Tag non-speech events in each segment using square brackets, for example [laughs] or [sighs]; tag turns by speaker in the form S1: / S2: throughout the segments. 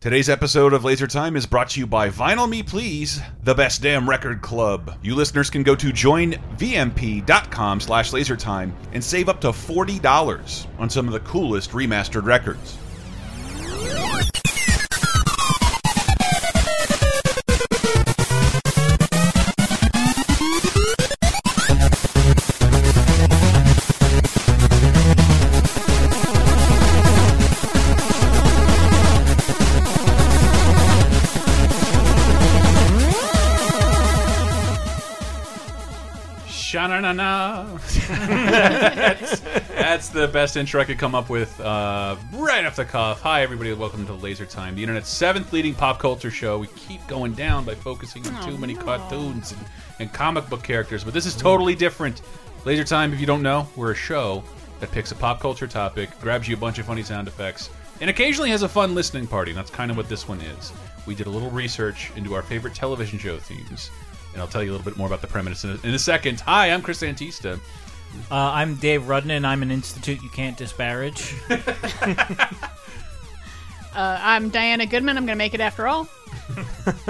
S1: Today's episode of Laser Time is brought to you by Vinyl Me Please, the best damn record club. You listeners can go to joinvmp.com slash lasertime and save up to $40 on some of the coolest remastered records. Sha-na-na-na. that's, that's the best intro I could come up with uh, right off the cuff. Hi, everybody. Welcome to Laser Time, the internet's seventh leading pop culture show. We keep going down by focusing on too many cartoons and, and comic book characters, but this is totally different. Laser Time, if you don't know, we're a show that picks a pop culture topic, grabs you a bunch of funny sound effects, and occasionally has a fun listening party. And that's kind of what this one is. We did a little research into our favorite television show themes and I'll tell you a little bit more about the premise in a, in a second. Hi, I'm Chris Antista.
S2: Uh, I'm Dave Rudden, and I'm an institute you can't disparage. [laughs]
S3: Uh, I'm Diana Goodman. I'm going to make it after all.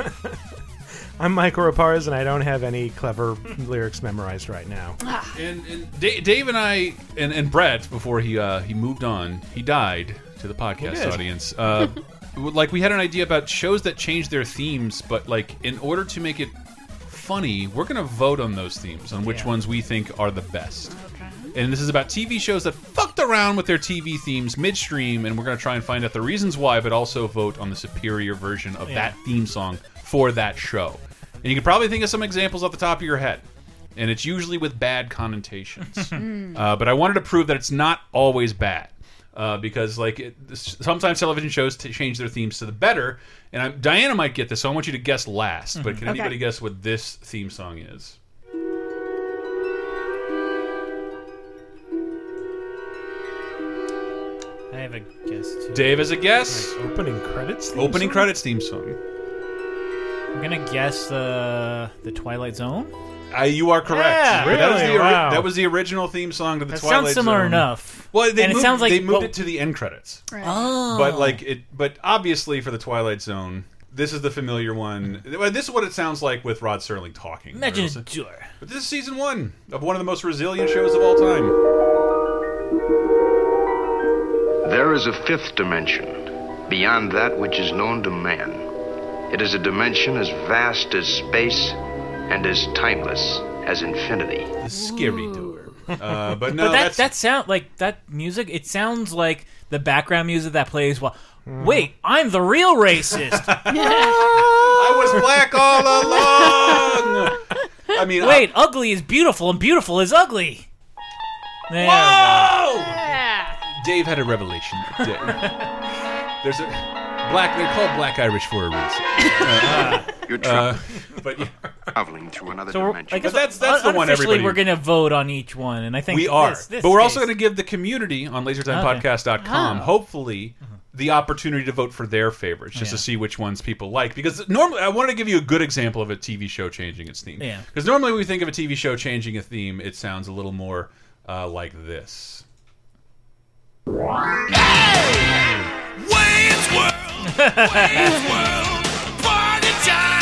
S3: [laughs]
S4: I'm Michael Raparez, and I don't have any clever lyrics memorized right now.
S1: And, and Da- Dave and I and, and Brett before he uh, he moved on, he died to the podcast audience. Uh, [laughs] like we had an idea about shows that change their themes, but like in order to make it funny, we're gonna vote on those themes on which
S2: Yeah.
S1: ones we think are the best. And this is about TV shows that fucked around with their TV themes midstream, and we're going to try and find out the reasons why, but also vote on the superior version of
S2: Yeah.
S1: that theme song for that show. And you can probably think of some examples off the top of your head, and it's usually with bad connotations. [laughs] uh, but I wanted to prove that it's not always bad. Uh, because like it, sometimes television shows t change their themes to the better, and I, Diana might get this, so I want you to guess last. But can
S3: Okay.
S1: anybody guess what this theme song is?
S2: I have a guess too.
S1: Dave has a guess.
S4: Opening credits. theme
S1: Opening
S4: song?
S1: credits theme song.
S2: I'm gonna guess the the Twilight Zone.
S1: Uh, you are correct.
S2: Yeah.
S1: But that was
S4: Really?
S1: the ori-
S4: Wow.
S1: that was the original theme song to the
S2: That
S1: Twilight
S2: sounds similar
S1: Zone.
S2: enough.
S1: Well, they
S2: and
S1: moved,
S2: it sounds like
S1: they moved
S2: well-
S1: it to the end credits.
S3: Right.
S2: Oh,
S1: But like it, but obviously for the Twilight Zone, this is the familiar one. Well, This is what it sounds like with Rod Serling talking.
S2: imagine
S1: Or-
S2: a tour.
S1: But this is season one of one of the most resilient shows of all time.
S5: There is a fifth dimension, beyond that which is known to man. It is a dimension as vast as space and as timeless as infinity.
S1: The scary door. [laughs] Uh, but no,
S2: but that
S1: that's
S2: that sound like that music. It sounds like the background music that plays while. Wait, I'm the real racist. [laughs]
S1: I was black all along. I mean,
S2: Wait, ugly is beautiful and beautiful is ugly. There.
S1: Whoa!
S3: Yeah.
S1: Dave had a revelation. that. There's a black. They're called Black Irish for a reason. [laughs]
S5: You're
S1: Uh, but yeah,
S5: traveling through another
S2: So
S5: dimension.
S2: I guess
S1: that's- that's the one
S2: unofficially
S1: everybody-
S2: we're going to vote on each one, and I think
S1: we are.
S2: This, this
S1: but we're also going to give the community on LaserTimePodcast.com,
S3: Oh.
S1: hopefully, the opportunity to vote for their favorites, just to see which ones people like. Because normally, I wanted to give you a good example of a TV show changing its theme.
S2: Yeah.
S1: Because normally, when we think of a TV show changing a theme, it sounds a little more uh, like this.
S6: Wayne's World, Wayne's World, party time.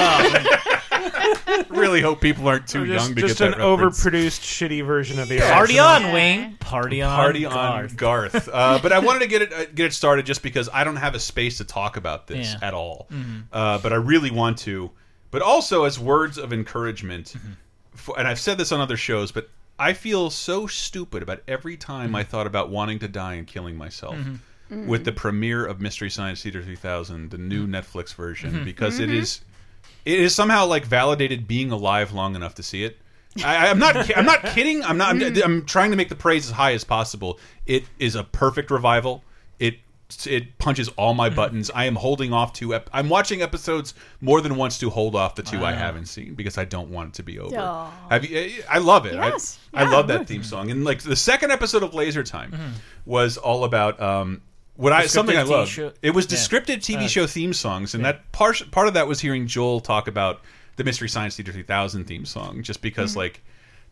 S6: World. [laughs]
S1: really hope people aren't too
S4: Just,
S1: young to
S4: just
S1: get
S4: an
S1: that reference.
S4: overproduced, shitty version of the
S2: Party
S4: original.
S2: on, Wing. Party on.
S1: party on
S2: Garth.
S1: Garth. [laughs] Uh, but I wanted to get it uh, get it started just because I don't have a space to talk about this
S2: Yeah. Mm-hmm.
S1: at all. Uh, but I really want to. But also as words of encouragement,
S2: Mm-hmm.
S1: for, and I've said this on other shows, but I feel so stupid about every time
S2: Mm-hmm.
S1: I thought about wanting to die and killing myself. With the premiere of Mystery Science Theater 3000, the new
S2: Mm-hmm.
S1: Netflix version, because it is, it is somehow like validated being alive long enough to see it. I, I'm not. I'm not kidding. I'm not. I'm, I'm trying to make the praise as high as possible. It is a perfect revival. It it punches all my buttons. I am holding off to. Ep I'm watching episodes more than once to hold off the two I haven't seen because I don't want it to be over.
S3: Aw.
S1: Have you? I love it.
S3: Yes.
S1: I, I love that theme song. And like the second episode of Laser Time was all about. um what I something I love. It was
S2: Yeah.
S1: descriptive TV uh, show theme songs, and that part part of that was hearing Joel talk about the Mystery Science Theater 3000 theme song, just because mm-hmm. like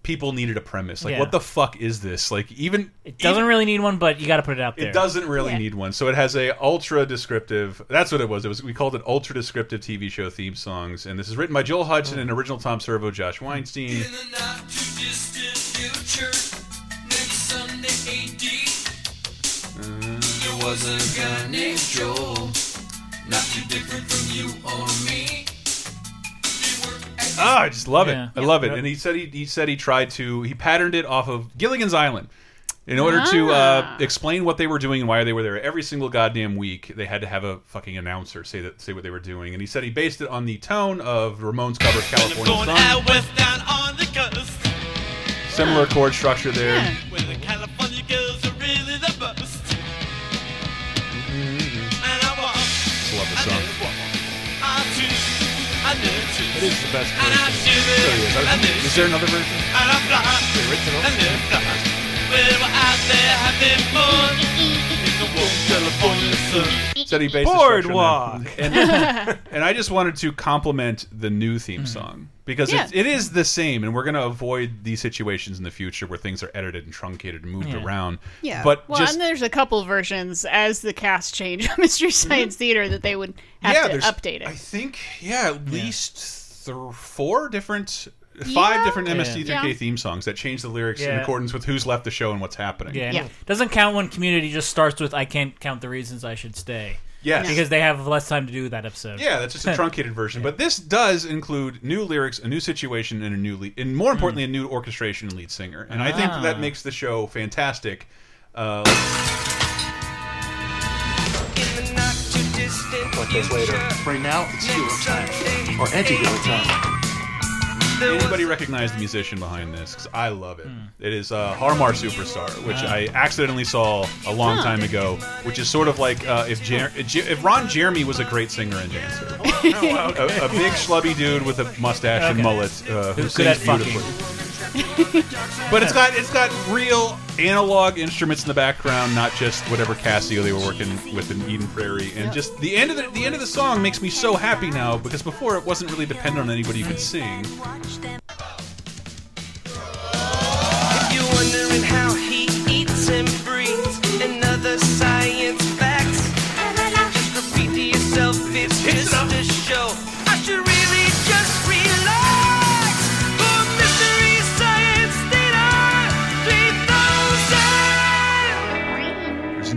S1: people needed a premise. Like,
S2: Yeah.
S1: what the fuck is this? Like, even
S2: It doesn't really need one, but you got to put it out there.
S1: it doesn't really
S3: Yeah.
S1: need one. So it has a ultra descriptive. That's what it was. It was we called it ultra descriptive TV show theme songs. And this is written by Joel Hodgson and mm. original Tom Servo, Josh Weinstein.
S6: Was a guy named Joel, not too different from you or me. They worked at
S1: Ah, I just love
S2: Yeah.
S1: it. I love it. And he said he, he said he tried to he patterned it off of Gilligan's Island. In order to uh,
S3: Ah.
S1: explain what they were doing and why they were there every single goddamn week, they had to have a fucking announcer say that say what they were doing. And he said he based it on the tone of Ramones cover California Sun.
S6: out west down on the coast,
S1: Similar chord structure there.
S3: Yeah.
S6: Did toot.
S4: It is the best
S6: And I
S4: version.
S6: shiver, and
S1: Is there another version?
S6: And I fly,
S4: original?
S6: and then fly. Well, we're out there having fun in the warm California sun.
S1: Said he based the structure on
S4: Boardwalk. [laughs]
S1: And, and I just wanted to compliment the new theme
S2: Mm-hmm.
S1: song because
S3: Yeah.
S1: it, it is the same, and we're going to avoid these situations in the future where things are edited and truncated and moved
S2: Yeah.
S1: around.
S3: Yeah.
S1: but
S3: well,
S1: just
S3: and there's a couple versions as the cast change on [laughs] Mystery Science Theater that they would have
S1: yeah,
S3: to
S1: there's
S3: update it.
S1: I think yeah, at least th four different. Five
S3: Yeah.
S1: different MST3K
S3: Yeah.
S1: theme songs that change the lyrics in accordance with who's left the show and what's happening.
S2: Yeah.
S3: Yeah.
S2: Doesn't count when Community just starts with "I can't count the reasons I should stay"
S1: Yes.
S2: because they have less time to do that episode.
S1: Yeah, that's just a [laughs] truncated version. But this does include new lyrics, a new situation, and a new lead, and more importantly, a new orchestration and lead singer. And I think that, that
S2: Ah.
S1: makes the show fantastic. Uh,
S6: In the not too distant
S4: Like this later.
S7: Right now, it's hero
S6: next
S7: time.
S6: Sunday,
S7: Or anti-hero time.
S1: anybody recognize the musician behind this? Because I love it. It is uh, Har Mar Superstar, which I accidentally saw a long time ago. Which is sort of like uh, if Jer if Ron Jeremy was a great singer and dancer, a, a big schlubby dude with a mustache and mullet uh, who
S2: Who's
S1: sings
S2: beautifully. fucking.
S1: Beautifully. but it's got it's got real analog instruments in the background, not just whatever Casio they were working with in Eden Prairie. And just the end of the, the end of the song makes me so happy now because before it wasn't really dependent on anybody who could sing.
S6: If you're wondering how he eats and breathes and other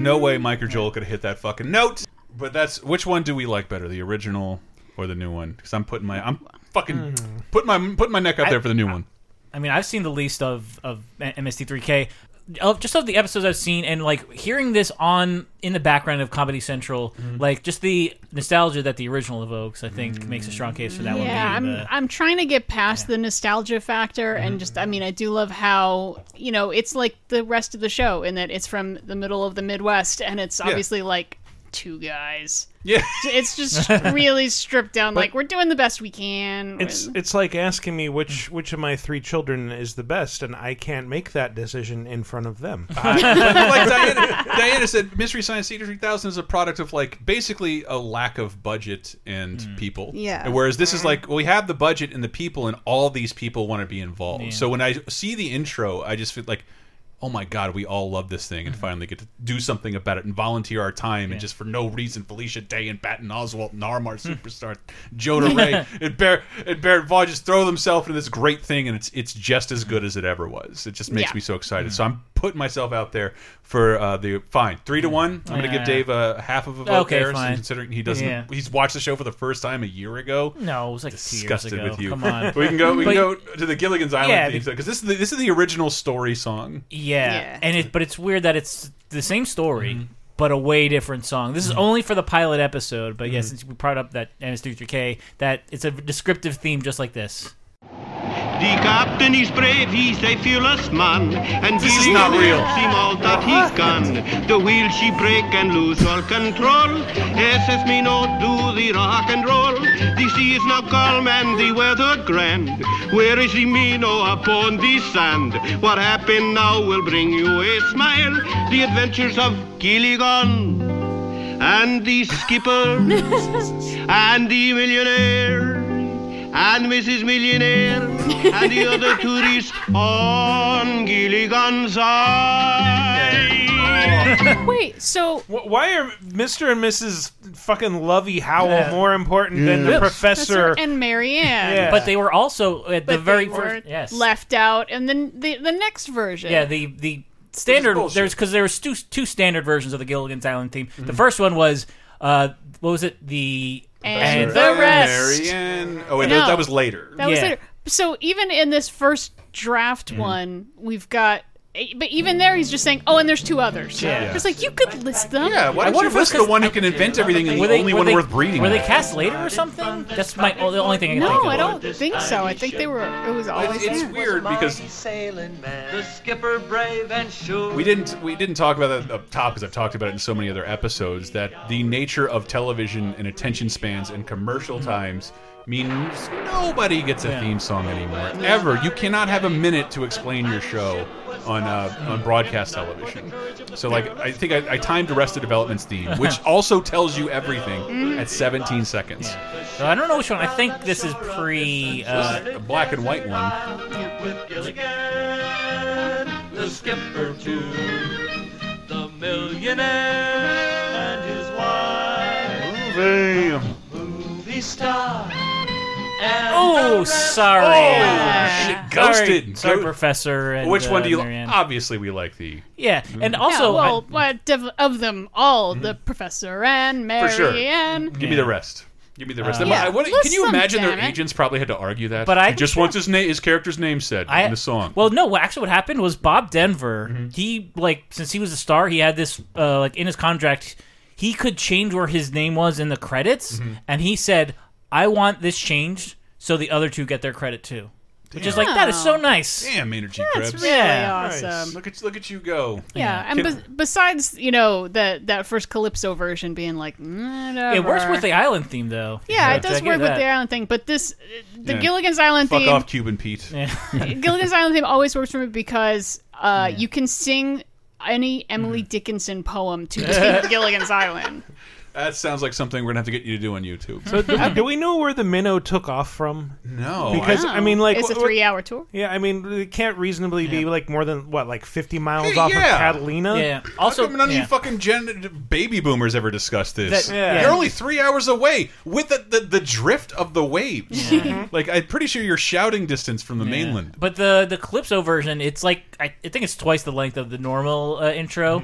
S1: no way Mike or Joel could have hit that fucking note. But that's which one do we like better, the original or the new one? Because I'm putting my I'm fucking mm-hmm. putting my putting my neck up there for the new one.
S2: I mean, I've seen the least of of MST3K, of just of the episodes I've seen, and like hearing this on in the background of Comedy Central,
S1: Mm-hmm.
S2: like just the nostalgia that the original evokes, I think makes a strong case for that one.
S3: yeah, I'm
S2: the-
S3: I'm trying to get past the nostalgia factor and just I mean I do love how you know it's like the rest of the show in that it's from the middle of the Midwest and it's obviously like two guys.
S1: Yeah.
S3: It's just [laughs] really stripped down. like we're doing the best we can.
S4: It's
S3: with-
S4: it's like asking me which which of my three children is the best, and I can't make that decision in front of them. [laughs]
S1: But like Diana, Diana said, Mystery Science Theater 3000 is a product of like basically a lack of budget and mm. people.
S3: Yeah.
S1: And Whereas this is mm-hmm. like, well, we have the budget and the people, and all these people want to be involved. So when I see the intro, I just feel like, oh my god, we all love this thing, and mm-hmm. finally get to do something about it and volunteer our time, and just for no reason, Felicia Day and Patton Oswalt and Har Mar hmm. superstar Jonah Ray [laughs] and Barrett and Baron Vaughn just throw themselves into this great thing, and it's it's just as good mm-hmm. as it ever was. It just makes
S3: Yeah.
S1: me so excited. Mm-hmm. So I'm putting myself out there for uh, the fine three to one. I'm going to give
S2: Yeah.
S1: Dave a half of a vote
S2: Okay,
S1: there,
S2: fine.
S1: considering he doesn't.
S2: Yeah.
S1: He's watched the show for the first time a year ago.
S2: no, it was like two years
S1: Disgusted
S2: ago.
S1: with you.
S2: Come on. [laughs]
S1: we can go. We can go to the Gilligan's Island because this is the, this is the original story song.
S2: Yeah.
S3: Yeah.
S2: and it but it's weird that it's the same story.
S1: Mm-hmm.
S2: But a way different song. This is only for the pilot episode, but yeah, since we brought up that MS3K, that it's a descriptive theme just like this.
S8: The captain is brave, he's a fearless man, and
S1: This is not real.
S8: helps him all that he's gone. The wheel she break and lose all control. SS me no do the rock and roll. The sea is now calm and the weather grand. Where is the Minnow oh, upon the sand? What happened now will bring you a smile. The adventures of Gilligan and the skipper [laughs] and the millionaire. and Mrs. Millionaire and the other [laughs] tourists on Gilligan's Isle. [laughs]
S3: Wait, so
S4: Why are Mr. and Mrs. fucking Lovey Howell
S2: Yeah.
S4: more important than the
S2: Yes.
S4: professor?
S3: and Mary Ann,
S4: Yeah.
S2: But they were also at the very
S3: they
S2: first yes.
S3: left out, and then the the next version.
S2: Yeah, the the standard
S1: bullshit.
S2: there's because there was two two standard versions of the Gilligan's Island theme.
S1: Mm-hmm.
S2: The first one was uh what was it the
S3: And
S2: and
S3: the rest.
S1: Mary Ann. Oh wait,
S3: No.
S1: that, that was later.
S3: That was
S2: Yeah.
S3: later. So even in this first draft
S1: Mm-hmm.
S3: one, we've got. Eh, but even there, he's just saying, "Oh, and there's two others."
S2: Yeah.
S3: It's like you could list them.
S1: Yeah, why don't
S2: wonder
S1: you
S2: if it's
S1: list the one who can invent everything and the only one
S2: they,
S1: worth breeding?
S2: Were they cast later or something? That's my oh, the only thing I can think
S3: No,
S2: of.
S3: I don't think so. I think they were. It was always
S1: It's, it's weird because
S6: sailing man, the skipper brave and sure.
S1: we didn't we didn't talk about that up top because I've talked about it in so many other episodes that the nature of television and attention spans and commercial mm-hmm. times means nobody gets a
S2: Yeah.
S1: theme song anymore ever. You cannot have a minute to explain your show on uh, on broadcast television. So like I think I, I timed Arrested Development's theme, [laughs] which also tells you everything at 17 seconds.
S2: So I don't know which one. I think this is pre. Uh,
S1: A black and white one.
S6: The skipper too, the millionaire and his wife, movie star. And
S2: oh,
S6: the rest-
S2: sorry.
S3: Yeah.
S1: Shit, ghosted.
S2: Sorry, sorry, Professor. And,
S1: Which one
S2: uh,
S1: do you?
S2: Mary Ann.
S1: Obviously, we like the
S2: Yeah, and
S3: Yeah,
S2: also
S3: well,
S2: I-
S3: what of, of them all, the Professor and Mary
S1: For sure.
S3: Mary Ann.
S1: Give me the rest. Give me the rest.
S2: Uh,
S3: Yeah,
S1: I- what- can you imagine their agents probably had to argue that?
S2: But I
S1: he just
S2: think
S1: wants his name, his character's name said
S2: I,
S1: in the song.
S2: Well, no. Actually what happened was Bob Denver.
S1: Mm-hmm.
S2: He like since he was a star, he had this uh, like in his contract, he could change where his name was in the credits,
S1: Mm-hmm.
S2: and he said, "I want this changed so the other two get their credit too." Which is like that is so nice.
S1: Damn, Maynard G.
S3: That's
S1: Krebs.
S3: really
S2: Yeah.
S3: awesome.
S1: Look at look at you go.
S3: Yeah, and
S1: Can-
S3: be- besides, you know, that that first Calypso version being like, "Mm.
S2: It works with the island theme though.
S3: Yeah, it does work with the island thing, but this, the
S1: Yeah.
S3: Gilligan's Island
S1: Fuck
S3: theme,
S1: off, Cuban Pete.
S2: Yeah. [laughs]
S3: Gilligan's Island theme always works for me because uh, you can sing any Emily
S1: Mm-hmm.
S3: Dickinson poem to G- [laughs] Gilligan's Island.
S1: That sounds like something we're gonna have to get you to do on YouTube.
S4: So do, [laughs] do we know where the minnow took off from?
S1: no,
S4: Because I mean, like,
S3: it's a
S4: what- what-
S3: three-hour tour.
S4: Yeah, I mean, it can't reasonably be like more than what, like fifty miles
S1: Hey,
S4: off
S1: yeah.
S4: of Catalina.
S2: Yeah.
S1: Also,
S2: Also,
S1: none of
S2: yeah.
S1: you fucking gen- baby boomers ever discussed this.
S2: That-
S4: yeah.
S1: You're only three hours away with the, the, the drift of the waves. [laughs] like I'm pretty sure you're shouting distance from the
S2: Yeah.
S1: mainland.
S2: But the the Calypso version, it's like I, I think it's twice the length of the normal uh, intro.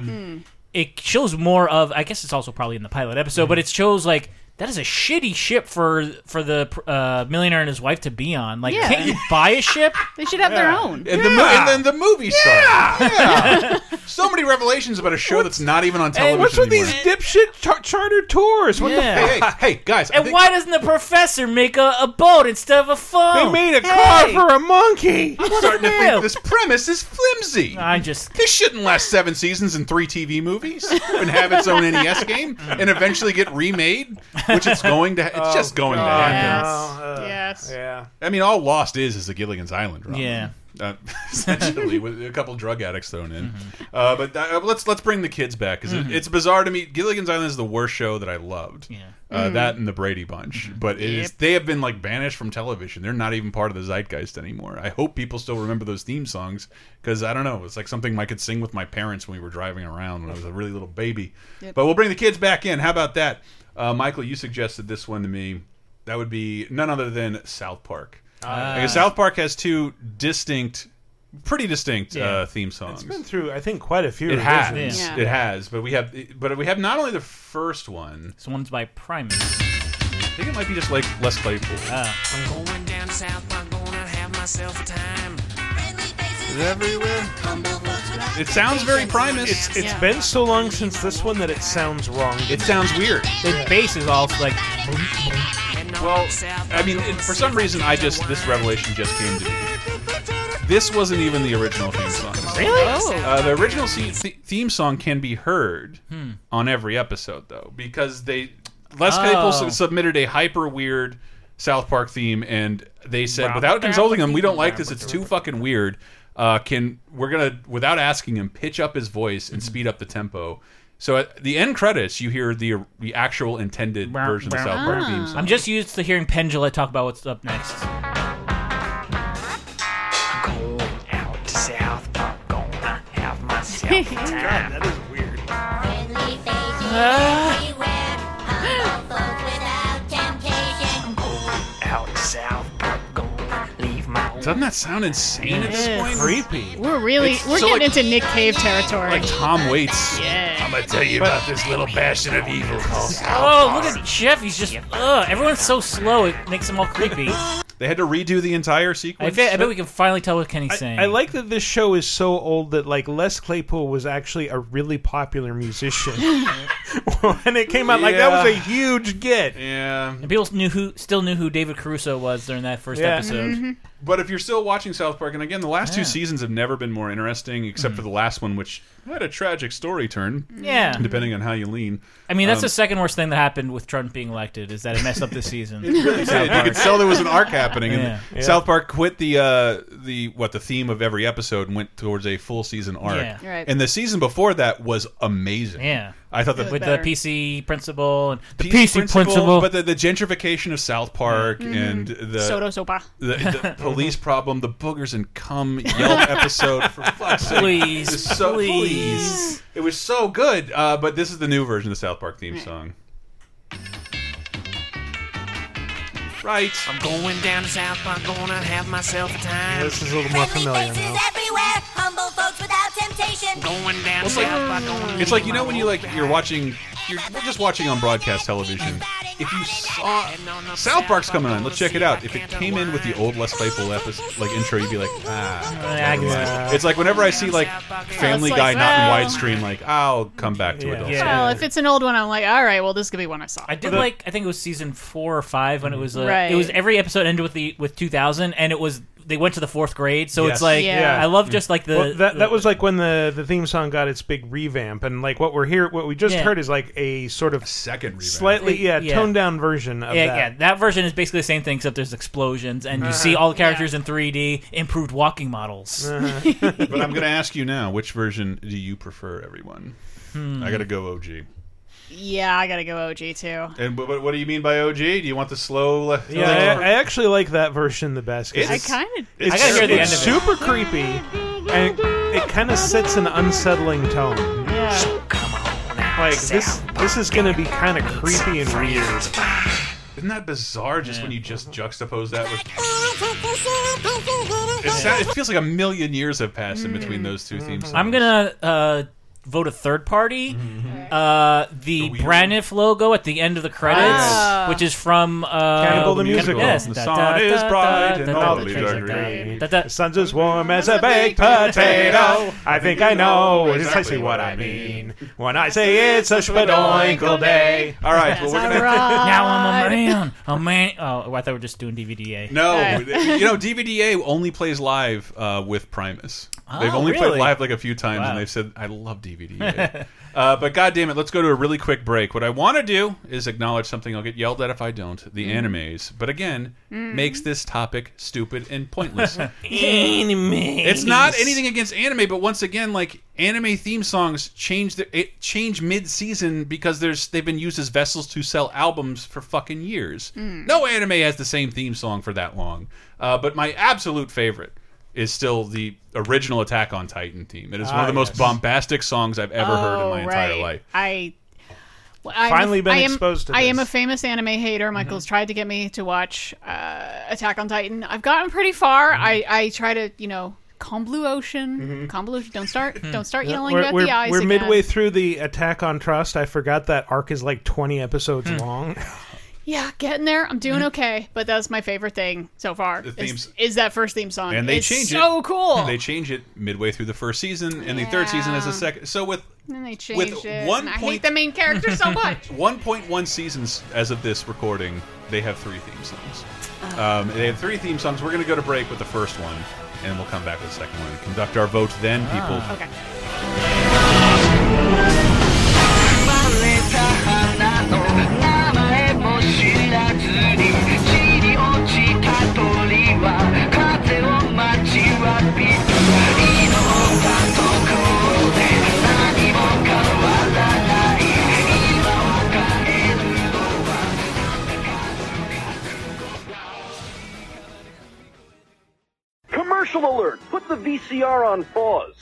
S2: It shows more of. I guess it's also probably in the pilot episode, but it shows like that is a shitty ship for for the uh, millionaire and his wife to be on. Like,
S3: Yeah.
S2: can't you buy a ship? [laughs]
S3: They should have their own.
S1: And the mo- and then the movie star. Yeah. [laughs] so many revelations about a show that's not even on television
S4: What's with
S1: anymore.
S4: these dipshit char- charter tours? What
S2: Yeah.
S1: hey, hey, hey, guys! I
S2: And
S1: think-
S2: why doesn't the professor make a, a boat instead of a
S4: the
S2: phone?
S4: They made a car
S2: Hey!
S4: for a monkey.
S1: I'm starting to think this premise is flimsy.
S2: I just
S1: This shouldn't last seven seasons and three TV movies and have its own NES game and eventually get remade, which it's going to. It's [laughs] just going to happen.
S3: Yes.
S4: Oh, uh,
S3: yes.
S4: Yeah.
S1: I mean, all Lost is is the Gilligan's Island drama.
S2: Yeah.
S1: Uh, [laughs] essentially, with a couple drug addicts thrown in.
S2: Mm-hmm.
S1: Uh, but uh, let's let's bring the kids back because it's bizarre to me. Gilligan's Island is the worst show that I loved.
S2: Yeah.
S1: Uh, That and the Brady Bunch,
S2: Mm-hmm.
S1: but it is they have been like banished from television. They're not even part of the zeitgeist anymore. I hope people still remember those theme songs because I don't know. It's like something I could sing with my parents when we were driving around when I was a really little baby. But we'll bring the kids back in. How about that, uh, Michael? You suggested this one to me. That would be none other than South Park.
S2: Ah.
S1: Because South Park has two distinct, pretty distinct
S2: Yeah.
S1: uh, theme songs.
S4: It's been through, I think, quite a few.
S1: It has.
S3: Yeah.
S1: it has, but we have, but we have not only the first one.
S2: this one's by Primus.
S1: I think it might be just like Les Claypool.
S2: Uh,
S6: Going down south, I'm gonna have myself a time.
S1: everywhere. It sounds very Primus.
S4: It's it's
S3: Yeah.
S4: been so long since this one that it sounds wrong.
S1: it sounds weird.
S2: the bass is all like
S1: Well, I mean, it- for some reason, I just this revelation just came to me. This wasn't even the original theme song.
S2: really.
S1: Uh, the original se- th theme song can be heard on every episode, though, because they Les Claypool
S2: Oh.
S1: su- submitted a hyper weird South Park theme, and they said
S4: Wow.
S1: without consulting them, we don't like this. It's too fucking weird. Uh, can we're gonna without asking him pitch up his voice and speed up the tempo. So at the end credits, you hear the the actual intended version of the South Park theme song.
S2: I'm just used to hearing Pendula talk about what's up next.
S7: Going out to South Park, gonna have myself a [laughs] time.
S4: that is weird.
S7: Out
S1: Doesn't that sound insane at this
S3: It
S1: point?
S4: Creepy.
S3: We're really
S1: It's
S3: we're
S1: so
S3: getting
S1: like-
S3: into Nick Cave territory.
S1: Like Tom Waits.
S3: yeah.
S1: I'm gonna tell you about this little bastion of evil called
S2: Oh, look at Jeff. He's just. Ugh, everyone's so slow. It makes them all creepy.
S1: They had to redo the entire
S2: I
S1: sequence.
S2: bet, I bet we can finally tell what Kenny's saying.
S4: I like that this show is so old that like Les Claypool was actually a really popular musician [laughs] when it came out. Like that was a
S1: Yeah.
S4: huge get.
S1: yeah,
S2: and people knew who, still knew who David Caruso was during that first
S4: Yeah.
S2: episode. Mm-hmm.
S1: but if you're still watching South Park, and again, the last two
S2: Yeah.
S1: seasons have never been more interesting, except for mm. the last one, which had a tragic story turn,
S2: Yeah,
S1: depending on how you lean.
S2: I mean that's
S1: Um,
S2: the second worst thing that happened with Trump being elected is that it messed up this season. [laughs]
S1: you could tell there was an arc happening. And
S2: Yeah.
S4: Yeah.
S1: South Park quit the uh, the what the theme of every episode and went towards a full season arc.
S2: Yeah.
S3: Right.
S1: And the season before that was amazing.
S2: Yeah.
S1: I thought that
S2: with
S3: better.
S2: the PC principal and the
S1: Peace
S2: PC principal.
S1: but the, the gentrification of South Park
S3: Mm-hmm.
S1: and the
S3: SoDoSoPa.
S1: the, the [laughs] police problem, the boogers and cum Yelp episode for fuck's sake.
S2: Please,
S1: It was so,
S2: please.
S1: It was so good. Uh, but this is the new version of the South Park theme song. Right.
S7: I'm going down to South Park, gonna have myself a time.
S4: This is a little more familiar now.
S7: Going down
S1: It's
S7: to
S1: like-
S7: South gonna
S1: It's like you know when you like you're watching you're just watching on broadcast television. If you saw South Park's coming on, let's check it out. If it came in with the old Les Claypool episode like intro, you'd be like, ah.
S2: I can see-
S4: Yeah.
S1: It's like whenever I see like Family Guy not in
S3: well-
S1: widescreen, like I'll come back to
S4: Yeah.
S1: adult.
S2: Yeah.
S3: Well, if it's an old one, I'm like, all right, well, this could be one I saw.
S2: I did like I think it was season four or five when it was uh,
S3: Right.
S2: it was every episode ended with the with 2000 and it was they went to the fourth grade so
S4: Yes.
S2: it's like
S3: Yeah.
S2: I love just like the
S4: Well, that that was like when the the theme song got its big revamp, and like what we're here, what we just
S2: Yeah.
S4: heard is like a sort of
S1: Second revamp.
S4: slightly yeah,
S2: Yeah.
S4: toned down version of
S2: yeah,
S4: that.
S2: yeah, that version is basically the same thing except there's explosions and you see all the characters in 3D, improved walking models. [laughs]
S1: But I'm going to ask you now, which version do you prefer, everyone?
S2: Hmm.
S1: I got to go OG.
S3: Yeah, I gotta go OG too.
S1: And what, what do you mean by OG? Do you want the slow? Le-
S4: Yeah, I, I actually like that version the best. 'cause
S3: I
S1: It's-
S3: kind of.
S4: It's,
S2: I gotta hear the
S4: it's
S2: end of it.
S4: super creepy, and it kind of sets an unsettling tone.
S3: Yeah.
S7: come on out
S4: Like this, this is going to be kind of creepy and weird.
S1: Isn't that bizarre? Just when you just juxtapose that with. It, sound, it feels like a million years have passed in between those two themes.
S2: Mm-hmm. I'm gonna uh, vote a third party. Uh, the
S1: weird-
S2: Braniff logo at the end of the credits,
S3: Ah.
S2: which is from uh,
S4: Cannibal the Musical.
S2: Yes.
S1: The sun
S2: da,
S1: is bright
S2: da,
S1: and
S2: da,
S1: all the
S2: da,
S1: leaves
S2: da,
S1: are green.
S2: da, da.
S4: The sun's as warm as a baked potato. I think I know exactly what I mean when I say it's a shpadoinkle day.
S1: All right, well, we're gonna. [laughs]
S2: Now I'm a man. A man. Oh, I thought we were just doing DVDA.
S1: No, you know DVDA only plays live uh, with Primus. they've
S2: Oh,
S1: only played live like a few times,
S2: Wow.
S1: and they've said, "I love DVDA." uh, but God damn it, let's go to a really quick break. What I want to do is acknowledge something. I'll get yelled at if I don't. The
S2: Mm.
S1: animes, but again, makes this topic stupid and pointless. [laughs]
S2: Anime.
S1: It's not anything against anime, but once again, like anime theme songs change the it change mid season because there's they've been used as vessels to sell albums for fucking years. No anime has the same theme song for that long. Uh, but my absolute favorite is still the original Attack on Titan theme. It is one
S4: Ah,
S1: of the ah, most
S4: yes.
S1: bombastic songs I've ever heard in my
S3: Oh,
S1: entire
S3: right.
S1: life.
S3: I. well,
S4: Finally been
S3: I am,
S4: exposed to
S3: I am a famous anime hater. Mm-hmm. Michael's tried to get me to watch uh, Attack on Titan. I've gotten pretty far. Mm-hmm. I, I try to, you know, calm blue ocean. Mm-hmm. Calm blue ocean. Don't start. Don't start yelling
S4: We're,
S3: about
S4: we're,
S3: the eyes.
S4: we're
S3: again.
S4: midway through the Attack on Trust. I forgot that arc is like 20 episodes hmm. long. [laughs]
S3: Yeah, getting there. I'm doing okay, but that's my favorite thing so far.
S1: The
S3: is,
S1: themes-
S3: is that first theme song,
S1: And they
S3: It's
S1: change it.
S3: so cool.
S1: They change it midway through the first season, and the third season is
S3: Yeah.
S1: second. So with
S3: and they changed
S1: with
S3: it.
S1: one
S3: and I
S1: point-
S3: hate the main character so much. [laughs]
S1: 1.1 seasons as of this recording, they have three theme songs. Um, they have three theme songs. We're going to go to break with the first one, and we'll come back with the second one conduct our vote then, people.
S3: okay.
S6: the
S9: VCR on pause.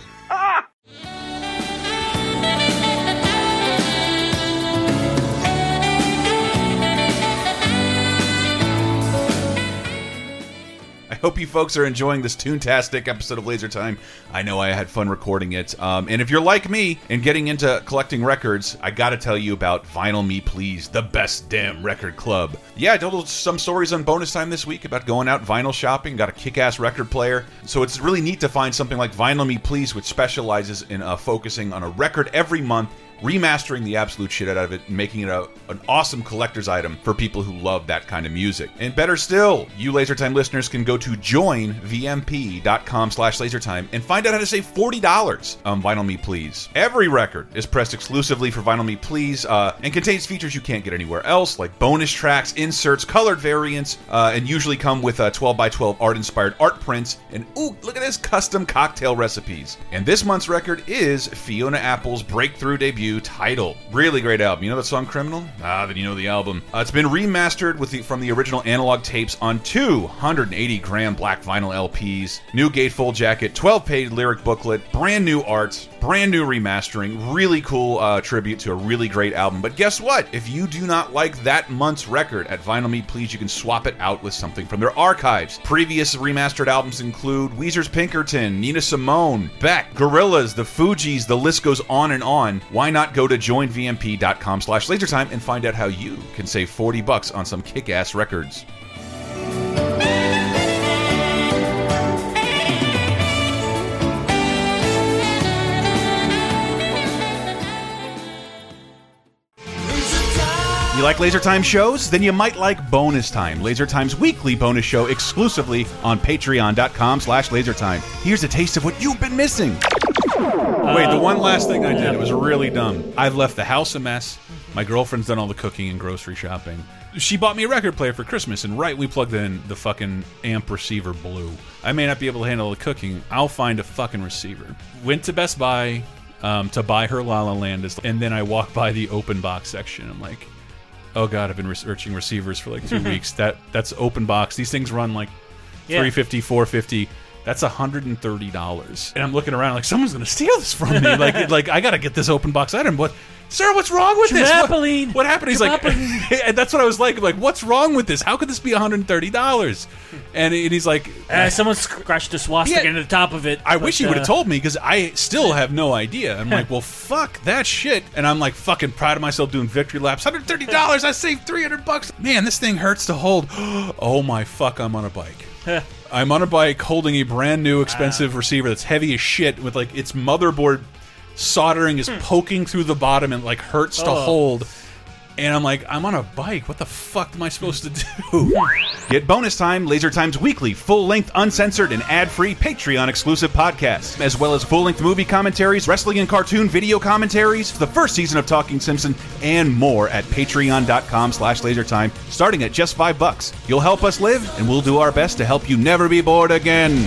S1: Hope you folks are enjoying this toontastic episode of Laser Time. I know I had fun recording it. Um, and if you're like me and getting into collecting records, I gotta tell you about Vinyl Me Please, the best damn record club. Yeah, I told some stories on bonus time this week about going out vinyl shopping, got a kick ass record player. So it's really neat to find something like Vinyl Me Please, which specializes in uh, focusing on a record every month remastering the absolute shit out of it and making it a, an awesome collector's item for people who love that kind of music. And better still, you LaserTime listeners can go to joinvmp.com slash lasertime and find out how to save $40 on Vinyl Me Please. Every record is pressed exclusively for Vinyl Me Please uh, and contains features you can't get anywhere else, like bonus tracks, inserts, colored variants, uh, and usually come with uh, 12 by 12 art-inspired art prints, and ooh, look at this, custom cocktail recipes. And this month's record is Fiona Apple's breakthrough debut Tidal. Really great album. You know that song Criminal? Ah, then you know the album. Uh, it's been remastered with the, from the original analog tapes on 280 gram black vinyl LPs, new gatefold jacket, 12 page lyric booklet, brand new art, brand new remastering. Really cool uh, tribute to a really great album. But guess what? If you do not like that month's record at Vinyl Me Please, you can swap it out with something from their archives. Previous remastered albums include Weezer's Pinkerton, Nina Simone, Beck, Gorillaz, the Fugees, the list goes on and on. Why not go to joinvmp.com slash lasertime and find out how you can save 40 bucks on some kick-ass records. You like Laser Time shows? Then you might like Bonus Time, Laser Time's weekly bonus show exclusively on patreon.com slash lasertime. Here's a taste of what you've been missing. Wait, the one last thing I did, it was really dumb. I've left the house a mess. My girlfriend's done all the cooking and grocery shopping. She bought me a record player for Christmas, and right, we plugged in the fucking amp receiver blue. I may not be able to handle the cooking. I'll find a fucking receiver. Went to Best Buy um, to buy her La La Land, and then I walked by the open box section. I'm like, oh god, I've been researching receivers for like two [laughs] weeks. That that's open box. These things run like
S2: Yeah.
S1: 350 450 that's $130 and i'm looking around like someone's gonna steal this from me like like i gotta get this open box item what sir what's wrong with this what, what happened he's like [laughs] and that's what i was like like what's wrong with this how could this be $130 and, and he's like
S2: Uh, someone scratched a swastika
S1: Yeah.
S2: into the top of it.
S1: I
S2: but,
S1: wish he would have
S2: uh,
S1: told me because I still have no idea. I'm like, [laughs] well, fuck that shit, and I'm like fucking proud of myself doing victory laps. Hundred thirty dollars, I saved three hundred bucks. Man, this thing hurts to hold. [gasps] oh my fuck, I'm on a bike. [laughs] I'm on a bike holding a brand new expensive receiver that's heavy as shit with like its motherboard soldering is hmm. poking through the bottom and like hurts to
S2: Oh.
S1: hold. And I'm like, I'm on a bike. What the fuck am I supposed to do? [laughs] Get bonus time, Laser Time's weekly, full length, uncensored, and ad free Patreon exclusive podcasts, as well as full length movie commentaries, wrestling and cartoon video commentaries, the first season of Talking Simpson, and more at patreon.com slash lasertime, starting at just five bucks. You'll help us live, and we'll do our best to help you never be bored again.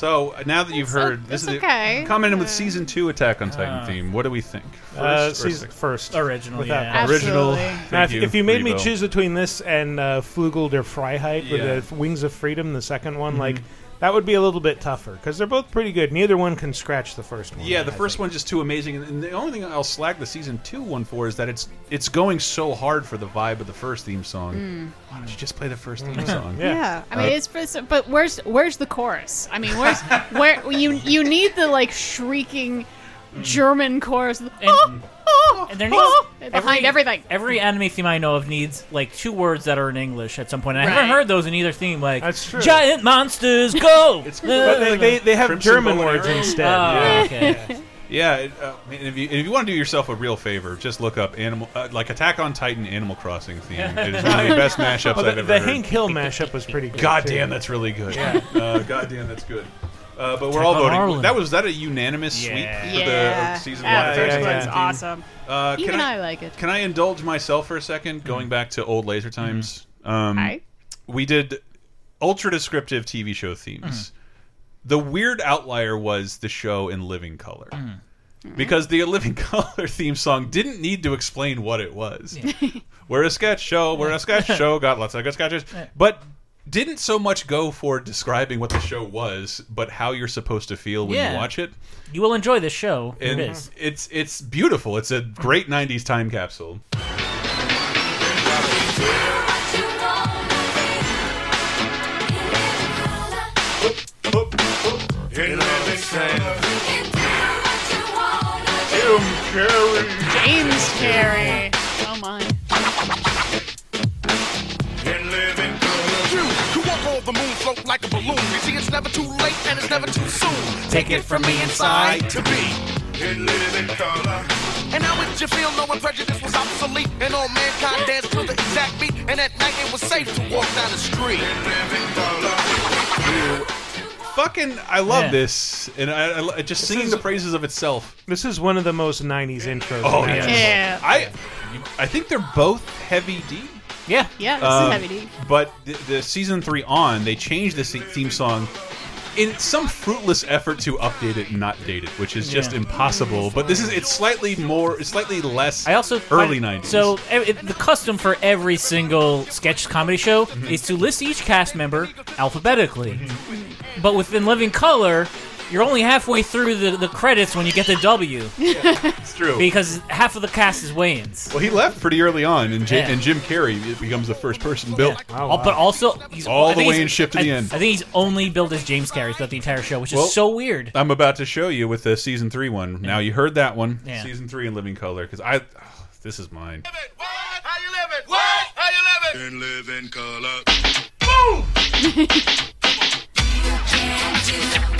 S1: So now that you've heard, this is
S3: okay.
S1: coming in with season two Attack on Titan theme. What do we think?
S4: Uh,
S1: First or
S4: season
S1: second?
S4: first.
S2: Original,
S4: Without
S2: yeah.
S1: Original.
S3: Absolutely.
S1: Thank
S4: if,
S1: you,
S4: if you made me
S1: Revo.
S4: choose between this and uh, Flugel der Freiheit with
S1: Yeah.
S4: the Wings of Freedom, the second one,
S1: Mm-hmm.
S4: like that would be a little bit tougher because they're both pretty good. Neither one can scratch the first one.
S1: Yeah, the
S4: I
S1: first
S4: think.
S1: one's just too amazing, and- and the only thing I'll slag the season two one for is that it's it's going so hard for the vibe of the first theme song. Hmm. Why don't you just play the first theme mm-hmm. song?
S4: Yeah.
S3: Yeah, I mean uh, it's for, but where's where's the chorus? I mean, where's where you you need the like shrieking [laughs] mm. German chorus
S2: And- and there needs [laughs]
S3: behind everything.
S2: Every anime theme I know of needs like two words that are in English at some point. And I
S3: Right.
S2: haven't heard those in either theme. Like
S4: That's true.
S2: giant monsters go. [laughs]
S1: It's-
S4: But they, they, they have
S1: Crimson
S4: German
S1: Bow and
S4: words
S1: Arrow.
S4: instead.
S2: Oh,
S4: yeah.
S2: okay.
S1: Yeah, it, uh, and if you if you want to do yourself a real favor, just look up animal uh, like Attack on Titan Animal Crossing theme. [laughs] It is one of the best mashups
S4: Oh,
S1: I've
S4: the
S1: ever
S4: the
S1: heard.
S4: Hank Hill mashup was pretty good.
S1: God
S4: too.
S1: damn, that's really good. Uh, God damn, that's good. Uh, but we're all voting.
S2: Harlan.
S1: That was that a unanimous
S2: Yeah.
S1: sweep for
S3: Yeah.
S1: the season
S3: Ah,
S1: one.
S3: the first
S4: yeah,
S3: one's
S4: yeah.
S3: awesome.
S1: Uh, can
S3: Even
S1: I,
S3: I like it.
S1: Can I indulge myself for a second, going back to old laser times? Um,
S3: Hi.
S1: we did ultra descriptive TV show themes. The weird outlier was the show in living color. Because the [laughs] Living Color theme song didn't need to explain what it was. [laughs] we're a sketch show, we're a sketch [laughs] show, got lots of good sketches. But didn't so much go for describing what the show was, but how you're supposed to feel when
S2: Yeah.
S1: you watch it.
S2: You will enjoy this show. Here
S1: And
S2: it is.
S1: it's it's beautiful. It's a great '90s time capsule.
S3: James
S10: Carrey. Like a balloon. You see, it's never too late and it's never too soon.
S2: Take it from me inside.
S10: to be in living color. And how would you feel knowing prejudice was obsolete and all mankind danced to the exact beat? And at night it was safe to walk down the street. In.
S1: Fucking, I love
S2: Yeah.
S1: this, and I, I I- just singing
S4: is-
S1: the praises of itself.
S4: This is one of the most '90s intros.
S1: Oh
S4: in
S1: yeah.
S4: that
S3: Yeah.
S1: I I think they're both heavy D.
S2: Yeah.
S3: Yeah, this
S1: Um,
S3: is heavy D.
S1: But the, the season three on, they changed the theme song in some fruitless effort to update it and not date it, which is just
S2: Yeah.
S1: impossible. But this is it's slightly more, it's slightly less.
S2: I also
S1: early '90s.
S2: So it- the custom for every single sketch comedy show
S1: Mm-hmm.
S2: is to list each cast member alphabetically. But within Living Color, you're only halfway through the, the credits when you get the W [laughs]
S1: it's true.
S2: because half of the cast is Wayans.
S1: well, he left pretty early on, and, J-
S2: Yeah.
S1: and Jim Carrey becomes the first person built.
S2: Oh, Al- But also, he's
S1: All
S2: I
S1: the
S2: think
S1: way
S2: he's-
S1: in shift to
S2: I,
S1: the end.
S2: I think he's only billed as James Carrey throughout the entire show, which is so weird.
S1: I'm about to show you with the season three one. Now you heard that one,
S2: Yeah.
S1: season three in living color, because I, oh, [sighs] this is mine.
S10: How you living? What? How you living? In living color. [laughs]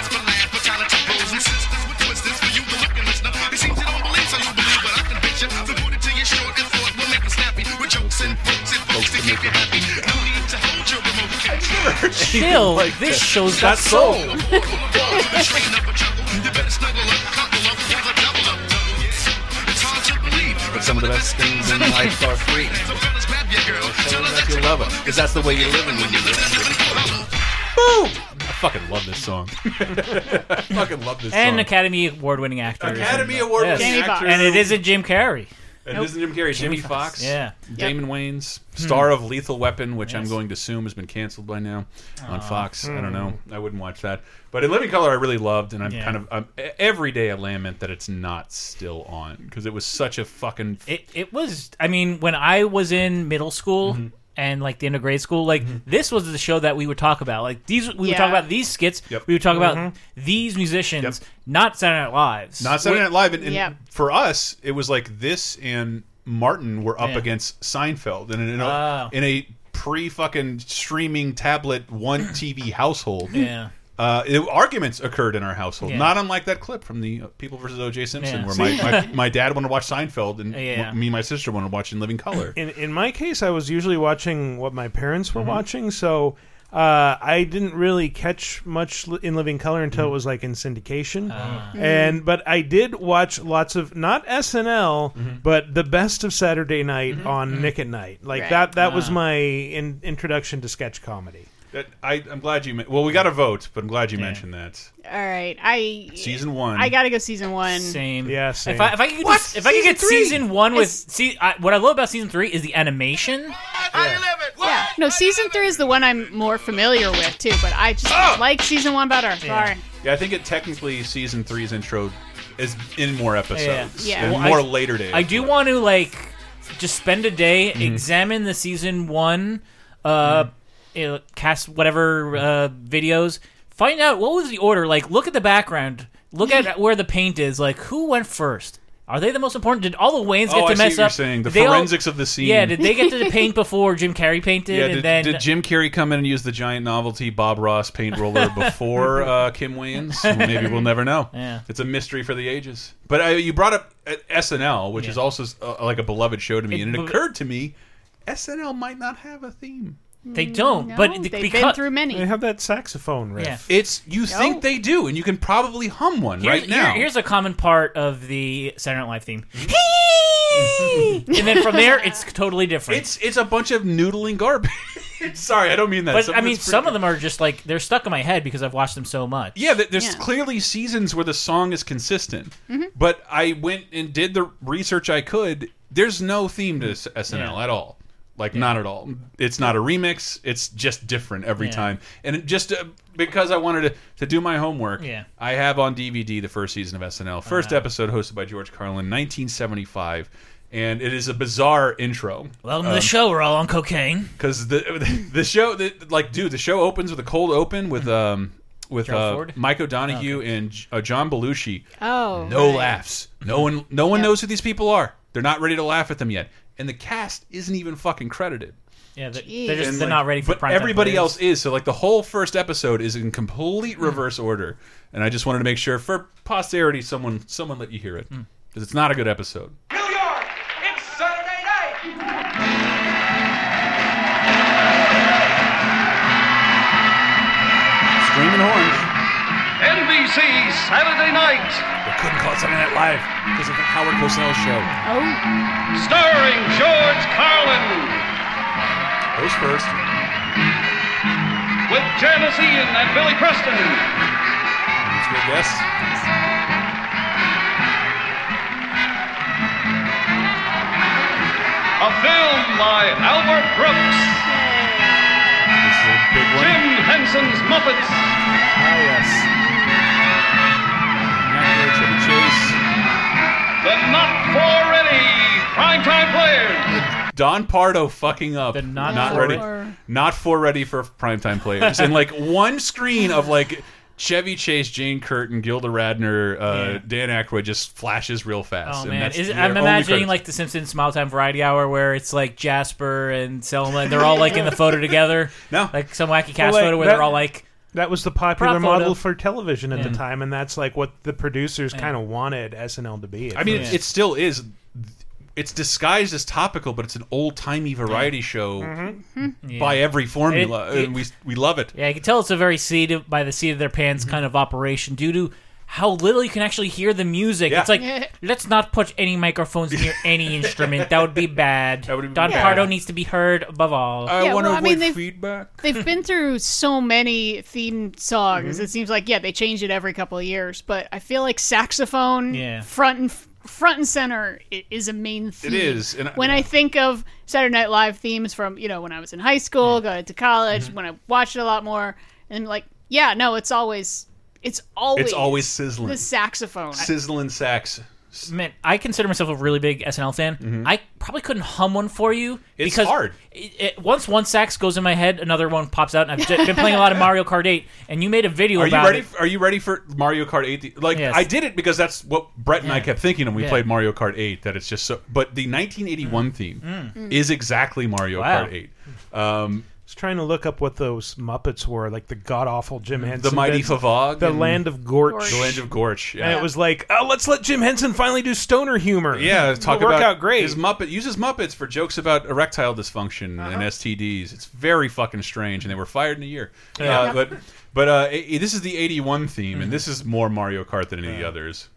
S10: and folks to keep you happy. No need to hold your remote control.
S2: Still, this show's got soul. [laughs]
S10: Train up a chuckle. You better snuggle up, couple up, have a double up, double. Yeah. It's hard to believe,
S1: But some of the best things in [laughs] life are free.
S10: So fellas, grab your girl. Tell her that
S1: You
S10: you
S1: love it, because that's the way you're living when you're living.
S10: live in color.
S1: I fucking love this song. [laughs] I fucking love this
S2: And
S1: song.
S2: Academy Award-winning actor.
S1: Academy Award-winning
S3: Jamie Foxx.
S1: actor.
S2: and it isn't Jim Carrey.
S1: And isn't Jim Carrey, Jimmy Fox,
S2: Yeah.
S1: Damon Wayans, star of Lethal Weapon, which I'm going to assume has been canceled by now on Fox. I don't know. I wouldn't watch that. But in Living Color, I really loved, and I'm
S2: Yeah.
S1: kind of I'm, every day I lament that it's not still on because it was such a fucking.
S2: It it was. I mean, when I was in middle school
S1: Mm-hmm.
S2: And like the end of grade school, like mm-hmm. this was the show that we would talk about. Like these, we would
S3: Yeah.
S2: talk about these skits.
S1: Yep.
S2: We would talk about mm-hmm. these musicians, not Saturday Night Lives.
S1: Not Saturday Night Live, and, and
S3: Yeah.
S1: for us, it was like this and Martin were up
S2: Yeah.
S1: against Seinfeld, and in a,
S2: Oh.
S1: in a pre fucking streaming tablet one TV household.
S2: Yeah.
S1: Uh, it- arguments occurred in our household,
S2: Yeah.
S1: not unlike that clip from the uh, People versus O.J. Simpson,
S2: Yeah.
S1: where my, my, [laughs] my dad wanted to watch Seinfeld, and
S2: Yeah.
S1: me and my sister wanted to watch In Living Color.
S4: In in my case, I was usually watching what my parents
S1: Mm-hmm.
S4: were watching, so uh, I didn't really catch much in Living Color until
S1: Mm-hmm.
S4: it was like in syndication.
S1: Ah.
S4: And but I did watch lots of not SNL,
S1: Mm-hmm.
S4: but the best of Saturday Night on Nick at Night. Like
S3: Right.
S4: that that was
S2: Ah.
S4: my in, introduction to sketch comedy.
S1: That- I, I'm glad you. Well, we got a vote, but I'm glad you mentioned that.
S3: All right, I
S1: Season one.
S3: I gotta go season one.
S2: Same.
S4: Yeah, same.
S2: If I if I could just, if I could get
S3: Season three?
S2: season one with
S3: It's-
S2: see I, what I love about season three is the animation.
S10: How you living? What?
S3: Yeah, no, season three is the one I'm more familiar with too, but I just
S1: Oh!
S3: like season one better. Sorry.
S1: Yeah, I think it technically season three's intro is in more episodes.
S3: Yeah.
S1: and
S3: Well,
S1: more
S2: I-
S1: later days.
S2: I do want to like just spend a day
S1: Mm-hmm.
S2: examine the season one uh you cast whatever uh videos find out what was the order like look at the background look at where the paint is like who went first Are they the most important? Did all the Wayans
S1: Oh,
S2: get
S1: I
S2: to
S1: see
S2: mess
S1: what you're
S2: up?
S1: saying. The
S2: Did they all-
S1: forensics of the scene.
S2: Yeah, did they get to the paint before Jim Carrey painted?
S1: Yeah,
S2: and
S1: did,
S2: then
S1: did Jim Carrey come in and use the giant novelty Bob Ross paint roller [laughs] before uh, Kim Wayans? Maybe we'll never know. [laughs]
S2: Yeah.
S1: It's a mystery for the ages. But uh, you brought up uh, SNL, which
S2: Yeah.
S1: is also uh, like a beloved show to me,
S2: It-
S1: and it occurred to me SNL might not have a theme.
S2: They don't,
S3: No,
S2: but
S3: they've
S2: because,
S3: been through many.
S4: They have that saxophone riff.
S2: Yeah.
S1: It's you
S3: No.
S1: think they do, and you can probably hum one
S2: Here's,
S1: right now.
S2: here- here's a common part of the Saturday Night Live theme. and then from there, it's [laughs] totally different.
S1: it's it's a bunch of noodling garbage. [laughs] Sorry, I don't mean that.
S2: but
S1: Some
S2: I mean, some of them are just like they're stuck in my head because I've watched them so much.
S1: Yeah, th- there's
S3: Yeah.
S1: clearly seasons where the song is consistent.
S2: Mm-hmm.
S1: But I went and did the research I could. There's no theme to S- SNL
S2: Yeah.
S1: at all. Like not at all. It's not a remix. It's just different every
S2: Yeah.
S1: time. And it just uh, because I wanted to, to do my homework,
S2: Yeah.
S1: I have on DVD the first season of SNL. First episode hosted by George Carlin, 1975. And it is a bizarre intro.
S2: Welcome to the show. We're all on cocaine.
S1: because the the show the, like dude the show opens with a cold open with um with
S2: Gerald
S1: uh,
S2: Ford?
S1: Mike O'Donoghue and uh, John Belushi.
S3: Oh,
S1: No
S3: right.
S1: laughs. No one no one
S3: Yep.
S1: knows who these people are. They're not ready to laugh at them yet, and the cast isn't even fucking credited.
S2: Yeah, they're, they're just
S1: And,
S2: they're
S1: like,
S2: not ready for
S1: but
S2: prime time
S1: everybody
S2: time
S1: else is. So like the whole first episode is in complete
S2: Hmm.
S1: reverse order, and I just wanted to make sure for posterity someone someone let you hear it
S2: Hmm.
S1: because it's not a good episode.
S10: New York, it's Saturday night.
S1: Screaming horns.
S9: NBC Saturday night,
S1: We couldn't call it Saturday Night Live because of the Howard Cosell show.
S3: Oh,
S9: starring George Carlin
S1: Who's first?
S9: with Janis Ian and Billy Preston.
S1: That's a good guess.
S9: A film by Albert Brooks.
S1: This is a big one.
S9: Jim Henson's Muppets.
S4: Ah, yes.
S9: Primetime Players.
S1: Don Pardo fucking up.
S2: The not
S1: not ready.
S3: re-
S1: Not for ready for primetime players. and like [laughs] one screen of like Chevy Chase, Jane Curtin, Gilda Radner, uh,
S2: Yeah.
S1: Dan Aykroyd just flashes real fast.
S2: Oh
S1: and
S2: man,
S1: that's
S2: Is, I'm imagining like the Simpsons Smile Time Variety Hour where it's like Jasper and Selma, and they're all like in the photo together. [laughs]
S1: No.
S2: like some wacky cast
S4: like,
S2: photo where
S4: that-
S2: they're all like,
S4: That was the popular
S2: Prop photo.
S4: model for television at the time, and that's like what the producers kind of wanted SNL to be.
S1: I mean, it, it still is. It's disguised as topical, but it's an old timey variety show
S2: yeah.
S1: by every formula,
S2: It- it-
S1: and we we love it.
S2: Yeah, you can tell it's a very seat of, by the seat of their pants
S1: Mm-hmm.
S2: kind of operation due to how little you can actually hear the music.
S1: Yeah.
S2: It's like let's not put any microphones near [laughs] any instrument. That would be bad.
S1: That would be
S2: Don
S1: bad.
S2: Pardo needs to be heard above all.
S1: I
S3: Yeah,
S1: want
S3: well,
S1: to
S3: I mean,
S1: avoid
S3: they've-
S1: feedback.
S3: they've been [laughs] through so many theme songs.
S1: Mm-hmm.
S3: It seems like yeah, they change it every couple of years. But I feel like saxophone,
S2: Yeah.
S3: front and front and center is a main theme.
S1: It is. and I-
S3: when I think of Saturday Night Live themes from you know when I was in high school, going to college,
S1: Mm-hmm.
S3: when I watched it a lot more, and like yeah, no, it's always it's always
S1: It's always sizzling.
S3: the saxophone.
S1: Sizzling sax.
S2: Man, I consider myself a really big SNL fan. I probably couldn't hum one for you
S1: Mm-hmm. It's
S2: because
S1: hard.
S2: It, it- once one sax goes in my head, another one pops out. And I've j- been playing a lot of [laughs] Mario Kart 8, and you made a video
S1: Are you
S2: about
S1: ready?
S2: it.
S1: Are you ready for Mario Kart 8? Like
S2: Yes.
S1: I did it because that's what Brett and I kept thinking when we
S2: Yeah.
S1: played Mario Kart 8. That it's just so. But the 1981 theme is exactly Mario
S2: Mm. Wow.
S1: Kart 8. Um,
S4: was trying to look up what those Muppets were, like the god awful Jim Henson,
S1: the Mighty
S4: bits,
S1: Favog,
S4: the Land of Gorch,
S3: Gorch.
S1: the Land of Gorch. Yeah,
S4: and it was like, oh, let's let Jim Henson finally do stoner humor.
S1: Yeah, talk
S4: It'll work out great.
S1: His Muppet uses Muppets for jokes about erectile dysfunction
S4: Uh-huh.
S1: and STDs. It's very fucking strange, and they were fired in a year. Uh, but but uh, i- this is the '81 theme,
S4: Mm-hmm.
S1: and this is more Mario Kart than any of the others.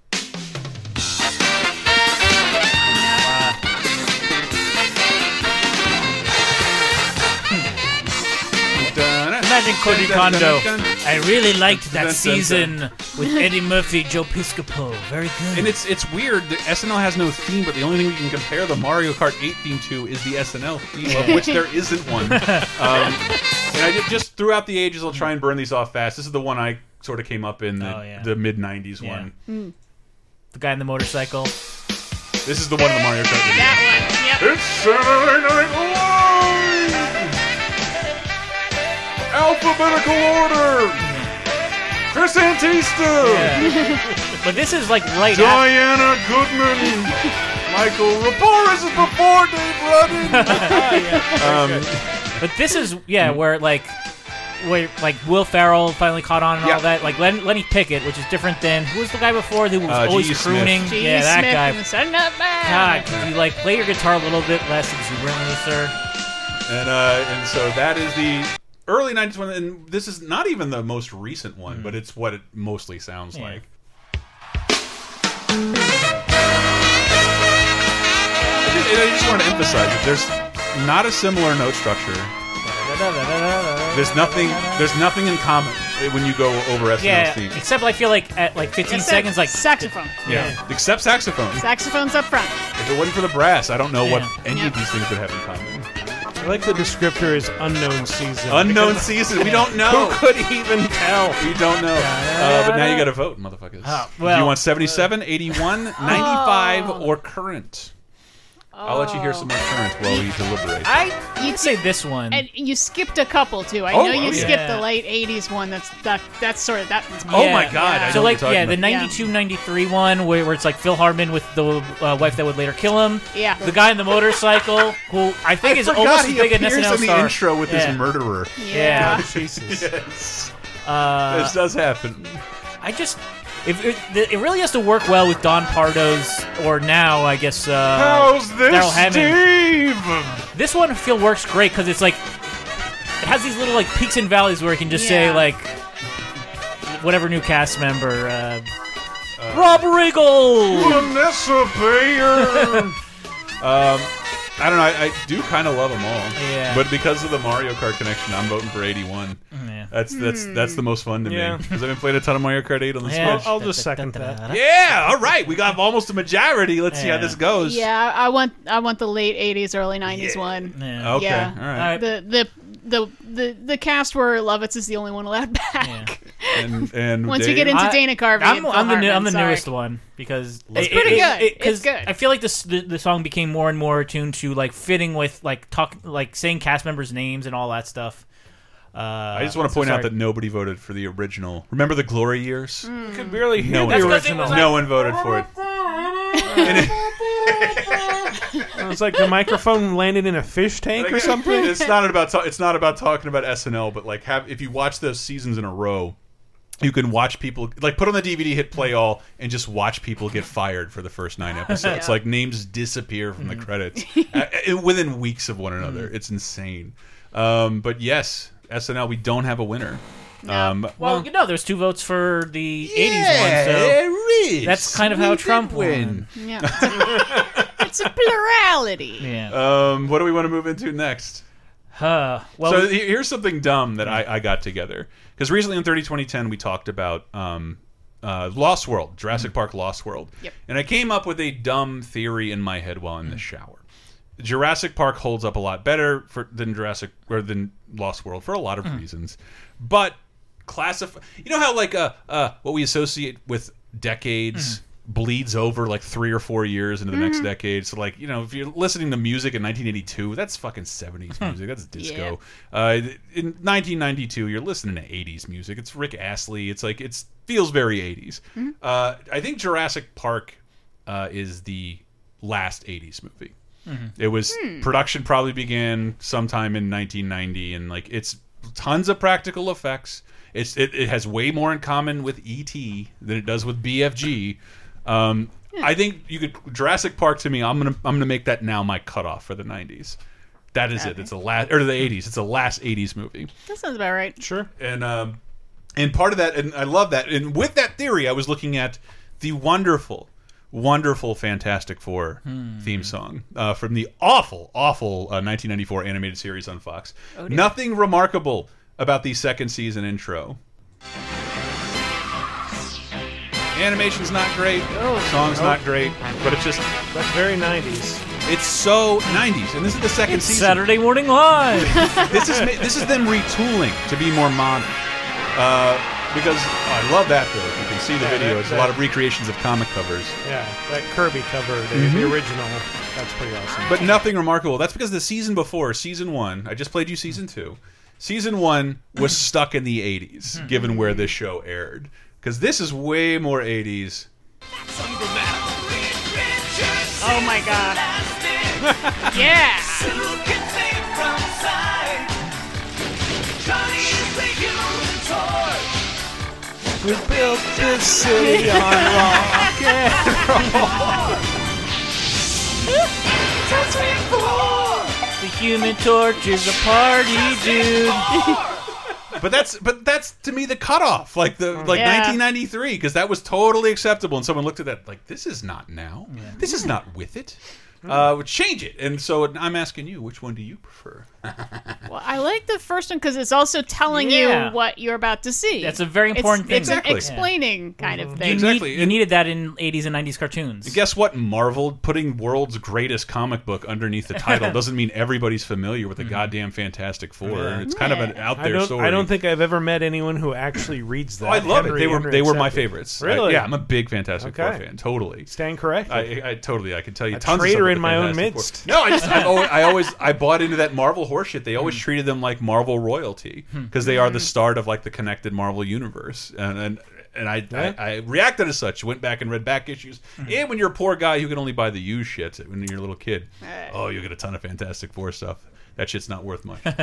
S2: Imagine Koji Kondo. I really liked
S1: Dun, dun,
S2: that season with Eddie Murphy, Joe Piscopo. Very good.
S1: And it's it's weird. that SNL has no theme, but the only thing we can compare the Mario Kart 8 theme to is the SNL theme, of which there isn't one. [laughs] Um, and I did, just throughout the ages, I'll try and burn these off fast. This is the one I sort of came up in the,
S2: Oh, yeah.
S1: the mid '90s
S2: Yeah.
S1: one.
S2: the guy in the motorcycle.
S1: This is the one in the Mario Kart video.
S3: that one. Yep.
S1: It's Saturday Night Live! Alphabetical order!
S4: Chris Antista.
S2: But this is like right after.
S4: Diana Goodman. Michael Raporis is before Dave Rudden. [laughs] um,
S2: But this is yeah, where like where like Will Ferrell finally caught on and
S1: Yeah.
S2: all that. Like Len, Lenny Pickett, which is different than who was the guy before who was
S1: Uh,
S2: always
S1: G.E. Smith.
S2: crooning.
S3: G.E.
S2: Yeah, that
S3: Smith
S2: guy.
S3: and the Sun Up
S2: God,
S3: Band.
S2: could you like play your guitar a little bit less exuberantly, sir?
S1: And uh, and so that is the early '90s one, and this is not even the most recent one, but hmm. it's what it mostly sounds
S2: Yeah.
S1: like. And I just want to emphasize that there's not a similar note structure. There's nothing. There's nothing in common when you go over SNL's
S2: Yeah,
S1: theme.
S2: except I feel like at like 15
S3: Except
S2: seconds, like
S3: saxophone.
S1: Yeah, except saxophone.
S3: Saxophone's up front.
S1: If it wasn't for the brass, I don't know what any
S3: Yeah.
S1: of these things would have in common.
S4: I like the descriptor is unknown season.
S1: Unknown
S4: Because
S1: season. We don't know. [laughs]
S4: Who could even tell?
S1: We don't know. Uh, but now you got to vote, motherfuckers.
S2: Oh,
S1: Do you want 77, 81, 95, [laughs] or current? I'll let you hear some more current while we deliberate.
S2: I you'd say this one.
S3: And you skipped a couple too. I
S1: Oh,
S3: know you
S1: oh, yeah.
S3: skipped the late '80s one. That's that. That's sort of that. one's
S1: Oh my God, I know
S2: so
S1: what
S2: like
S1: you're
S2: yeah,
S1: talking
S2: the
S1: about.
S2: 92 93 one where, where it's like Phil Hartman with the uh, wife that would later kill him.
S3: Yeah.
S2: The guy in the motorcycle who I think
S1: I
S2: is
S1: forgot
S2: almost
S1: he
S2: as big an
S1: appears
S2: SNL
S1: in the
S2: star.
S1: intro with
S2: yeah.
S1: his murderer.
S2: Yeah.
S4: Jesus.
S1: Yes.
S2: Uh,
S1: this does happen.
S2: I just if it, it really has to work well with Don Pardo's or now I guess uh,
S4: How's this, Steve?
S2: This one feel works great because it's like it has these little like peaks and valleys where it can just say like whatever new cast member. Uh, Rob Riggle.
S4: Vanessa Bayer. [laughs]
S1: Um, I don't know. I, I do kind of love them all.
S2: Yeah.
S1: But because of the Mario Kart connection, I'm voting for 81.
S2: Yeah.
S1: That's that's that's the most fun to
S4: Yeah.
S1: me because I've been playing a ton of Mario Kart 8 on the
S2: Yeah.
S1: Switch.
S4: I'll just second that.
S1: Yeah, all right. We got almost a majority. Let's see how
S2: Yeah.
S1: this goes.
S3: Yeah, I want I want the late '80s, early '90s one.
S2: Yeah.
S1: Okay.
S3: Yeah.
S1: All right.
S2: Alright.
S3: The the the the the cast where Lovitz is the only one allowed [laughs] back.
S1: And and [laughs]
S3: Once
S1: Dave?
S3: we get into
S2: I-
S3: Dana Carvey,
S2: I'm,
S3: and Phil
S2: I'm the new,
S3: Hartman,
S2: I'm the
S3: sorry.
S2: newest one because
S3: It's pretty good. It's
S2: 'cause
S3: good.
S2: I feel like this the, the song became more and more attuned to like fitting with like talk like saying cast members' names and all that stuff. Uh,
S1: I just want to point out that nobody voted for the original. Remember the glory years?
S3: Hmm.
S4: You could barely hear
S1: No
S4: the
S1: one,
S2: That's 'cause it
S4: original.
S2: was
S1: no one voted for it. And it- [laughs]
S4: It was like the microphone landed in a fish tank or something.
S1: It's not about ta- it's not about talking about SNL, but like have if you watch those seasons in a row, you can watch people like put on the DVD, hit play all, and just watch people get fired for the first nine [laughs] episodes.
S3: Yeah.
S1: Like names disappear from the credits [laughs] uh, uh, within weeks of one another. It's insane. Um, but yes, SNL, we don't have a winner. Um,
S2: Well, you know, there's two votes for the '80s
S1: yeah,
S2: one, so
S1: there is.
S2: that's kind of how Trump
S1: did win.
S3: Yeah, it's [laughs] a, it's a plurality.
S2: yeah.
S1: Um, what do we want to move into next?
S2: Huh. Well,
S1: so he- here's something dumb that I, I got together because recently in 30 2010 we talked about um, uh, Lost World, Jurassic Park Lost World,
S3: Yep.
S1: and I came up with a dumb theory in my head while in the shower. Jurassic Park holds up a lot better for than Jurassic or than Lost World for a lot of reasons, but classify. You know how like uh, uh what we associate with decades bleeds over like three or four years into the next decade. So like you know if you're listening to music in 1982, that's fucking 70s music. That's disco. Uh, in 1992, you're listening to 80s music. It's Rick Astley. It's like it's feels very 80s. Uh, I think Jurassic Park uh, is the last 80s movie. It was production probably began sometime in 1990, and like it's tons of practical effects. It's it, it has way more in common with ET than it does with BFG. Um, I think you could Jurassic Park to me. I'm gonna I'm gonna make that now my cutoff for the 90s. That is it. It's the last or the 80s. It's the last 80s movie.
S3: That sounds about right.
S4: Sure.
S1: And um, and part of that, and I love that. And with that theory, I was looking at the wonderful, wonderful Fantastic Four theme song uh, from the awful, awful uh, 1994 animated series on Fox. Nothing remarkable about the second season intro. Animation's not great, song's not great, but it's just
S4: That's very 90s.
S1: it's so 90s, and this is the second
S2: it's
S1: season
S2: Saturday Morning Live. [laughs]
S1: this is this is them retooling to be more modern. Uh, because oh, I love that though. If you can see the
S4: Yeah,
S1: video,
S4: that-
S1: it's a lot of recreations of comic covers,
S4: Yeah, that Kirby cover, the,
S1: Mm-hmm.
S4: the original. That's pretty awesome.
S1: but nothing remarkable. That's because the season before, season one, I just played you season two. Season one was stuck in the '80s, given where this show aired, because this is way more '80s.
S3: Oh my god. yeah.
S4: We built this city on rock and roll.
S2: The Human Torch is a party, dude. [laughs]
S1: But that's but that's to me the cutoff, like the like
S2: Yeah.
S1: 1993, because that was totally acceptable. And someone looked at that like this is not now. This is not with it. Uh, hmm. change it. And so I'm asking you, which one do you prefer? [laughs]
S3: Well, I like the first one because it's also telling
S2: Yeah.
S3: you what you're about to see.
S2: That's a very
S3: It's-
S2: important thing.
S3: It's an
S1: Exactly.
S3: explaining kind of mm-hmm. thing.
S2: You,
S1: Exactly.
S2: need, you needed that in 80s and 90s cartoons.
S1: Guess what? Marvel putting world's greatest comic book underneath the title [laughs] doesn't mean everybody's familiar with the mm-hmm. goddamn Fantastic Four.
S4: Yeah.
S1: It's kind of an out
S4: I
S1: there
S4: don't,
S1: story.
S4: I don't think I've ever met anyone who actually reads that.
S1: Oh, I love
S4: Henry-
S1: it. They were
S4: Henry
S1: they were my
S4: accepted.
S1: favorites. I-
S4: Really?
S1: yeah, I'm a big Fantastic Four
S4: Okay.
S1: fan. Totally.
S4: Stand corrected.
S1: I, I totally. I can tell you
S4: A
S1: tons of
S4: traitor
S1: stuff with
S4: in my own
S1: Fantastic Four.
S4: midst.
S1: No, I just I always, I always I bought into that Marvel horseshit. They always hmm. treated them like Marvel royalty hmm. because they are the hmm. start of like the connected Marvel universe. And and and I,
S4: Yeah.
S1: I, I reacted as such. Went back and read back issues. And when you're a poor guy who can only buy the used shit when you're a little kid, oh, you get a ton of Fantastic Four stuff. That shit's not worth much. [laughs] uh,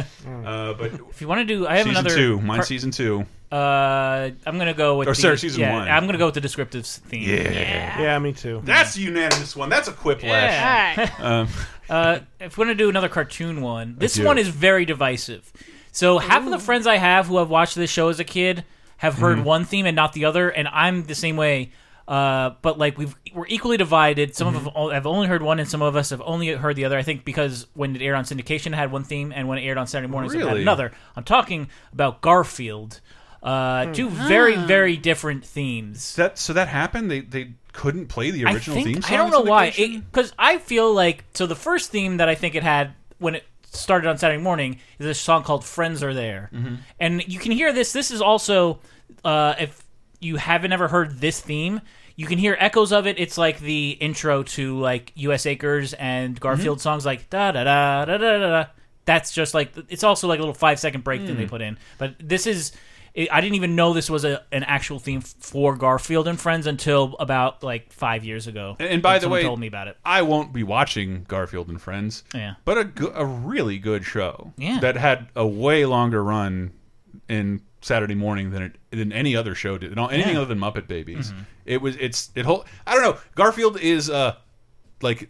S1: but
S2: If you want to do, I have
S1: season
S2: another.
S1: two. Mine's
S2: car-
S1: season two.
S2: Uh, I'm gonna go with.
S1: Or,
S2: the,
S1: sorry, season
S2: yeah,
S1: one.
S2: I'm gonna go with the descriptive theme.
S1: Yeah.
S4: Yeah, me too.
S1: That's the unanimous one. That's a quiplash.
S2: Yeah. [laughs]
S1: Um,
S2: Uh, if we're gonna do another cartoon one, this one is very divisive. So half of the friends I have who have watched this show as a kid have heard
S1: Mhm.
S2: one theme and not the other, and I'm the same way. Uh, but like we've we're equally divided. Some
S1: Mm-hmm.
S2: of us have only heard one, and some of us have only heard the other. I think because when it aired on syndication, it had one theme, and when it aired on Saturday mornings, it had another. I'm talking about Garfield. Uh,
S1: Hmm.
S2: Two very very different themes.
S1: That so that happened. They they couldn't play the original
S2: I think,
S1: theme song.
S2: I don't know why. Because I feel like so the first theme that I think it had when it started on Saturday morning is a song called "Friends Are There,"
S1: Mhm.
S2: and you can hear this. This is also uh, if you haven't ever heard this theme. You can hear echoes of it. It's like the intro to like U.S. Acres and Garfield
S1: Mm-hmm.
S2: songs, like da da da da da da. That's just like it's also like a little five second break that they
S1: Mm.
S2: put in. But this is I didn't even know this was a, an actual theme for Garfield and Friends until about like five years ago.
S1: And, and by the way,
S2: told me about it.
S1: I won't be watching Garfield and Friends.
S2: Yeah.
S1: but a a really good show.
S2: Yeah.
S1: that had a way longer run in Saturday morning than it than any other show did. Anything
S2: Yeah.
S1: Other than Muppet Babies. It was it's it whole. I don't know. Garfield is uh like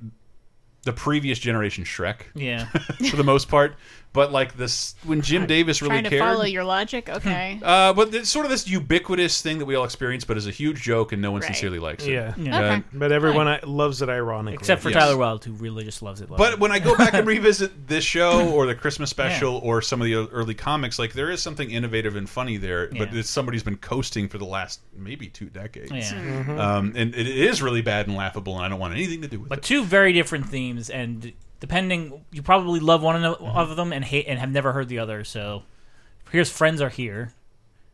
S1: the previous generation Shrek.
S2: Yeah. [laughs]
S1: for the most part. But like this, when Jim Davis really
S3: Trying to
S1: cared,
S3: follow your logic. Okay.
S1: uh, but it's sort of this ubiquitous thing that we all experience, but is a huge joke and no one
S3: Right.
S1: sincerely likes it.
S4: Yeah.
S2: Yeah.
S1: Uh,
S3: Okay.
S4: But everyone I, loves it ironically.
S2: Except for
S1: Yes.
S2: Tyler Wilde, who really just loves it. loves
S1: But
S2: it.
S1: when I go back and revisit this show [coughs] or the Christmas special or some of the early comics, like there is something innovative and funny there. But
S2: Yeah.
S1: it's somebody's been coasting for the last maybe two decades.
S2: Yeah.
S3: Mm-hmm.
S1: Um, and it is really bad and laughable, and I don't want anything to do with it.
S2: But
S1: it.
S2: two very different themes, and depending, you probably love one of of mm-hmm. them and hate and have never heard the other. So here's "Friends Are Here."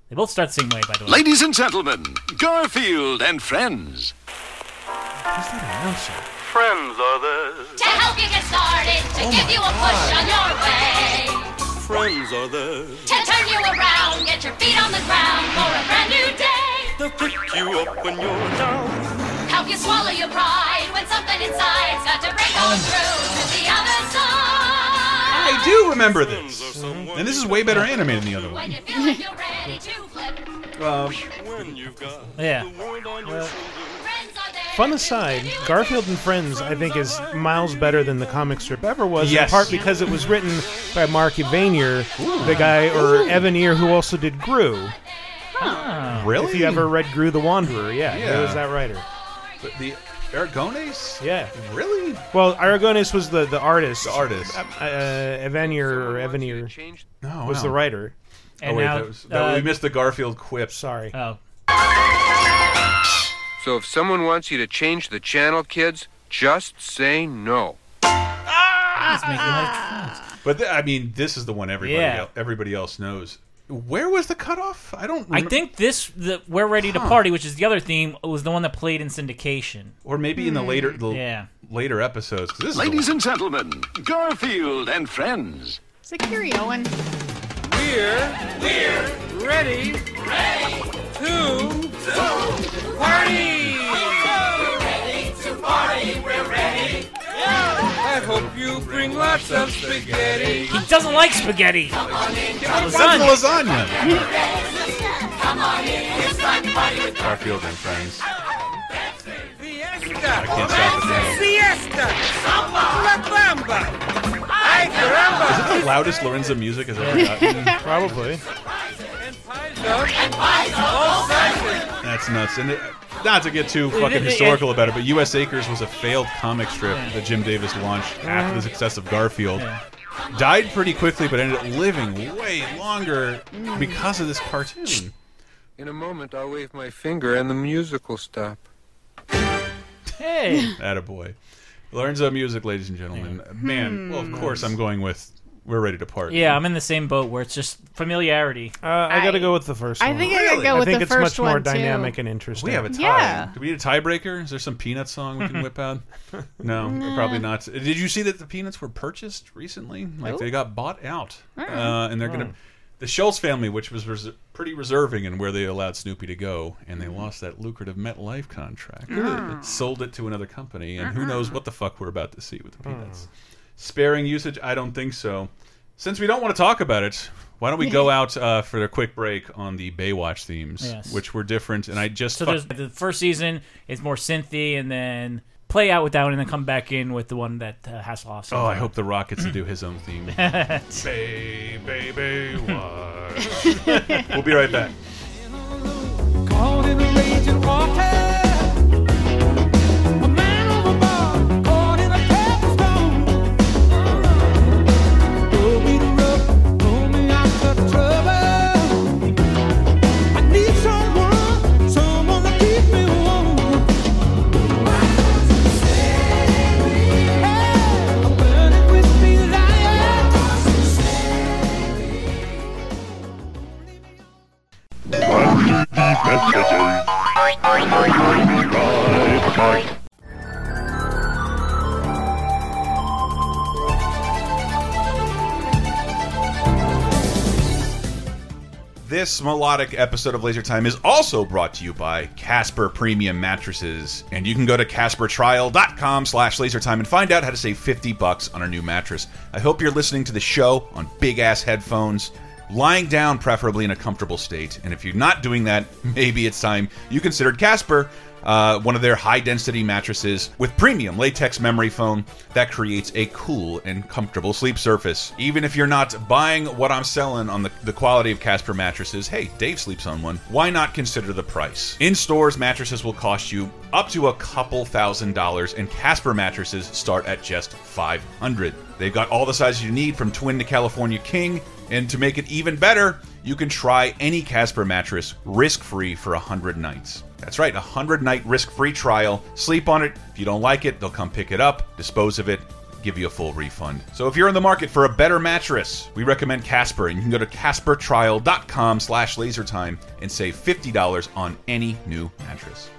S2: They both start the same way, by the way.
S11: Ladies and gentlemen, Garfield and friends.
S12: Friends are there.
S13: To help you get started, to oh give you a push on your way.
S12: Friends are there.
S13: To turn you around, get your feet on the ground for a brand new day.
S12: They'll pick you up when you're down.
S13: Help you swallow your pride when something inside's got to break on through to the other side.
S1: I do remember this, and this is way better animated than the other one.
S13: You feel like you're ready to flip.
S1: Um,
S12: When you've got
S2: Yeah.
S12: the world on your shoulders.
S4: Fun aside, Garfield and Friends, I think, is miles better than the comic strip ever was.
S1: Yes.
S4: In part because it was written by Mark Evanier, the guy or Evanier who also did Groo.
S1: Really?
S4: If you ever read Groo the Wanderer, yeah, he was that writer.
S1: The, the Aragones?
S4: Yeah.
S1: Really?
S4: Well, Aragones was the the artist.
S1: The artist.
S4: Uh, uh, Evanier or Evanier
S1: Oh,
S4: was
S1: wow.
S4: the writer.
S1: Oh, wait,
S2: now,
S1: that was, that,
S2: uh,
S1: we missed the Garfield quip.
S4: Sorry.
S2: Oh,
S14: So if someone wants you to change the channel, kids, just say no.
S2: he's making like
S1: But th I mean, this is the one everybody
S2: Yeah.
S1: el- everybody else knows. Where was the cutoff? I don't.
S2: I think this, the "We're Ready to
S1: Huh.
S2: Party," which is the other theme, was the one that played in syndication.
S1: or maybe in the later the hmm.
S2: Yeah.
S1: later episodes. This
S11: Ladies and gentlemen, Garfield and friends.
S3: Is it Owen?
S12: We
S15: We're we're ready ready to to party. We're hope you bring lots of spaghetti.
S2: He doesn't like spaghetti.
S1: Lasagna. lasagna.
S15: Come on in, it's time to party with
S1: Garfield and friends.
S15: Fiesta.
S1: I can't stop it
S15: La bamba. Ay, caramba.
S1: Is it the loudest Lorenzo Music has ever gotten? [laughs]
S4: Probably.
S15: And pies of all sizes.
S1: That's nuts. And it, not to get too fucking historical about it, but U.S. Acres was a failed comic strip that Jim Davis launched after the success of Garfield. Died pretty quickly, but ended up living way longer because of this cartoon.
S14: In a moment, I'll wave my finger and the music will stop.
S2: Hey. [laughs]
S1: Attaboy. Lorenzo Music, ladies and gentlemen. Man, well, of course, I'm going with We're Ready to part.
S2: Yeah, I'm in the same boat where it's just familiarity.
S4: Uh, I got to go with the first
S3: I
S4: one.
S3: think I gotta go with
S4: think
S3: the
S4: it's
S3: first
S4: much more
S3: one, too.
S4: dynamic and interesting.
S1: We have a tie.
S3: Yeah.
S1: Do we need a tiebreaker? Is there some Peanuts song we can [laughs] whip out? No, probably not. Did you see that the Peanuts were purchased recently? Like they got bought out, uh, and they're gonna. The Schulz family, which was res pretty reserving in where they allowed Snoopy to go, and they lost that lucrative MetLife contract, sold it to another company, and who knows what the fuck we're about to see with the Peanuts. Sparing usage? I don't think so. Since we don't want to talk about it, why don't we go [laughs] out uh, for a quick break on the Baywatch themes,
S2: Yes.
S1: which were different, and I just
S2: So there's the first season is more synthy, and then play out with that one, and then come back in with the one that uh, Hasselhoff.
S1: Oh, I hope The Rock gets to do his own theme. [laughs] Bay, bay, Baywatch. [laughs] we'll be right back. This melodic episode of Laser Time is also brought to you by Casper Premium Mattresses. And you can go to CasperTrial.com slash lasertime and find out how to save 50 bucks on a new mattress. I hope you're listening to the show on big-ass headphones, lying down preferably in a comfortable state. And if you're not doing that, [laughs] maybe it's time you considered Casper, uh, one of their high-density mattresses with premium latex memory foam that creates a cool and comfortable sleep surface. Even if you're not buying what I'm selling on the, the quality of Casper mattresses, hey, Dave sleeps on one. Why not consider the price? In stores, mattresses will cost you up to a couple thousand dollars, and Casper mattresses start at just 500. They've got all the sizes you need from twin to California king, and to make it even better, you can try any Casper mattress risk-free for 100 nights. That's right, a 100 night risk-free trial. Sleep on it. If you don't like it, they'll come pick it up, dispose of it, give you a full refund. So if you're in the market for a better mattress, we recommend Casper, and you can go to caspertrial.com slash lasertime and save $50 on any new mattress.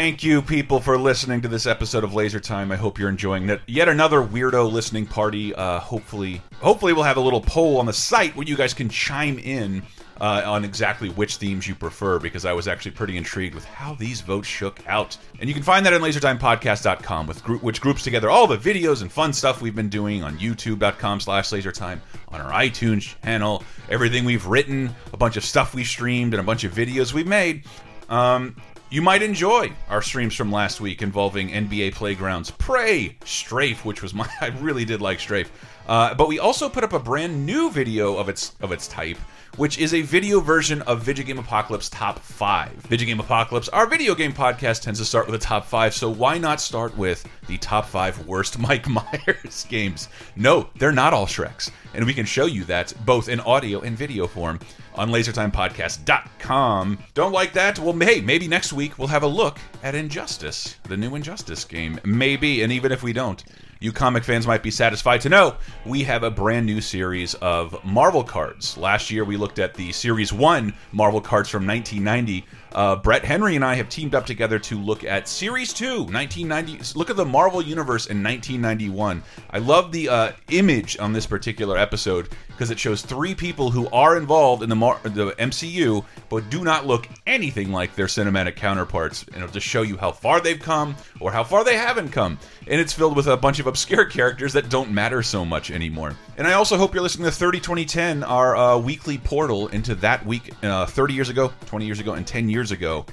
S1: Thank you, people, for listening to this episode of Laser Time. I hope you're enjoying it. Yet another weirdo listening party. Uh, hopefully, hopefully we'll have a little poll on the site where you guys can chime in uh, on exactly which themes you prefer. Because I was actually pretty intrigued with how these votes shook out. And you can find that on LaserTimePodcast.com, with group, which groups together all the videos and fun stuff we've been doing on YouTube.com/slash LaserTime, on our iTunes channel, everything we've written, a bunch of stuff we streamed, and a bunch of videos we've made. Um, you might enjoy our streams from last week involving NBA Playgrounds, Prey, Strafe, which was my [laughs] I really did like Strafe. Uh, but we also put up a brand new video of its of its type, which is a video version of Video Game Apocalypse Top 5. Video Game Apocalypse, our video game podcast, tends to start with a top 5, so why not start with the top 5 worst [laughs] Mike Myers games? No, they're not all Shreks, and we can show you that both in audio and video form on lasertimepodcast.com. Don't like that? Well, hey, maybe next week we'll have a look at Injustice, the new Injustice game. Maybe, and even if we don't, you comic fans might be satisfied to know we have a brand new series of Marvel cards. Last year we looked at the Series 1 Marvel cards from 1990. Uh, Brett Henry and I have teamed up together to look at Series 2, 1990. Look at the Marvel Universe in 1991. I love the uh, image on this particular episode because it shows three people who are involved in the, Mar the MCU but do not look anything like their cinematic counterparts. And it'll just show you how far they've come or how far they haven't come. And it's filled with a bunch of obscure [laughs] characters that don't matter so much anymore. And I also hope you're listening to 30 2010, our uh, weekly portal into that week uh, 30 years ago, 20 years ago, and 10 years ago.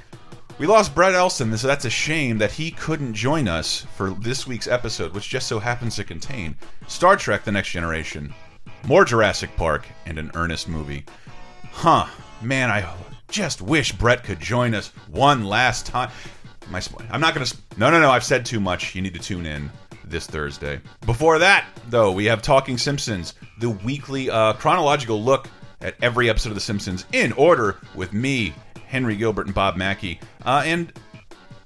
S1: We lost Brett Elston, so that's a shame that he couldn't join us for this week's episode, which just so happens to contain Star Trek The Next Generation, more Jurassic Park, and an Ernest movie. Huh, man, I just wish Brett could join us one last time. My, I'm not to. No, no, no, I've said too much. You need to tune in this Thursday. Before that, though, we have Talking Simpsons, the weekly uh, chronological look at every episode of The Simpsons in order with me, Henry Gilbert, and Bob Mackey. Uh, and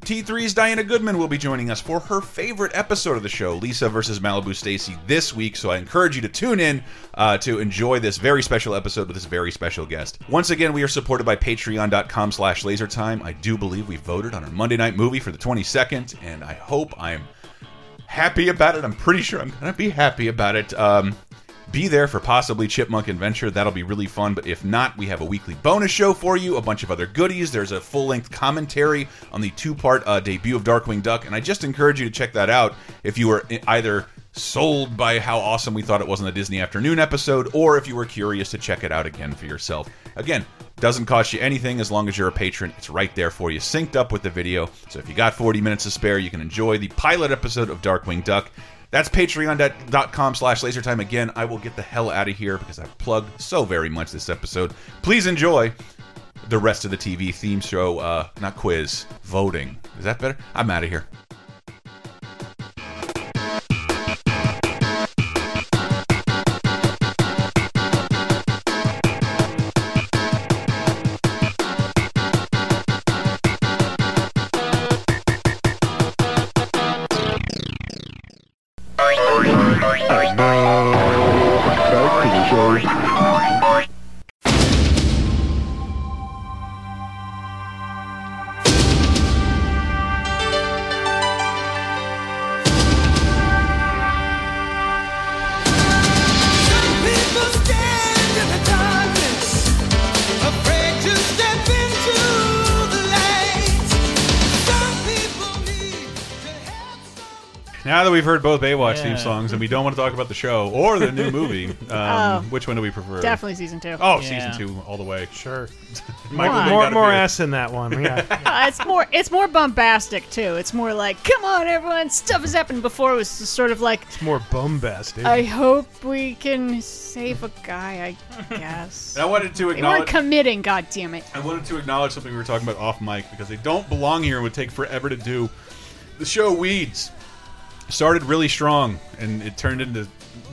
S1: T3's Diana Goodman will be joining us for her favorite episode of the show, Lisa versus Malibu Stacy, this week. So I encourage you to tune in uh, to enjoy this very special episode with this very special guest. Once again, we are supported by patreon.com slash lasertime. I do believe we voted on our Monday night movie for the 22nd, and I hope I'm happy about it. I'm pretty sure I'm to be happy about it. Um, be there for possibly Chipmunk Adventure. That'll be really fun. But if not, we have a weekly bonus show for you, a bunch of other goodies. There's a full length commentary on the two part uh, debut of Darkwing Duck. And I just encourage you to check that out if you were either sold by how awesome we thought it was in the Disney Afternoon episode, or if you were curious to check it out again for yourself. Again, doesn't cost you anything as long as you're a patron. It's right there for you, synced up with the video. So if you got 40 minutes to spare, you can enjoy the pilot episode of Darkwing Duck. That's patreon.com slash lasertime. Again, I will get the hell out of here because I've plugged so very much this episode. Please enjoy the rest of the TV theme show, uh, not quiz, voting. Is that better? I'm out of here. We've heard both Baywatch
S3: Yeah.
S1: theme songs and we don't want to talk about the show or the new movie, [laughs] um,
S3: Oh.
S1: which one do we prefer?
S3: Definitely season two.
S1: Oh,
S3: Yeah.
S1: season two all the way.
S4: Sure. [laughs]
S1: Michael,
S4: More, more ass in that one. Yeah. [laughs]
S3: Uh, it's more it's more bombastic too. It's more like, come on, everyone, stuff has happened before. It was sort of like,
S4: it's more bombastic.
S3: I hope we can save a guy. I guess.
S1: And I wanted to
S3: They weren't
S1: acknowledge.
S3: committing. God damn it.
S1: I wanted to acknowledge something we were talking about off mic because they don't belong here and would take forever to do. The show Weeds started really strong and it turned into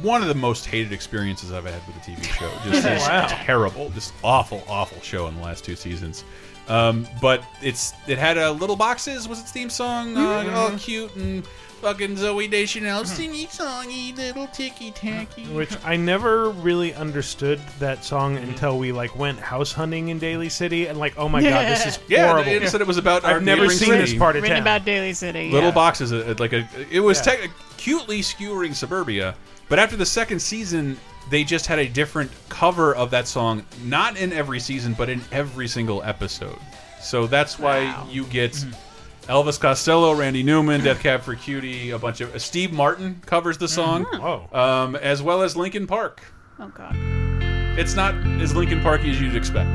S1: one of the most hated experiences I've had with a TV show. [laughs] Just this
S4: Wow.
S1: terrible, just awful, awful show in the last two seasons. Um, but it's it had a little boxes was its theme song, uh, all cute and fucking Zooey Deschanel singy songy little ticky tacky.
S4: Which I never really understood that song until we like went house hunting in Daly City and like, oh my god, this is
S1: Yeah,
S4: horrible.
S1: they said it was about our
S4: I've never
S1: neighboring
S4: seen
S1: city.
S4: this part of
S3: Written
S4: town.
S3: about Daly City.
S1: little
S3: yeah.
S1: boxes uh, like a it was
S4: Yeah.
S1: tech cutely skewering suburbia but after the second season they just had a different cover of that song not in every season but in every single episode so that's why you get Elvis Costello, Randy Newman, Death Cab for Cutie, a bunch of uh, Steve Martin covers the song,
S4: Oh.
S1: um, as well as Linkin Park.
S3: Oh god.
S1: It's not as Linkin Parky as you'd expect.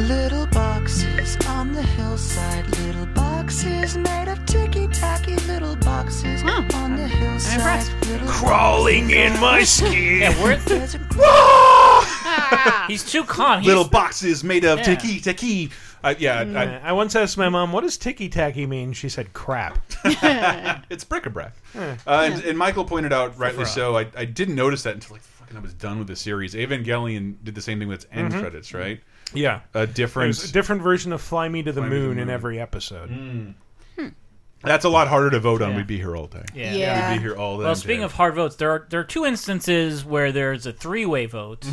S16: Little boxes on the hillside, little boxes made of ticky tacky, little boxes on the hillside.
S3: impressed.
S16: little
S4: Crawling in my skin.
S2: Yeah, we're,
S16: There's [laughs]
S2: he's too calm. He's,
S1: Little boxes made of
S2: Yeah.
S1: tiki tiki. Uh, yeah, I,
S4: I, I once asked my mom, "What does ticky tacky mean?" She said, "Crap." [laughs]
S1: it's bric-a-brac. [laughs] Uh, and, and Michael pointed out, rightly so, I, I didn't notice that until like fucking I was done with the series. Evangelion did the same thing with its end
S4: Mhm.
S1: credits, right?
S4: Yeah,
S1: a different
S4: There's a different version of "Fly Me to the
S1: Fly Me to the
S4: Moon" in
S1: Moon.
S4: every episode.
S1: Mm. That's a lot harder to vote on.
S2: Yeah.
S1: We'd be here all day.
S2: Yeah.
S3: Yeah.
S1: We'd be here all day.
S2: Well, speaking of hard votes, there are there are two instances where there's a three way vote.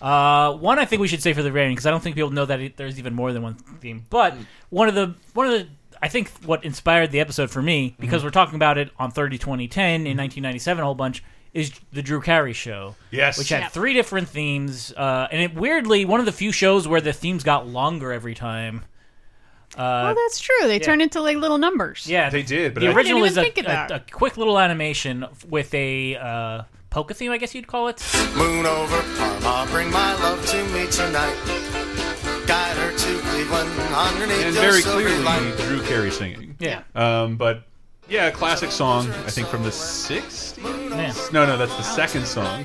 S2: Uh, one I think we should say for the rating because I don't think people know that it, there's even more than one theme. But one of the one of the I think what inspired the episode for me because
S1: Mm-hmm.
S2: we're talking about it on 30 2010 in 1997 a whole bunch is the Drew Carey show.
S1: Yes.
S2: which had
S1: Yep.
S2: three different themes, uh, and it weirdly one of the few shows where the themes got longer every time. Uh,
S3: well, that's true. They
S2: yeah.
S3: turn into like little numbers.
S2: yeah,
S1: They did, but
S2: the
S1: I-
S2: original
S3: I
S2: is
S3: didn't
S2: a,
S3: even think of
S2: a,
S3: that.
S2: a quick little animation with a uh, polka theme, I guess you'd call it.
S17: Moon over Parma, bring my love to me tonight. Guide her to Cleveland underneath
S1: and
S17: your
S1: very clearly
S17: light.
S1: Drew Carey singing.
S2: Yeah.
S1: Um, but yeah, a classic song. I think from the '60s.
S2: Yeah.
S1: No, no, that's the second song.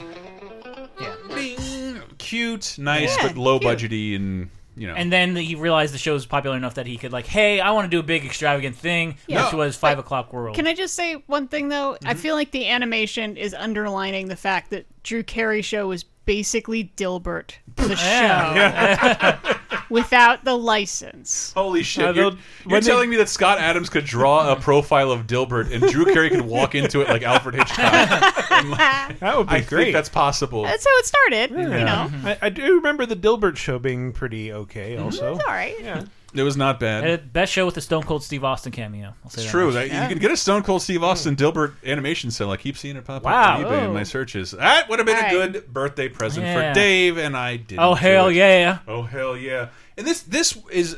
S2: Yeah.
S1: Cute, nice,
S2: Yeah,
S1: but low
S2: cute.
S1: budgety, and you know.
S2: And then he realized the show was popular enough that he could like, hey, I want to do a big extravagant thing,
S3: Yeah.
S2: which was Five O'clock World.
S3: Can I just say one thing though? I mm-hmm. feel like the animation is underlining the fact that Drew Carey show was basically Dilbert, the [laughs] show, [laughs] without the license.
S1: Holy shit!
S4: Uh,
S1: you're you're
S4: when they-
S1: telling me that Scott Adams could draw a profile of Dilbert and Drew Carey could walk into it like Alfred Hitchcock? [laughs]
S4: That would be
S1: I
S4: great.
S1: think that's possible.
S3: That's how it started. You know,
S4: I, I do remember the Dilbert show being pretty okay. Also,
S3: it's all right.
S4: yeah.
S1: It was not bad.
S2: Uh, best show with the Stone Cold Steve Austin cameo. I'll say
S1: It's
S2: that
S1: true.
S2: much.
S1: That, You can get a Stone Cold Steve Austin Dilbert animation cell. I keep seeing it pop
S2: Wow.
S1: up on eBay in
S2: Oh.
S1: my searches. That would have been
S3: All
S1: a
S3: right.
S1: good birthday present
S2: Yeah.
S1: for Dave, and I didn't.
S2: Oh hell
S1: it.
S2: yeah!
S1: Oh hell yeah! And this this is.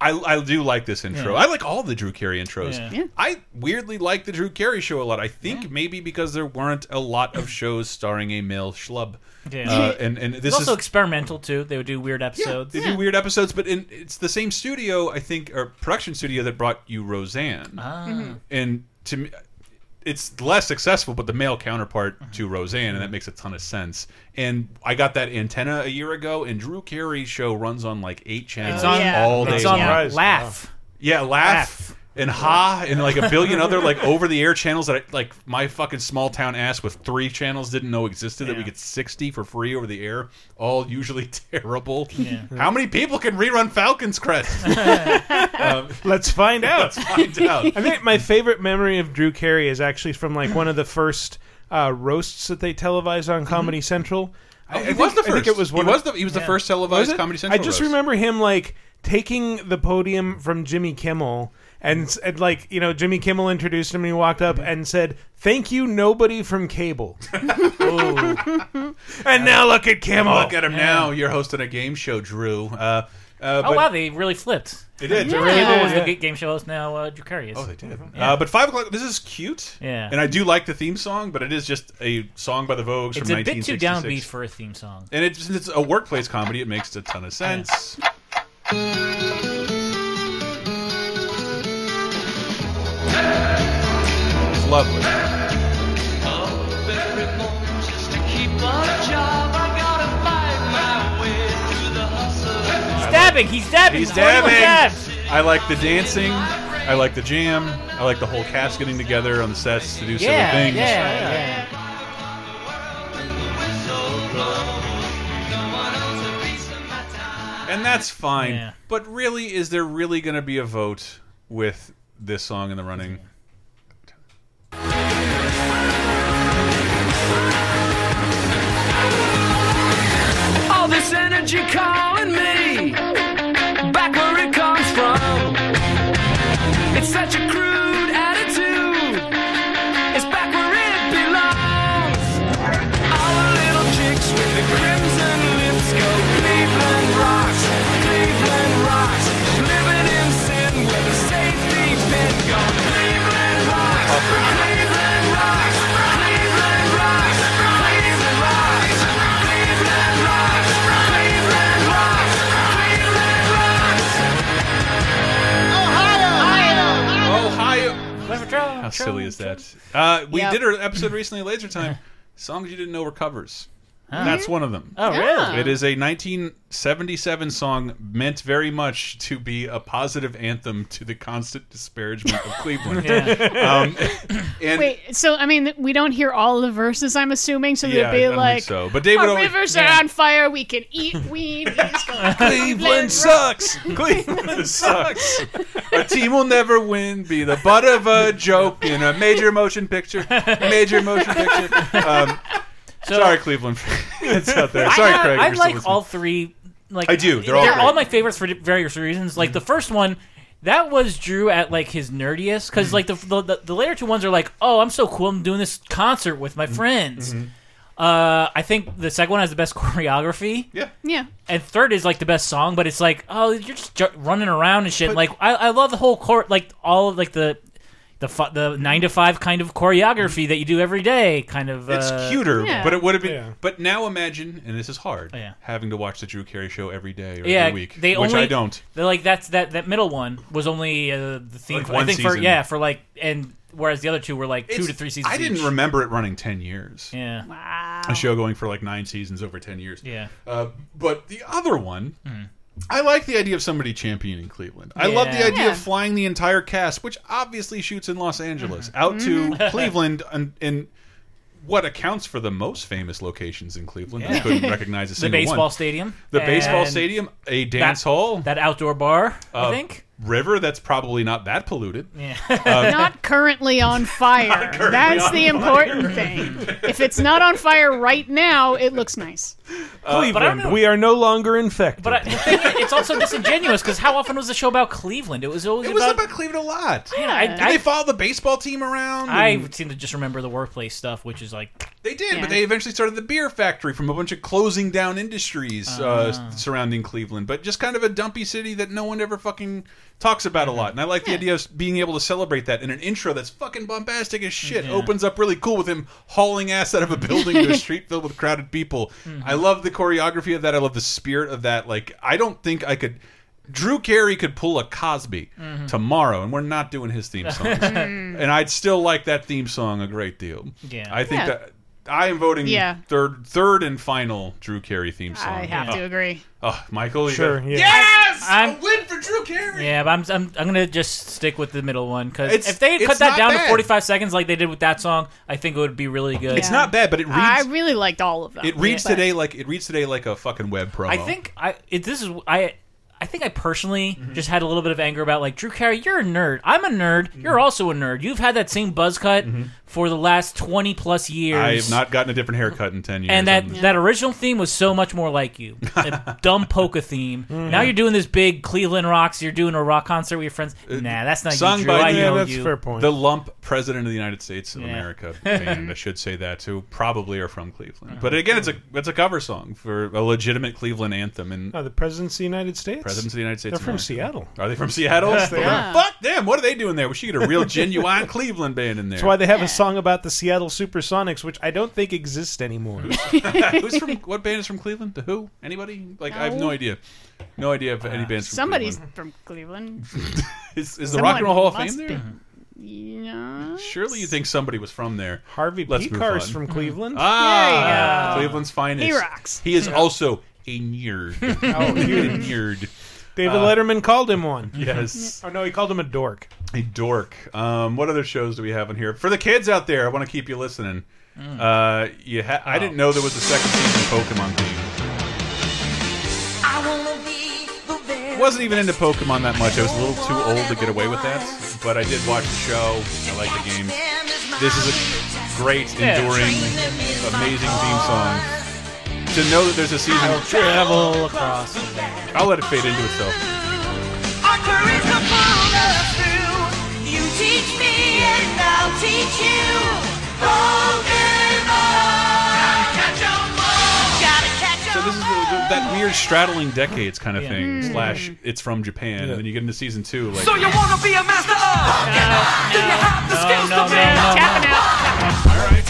S1: I, I do like this intro.
S2: Yeah.
S1: I like all the Drew Carey intros.
S2: Yeah.
S3: Yeah.
S1: I weirdly like the Drew Carey show a lot. I think maybe because there weren't a lot of shows starring a male schlub.
S2: Yeah.
S1: Uh, and and
S2: It's
S1: this
S2: also
S1: is
S2: experimental too. They would do weird episodes.
S1: they do weird episodes, but in, it's the same studio, I think, or production studio that brought you Roseanne.
S2: Ah.
S1: And to me, it's less successful, but the male counterpart mm-hmm. to Roseanne, and that mm-hmm. makes a ton of sense. And I got that antenna a year ago, and Drew Carey's show runs on like eight channels
S2: It's on, oh,
S3: yeah.
S1: all day
S2: it's on
S1: long.
S4: Surprised.
S2: Laugh.
S1: Yeah, laugh.
S2: Laugh.
S1: And ha and like a billion other like over the air channels that I, like my fucking small town ass with three channels didn't know existed that we get sixty for free over the air, all usually [laughs] terrible.
S2: Yeah.
S1: How many people can rerun Falcon's Crest? [laughs] um,
S4: Let's find out.
S1: let's find out.
S4: I think my favorite memory of Drew Carey is actually from like one of the first uh, roasts that they televised on Comedy Central. I, I
S1: It
S4: think,
S1: was the
S4: I think
S1: first.
S4: it was
S1: He
S4: one.
S1: was the he was the first televised
S4: it?
S1: Comedy Central.
S4: I just
S1: roast.
S4: remember him like taking the podium from Jimmy Kimmel. And, and like you know, Jimmy Kimmel introduced him, and he walked up and said, "Thank you, nobody from cable." [laughs] and now look at Kimmel.
S1: Look at him now. You're hosting a game show, Drew. Uh, uh,
S2: Oh
S1: but-
S2: wow, they really flipped.
S1: They did.
S2: Drew
S1: Yeah.
S2: Carey
S4: Yeah.
S2: was
S4: Yeah.
S2: the ga- game show host now. Uh, Drew Carey is.
S1: Oh, they did.
S2: Yeah.
S1: Uh, but five o'clock. This is cute.
S2: Yeah.
S1: And I do like the theme song, but it is just a song by the Vogues
S2: It's
S1: from
S2: a bit too
S1: 1966.
S2: downbeat for a theme song.
S1: And it's, it's a workplace comedy. It makes a ton of sense. Lovely.
S2: Stabbing. He's dabbing.
S1: He's
S2: 21
S1: dabbing.
S2: dabs.
S1: I like the dancing. I like the jam. I like the whole cast getting together on the sets to do silly
S2: Yeah,
S1: things.
S2: yeah, yeah.
S1: And that's fine.
S2: Yeah.
S1: But really, is there really going to be a vote with this song in the running?
S6: Energy calling me back where it comes from. It's such a
S1: How silly is that? Uh, we
S3: Yep.
S1: did an episode recently, Laser Time. [laughs] Songs you didn't know were covers. That's one of them.
S2: Oh, really?
S1: It is a 1977 song meant very much to be a positive anthem to the constant disparagement of Cleveland. [laughs] um, [laughs] and
S3: Wait, so I mean, we don't hear all the verses. I'm assuming, so
S1: Yeah,
S3: they'd be
S1: I
S3: like,
S1: so. But David
S3: "Our
S1: always-
S3: rivers
S1: Yeah.
S3: are on fire. We can eat weed. [laughs]
S1: Cleveland sucks. Cleveland sucks. A team will never win. Be the butt of a joke in a major motion picture. Major motion picture. Um, sorry, Cleveland. [laughs] it's out there. Sorry,
S2: I,
S1: Craig.
S2: I
S1: you're
S2: like all three. Like
S1: I do. They're all great.
S2: all my favorites for various reasons. Like the first one, that was Drew at like his nerdiest because
S1: Mm-hmm.
S2: like the, the the the later two ones are like, oh, I'm so cool. I'm doing this concert with
S1: Mm-hmm.
S2: my friends. Uh, I think the second one has the best [laughs] choreography.
S1: Yeah.
S3: Yeah.
S2: And third is like the best song, but it's like, oh, you're just ju- running around and shit. like, I, I love the whole court, like all of like the the fu- the nine to five kind of choreography that you do every day. Kind of,
S1: It's
S2: uh,
S1: cuter,
S2: yeah.
S1: but it would have been.
S2: Yeah.
S1: But now imagine, and this is hard,
S2: Yeah.
S1: having to watch the Drew Carey show every day or
S2: yeah,
S1: every week,
S2: they
S1: which
S2: only
S1: I don't.
S2: They're like that's that that middle one was only uh, the theme.
S1: Like
S2: for,
S1: one
S2: I think for
S1: season.
S2: yeah for like and whereas the other two were like two
S1: It's-
S2: to three seasons.
S1: I didn't
S2: each.
S1: remember it running ten years.
S2: Yeah.
S3: Wow.
S1: A show going for like nine seasons over ten years.
S2: Yeah.
S1: Uh, but the other one, I like the idea of somebody championing Cleveland. I love the idea
S2: Yeah.
S1: of flying the entire cast, which obviously shoots in Los Angeles, out to
S2: Mhm. [laughs]
S1: Cleveland and. and what accounts for the most famous locations in Cleveland? I couldn't [laughs] recognize a
S2: The
S1: single one.
S2: baseball stadium
S1: the baseball stadium, a dance
S2: that-
S1: hall,
S2: that outdoor bar. I
S1: uh,
S2: think.
S1: River that's probably not that polluted.
S2: Yeah.
S1: Um, [laughs]
S3: not currently on fire.
S1: currently
S3: That's
S1: on
S3: the important thing. If it's not on fire right now, it looks nice.
S2: Uh, but I don't
S4: Cleveland,
S2: know-
S4: we are no longer infected.
S2: But I, the thing is, it's also disingenuous because how often was the show about Cleveland? It was always
S1: It was
S2: about,
S1: about Cleveland a lot.
S2: Yeah, I,
S1: Did
S2: I,
S1: they follow the baseball team around?
S2: I
S1: and-
S2: seem to just remember the workplace stuff, which is like
S1: They did, but they eventually started the beer factory from a bunch of closing down industries uh,
S2: Ah.
S1: surrounding Cleveland. But just kind of a dumpy city that no one ever fucking talks about a lot. And I like the idea of being able to celebrate that in an intro that's fucking bombastic as shit.
S2: Yeah.
S1: Opens up really cool with him hauling ass out of a building to a [laughs] street filled with crowded people.
S2: Mhm.
S1: I love the choreography of that. I love the spirit of that. Like, I don't think I could. Drew Carey could pull a Cosby
S2: Mhm.
S1: tomorrow, and we're not doing his theme [laughs] songs.
S3: Mm.
S1: and I'd still like that theme song a great deal.
S2: Yeah.
S1: I think
S3: Yeah.
S1: that I am voting
S3: Yeah.
S1: third, third and final Drew Carey theme song.
S3: I have
S1: oh.
S3: to agree.
S1: Oh, Michael,
S4: Sure, yeah.
S1: Yes,
S2: I'm-
S1: a win for Drew Carey.
S2: Yeah, but I'm, I'm I'm gonna just stick with the middle one because if they had cut that down
S1: bad.
S2: to 45 seconds like they did with that song, I think it would be really good.
S1: It's not bad, but it reads.
S3: I really liked all of them.
S1: it reads
S3: but-
S1: today like it reads today like a fucking web promo.
S2: I think I it, this is I I think I personally
S1: Mm-hmm.
S2: just had a little bit of anger about like Drew Carey. You're a nerd. I'm a nerd.
S1: Mm-hmm.
S2: You're also a nerd. You've had that same buzz cut for the last 20 plus years.
S1: I have not gotten a different haircut in ten years.
S2: And that,
S1: I'm-
S2: that original theme was so much more like you. [laughs] A dumb polka theme. [laughs]
S1: Mm-hmm.
S2: Now you're doing this big Cleveland rocks. You're doing a rock concert with your friends. Nah, that's not
S1: Uh, sung
S2: you, Drew.
S1: by
S2: I
S1: the-
S2: know
S4: that's
S2: you.
S4: fair point.
S1: the lump president of the United States of
S2: Yeah.
S1: America [laughs] band. I should say that too. Probably are from Cleveland,
S2: Uh-huh.
S1: but again, it's a it's a cover song for a legitimate Cleveland anthem. And
S4: Oh, the presidents of the United States.
S1: Presidents of the United States.
S4: They're from
S1: America.
S4: Seattle.
S1: Are they from Seattle?
S4: Yes, they
S3: are.
S1: Fuck them. What are they doing there? We should get a real genuine Cleveland band in there.
S4: That's why they have a song about the Seattle Supersonics, which I don't think exists anymore. [laughs]
S1: Who's from what band is from Cleveland? The Who? Anybody? Like I have no
S3: No.
S1: idea. No idea if any bands from
S3: Somebody's
S1: Cleveland.
S3: from Cleveland. [laughs]
S1: Is, is the Rock and Roll Hall of Fame
S3: must
S1: there?
S3: be. Yeah.
S1: Surely you think somebody was from there.
S4: Harvey
S1: Let's move
S4: Pekar's
S1: on.
S4: from Cleveland.
S1: Ah,
S3: There you go.
S1: Cleveland's finest.
S3: He rocks.
S1: He is also a nerd. [laughs]
S4: Oh,
S1: a nerd.
S4: David
S1: Uh,
S4: Letterman called him one. [laughs]
S1: Yes.
S4: Oh no, he called him a dork.
S1: A dork. Um, what other shows do we have in here? For the kids out there, I want to keep you listening. Uh, you ha I didn't know there was a second season Pokemon theme. I wasn't even into Pokemon that much. I was a little too old to get away with that. But I did watch the show. I like the games. This is a great, enduring, amazing theme song. To know that there's a season.
S2: Travel across.
S1: I'll let it fade into itself.
S15: Our courage will us through. You teach me and I'll teach you. Pokemon. Catch 'em all. Gotta catch 'em
S1: So this is the, the, that weird straddling decades kind of
S2: Yeah.
S1: thing. Slash, it's from Japan, and then you get into season two. Like,
S15: So you wanna be a master of? Do you have the skills
S2: no,
S15: to be?
S2: no,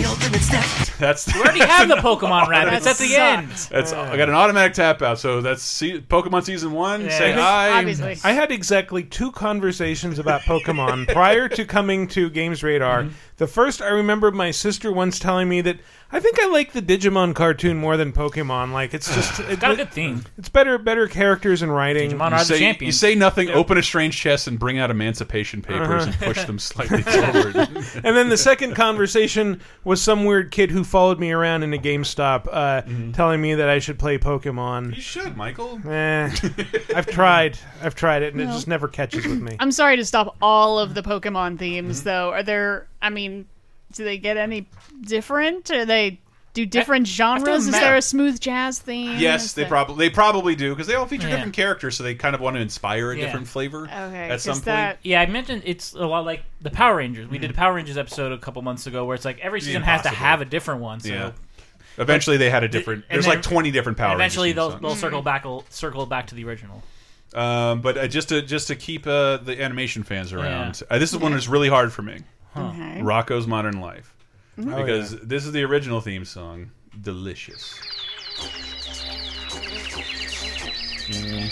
S2: no.
S3: Tapping out.
S1: that's
S2: We already have the Pokemon [laughs] rabbit. It's at the end.
S1: That's I got an automatic tap out. So that's se Pokemon season one. Say hi.
S3: Obviously.
S4: I had exactly two conversations about Pokemon prior to coming to Games Radar.
S1: Mm-hmm. Mm-hmm.
S4: The first, I remember my sister once telling me that I think I like the Digimon cartoon more than Pokemon. Like it's just [sighs] it,
S2: got a good theme.
S4: It's better, better characters and writing.
S2: Digimon
S1: You say, you say nothing, open a strange chest, and bring out emancipation papers
S4: Uh-huh.
S1: and push them [laughs] slightly forward. [laughs]
S4: and then the second conversation was some weird kid who followed me around in a GameStop, uh, telling me that I should play Pokemon.
S1: You should, Michael.
S4: Eh, I've tried. I've tried it, and it just never catches with me.
S3: I'm sorry to stop all of the Pokemon themes, though. Are there? I mean, do they get any different? Are they do different genres? Is
S1: ma-
S3: there a smooth jazz theme?
S1: Yes, they probably they probably do because they all feature
S2: Yeah.
S1: different characters, so they kind of want to inspire a
S2: Yeah.
S1: different flavor
S3: Okay,
S1: at some
S3: 'cause
S1: point.
S2: Yeah, I mentioned it's a lot like the Power Rangers. We did a Power Rangers episode a couple months ago where it's like every season has to have a different one. So
S1: Yeah. Eventually, they had a different. There's
S2: then-
S1: like 20 different Power
S2: and Eventually, they'll they'll circle back circle back to the original.
S1: Um, but uh, just to just to keep uh, the animation fans around, uh, this is one that's really hard for me.
S3: Okay.
S1: Rocko's Modern Life,
S3: Mhm.
S4: Oh,
S1: because this is the original theme song. Delicious. Mm.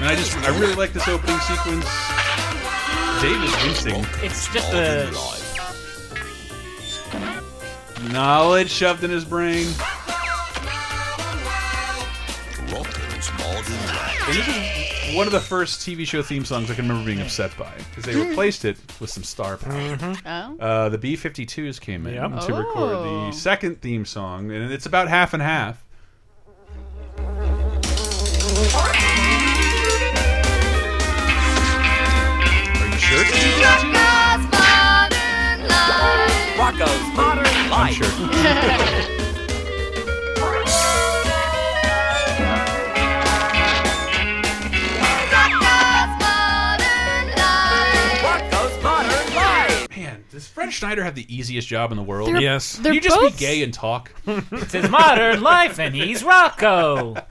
S1: And I just I really like this opening sequence. Dave is wincing.
S2: It's just a
S1: Knowledge shoved in his brain. And this is one of the first TV show theme songs I can remember being upset by because they replaced it with some star power.
S3: Oh.
S1: Uh, the B-52s came in
S4: Yep.
S1: to record
S3: Oh.
S1: the second theme song, and it's about half and half. Are you sure? it's B-52s?
S7: Rocko's Modern
S1: I'm
S7: Life.
S1: sure. [laughs] Man, does Fred Schneider have the easiest job in the world?
S3: They're-
S4: Yes.
S3: They're
S1: you just
S3: both-
S1: be gay and talk? [laughs]
S2: it's his modern life, and he's Rocko.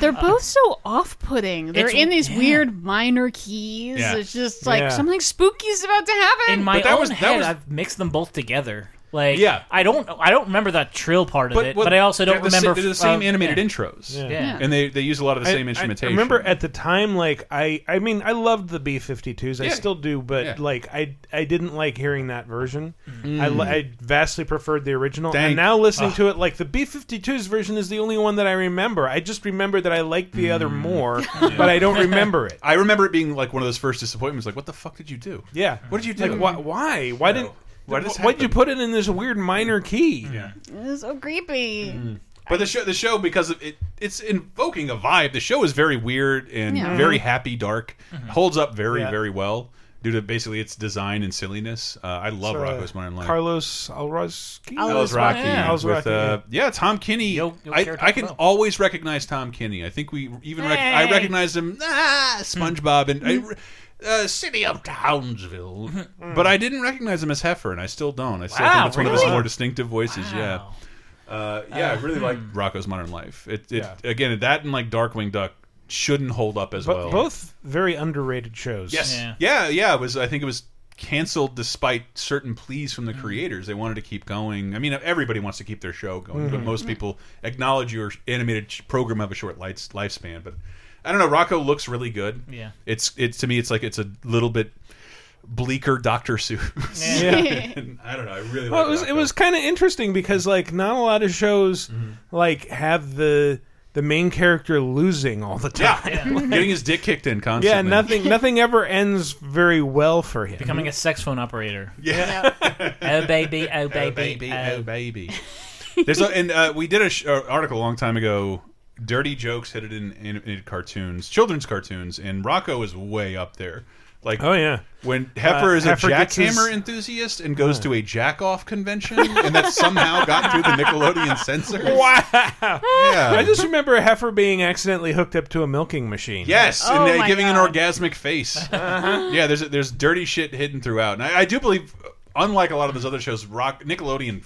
S3: They're both so off-putting. They're
S2: it's-
S3: in these
S2: yeah.
S3: weird minor keys.
S1: Yeah.
S3: It's just like
S4: Yeah.
S3: something spooky's about to happen.
S2: In my
S1: But that
S2: own
S1: was- that
S2: head,
S1: was-
S2: I've mixed them both together. Like,
S1: Yeah.
S2: I don't, I don't remember that trill part of
S1: But,
S2: it,
S1: well,
S2: but I also don't
S1: they're the sa-
S2: remember.
S1: they're the same
S2: uh,
S1: animated
S2: yeah.
S1: intros,
S4: Yeah.
S2: Yeah.
S1: and they they use a lot of the
S4: I-
S1: same
S4: I-
S1: instrumentation.
S4: I, remember at the time, like I, I mean, I loved the B-52s. I
S1: Yeah.
S4: still do, but
S1: Yeah.
S4: like I, I didn't like hearing that version.
S1: Mm.
S4: I, I vastly preferred the original.
S1: Thank-
S4: and now listening
S1: Ugh.
S4: to it, like the B-52s version is the only one that I remember. I just remember that I liked the
S1: Mm.
S4: other more, [laughs] but I don't remember it.
S1: I remember it being like one of those first disappointments. Like, what the fuck did you do?
S4: Yeah.
S1: What did you do?
S4: Like, why? Why? Why
S1: No.
S4: didn't?
S1: Why did
S4: Why'd you put it in this weird minor key?
S1: Yeah.
S3: It's so creepy.
S1: But the show, the show, because of it, it's invoking a vibe. The show is very weird and
S3: Yeah.
S1: very happy, dark. Holds up very,
S4: Yeah.
S1: very well due to basically its design and silliness. Uh, I love
S4: So, uh,
S1: Rocko's Modern Life.
S4: Carlos Alazraki.
S3: Al-
S1: Rocky
S2: Yeah.
S1: with
S4: Alazraki,
S1: uh, yeah Tom Kenny.
S2: Yo- yo
S1: I,
S2: quiero
S1: I can
S2: Taco
S1: always recognize Tom Kenny. I think we even rec I
S2: Hey.
S1: recognized him. Ah, SpongeBob and I, uh, City of Townsville, [laughs] but I didn't recognize him as Heffer, and I still don't. I still
S2: Wow,
S1: think it's one of his
S2: really?
S1: more distinctive voices. Yeah. Uh, yeah, I really
S2: hmm.
S1: like Rocko's Modern Life. It, it
S4: Yeah.
S1: again that and like Darkwing Duck shouldn't hold up as
S4: But
S1: well.
S4: both very underrated shows.
S1: Yes.
S2: Yeah.
S1: Yeah. yeah, It was. I think it was canceled despite certain pleas from the
S2: Mm.
S1: creators. They wanted to keep going. I mean, everybody wants to keep their show going, but most people acknowledge your animated sh- program have a short lights, lifespan. But I don't know. Rocko looks really good.
S2: Yeah.
S1: It's it's to me. It's like it's a little bit bleaker Doctor Seuss. [laughs]
S4: Yeah. [laughs]
S1: And I don't know. I really.
S4: Well,
S1: like
S4: it was it was kind of interesting because like not a lot of shows
S1: Mm-hmm.
S4: like have the the main character losing all the time.
S1: yeah, [laughs] getting his dick kicked in constantly.
S4: Yeah, nothing nothing ever ends very well for him.
S2: Becoming a sex phone operator.
S1: Yeah.
S2: oh baby, oh baby,
S1: oh baby,
S2: oh.
S1: oh baby. There's a, and uh, we did a sh uh, article a long time ago. Dirty jokes hit it in animated cartoons, children's cartoons, and Rocko is way up there. Like,
S4: Oh yeah,
S1: when Heffer
S4: Uh,
S1: is a
S4: Heffer gets
S1: jackhammer
S4: his-
S1: enthusiast and goes to a jack off convention, and that somehow got through the Nickelodeon [laughs] censors.
S4: Wow.
S1: Yeah.
S4: I just remember Heffer being accidentally hooked up to a milking machine.
S1: Yes,
S3: Oh
S1: and uh, giving
S3: God.
S1: an orgasmic face. [laughs] Yeah, there's there's dirty shit hidden throughout, and I, I do believe, unlike a lot of those other shows, Rock Nickelodeon did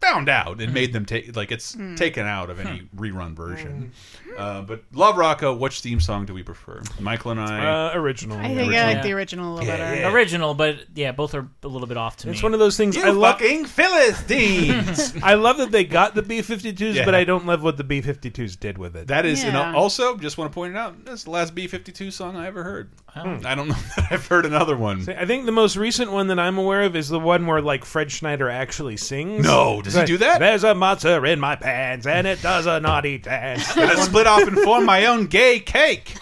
S1: found out and made them take like it's
S3: Hmm.
S1: taken out of any rerun version. Uh, but Love Rocko, which theme song do we prefer? Michael and I.
S4: Uh, original.
S3: I think I like the original a little better.
S2: Original, but yeah, both are a little bit off to me.
S4: It's one of those things
S1: You
S4: I love.
S1: fucking Philistines. [laughs]
S4: I love that they got the B-52s,
S1: Yeah.
S4: but I don't love what the B-52s did with it.
S1: That is, and
S3: Yeah.
S1: also just want to point it out. That's the last B fifty two song I ever heard.
S2: Oh.
S1: I don't know [laughs] that I've heard another one.
S4: I think the most recent one that I'm aware of is the one where like Fred Schneider actually sings.
S1: No, does he do that?
S4: There's a matzah in my pants and it does a naughty dance. [laughs]
S1: I split off and form my own gay cake.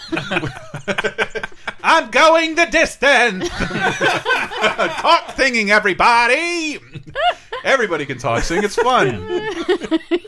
S1: I'm going the distance. [laughs] talk singing, everybody. Everybody can talk sing. It's fun.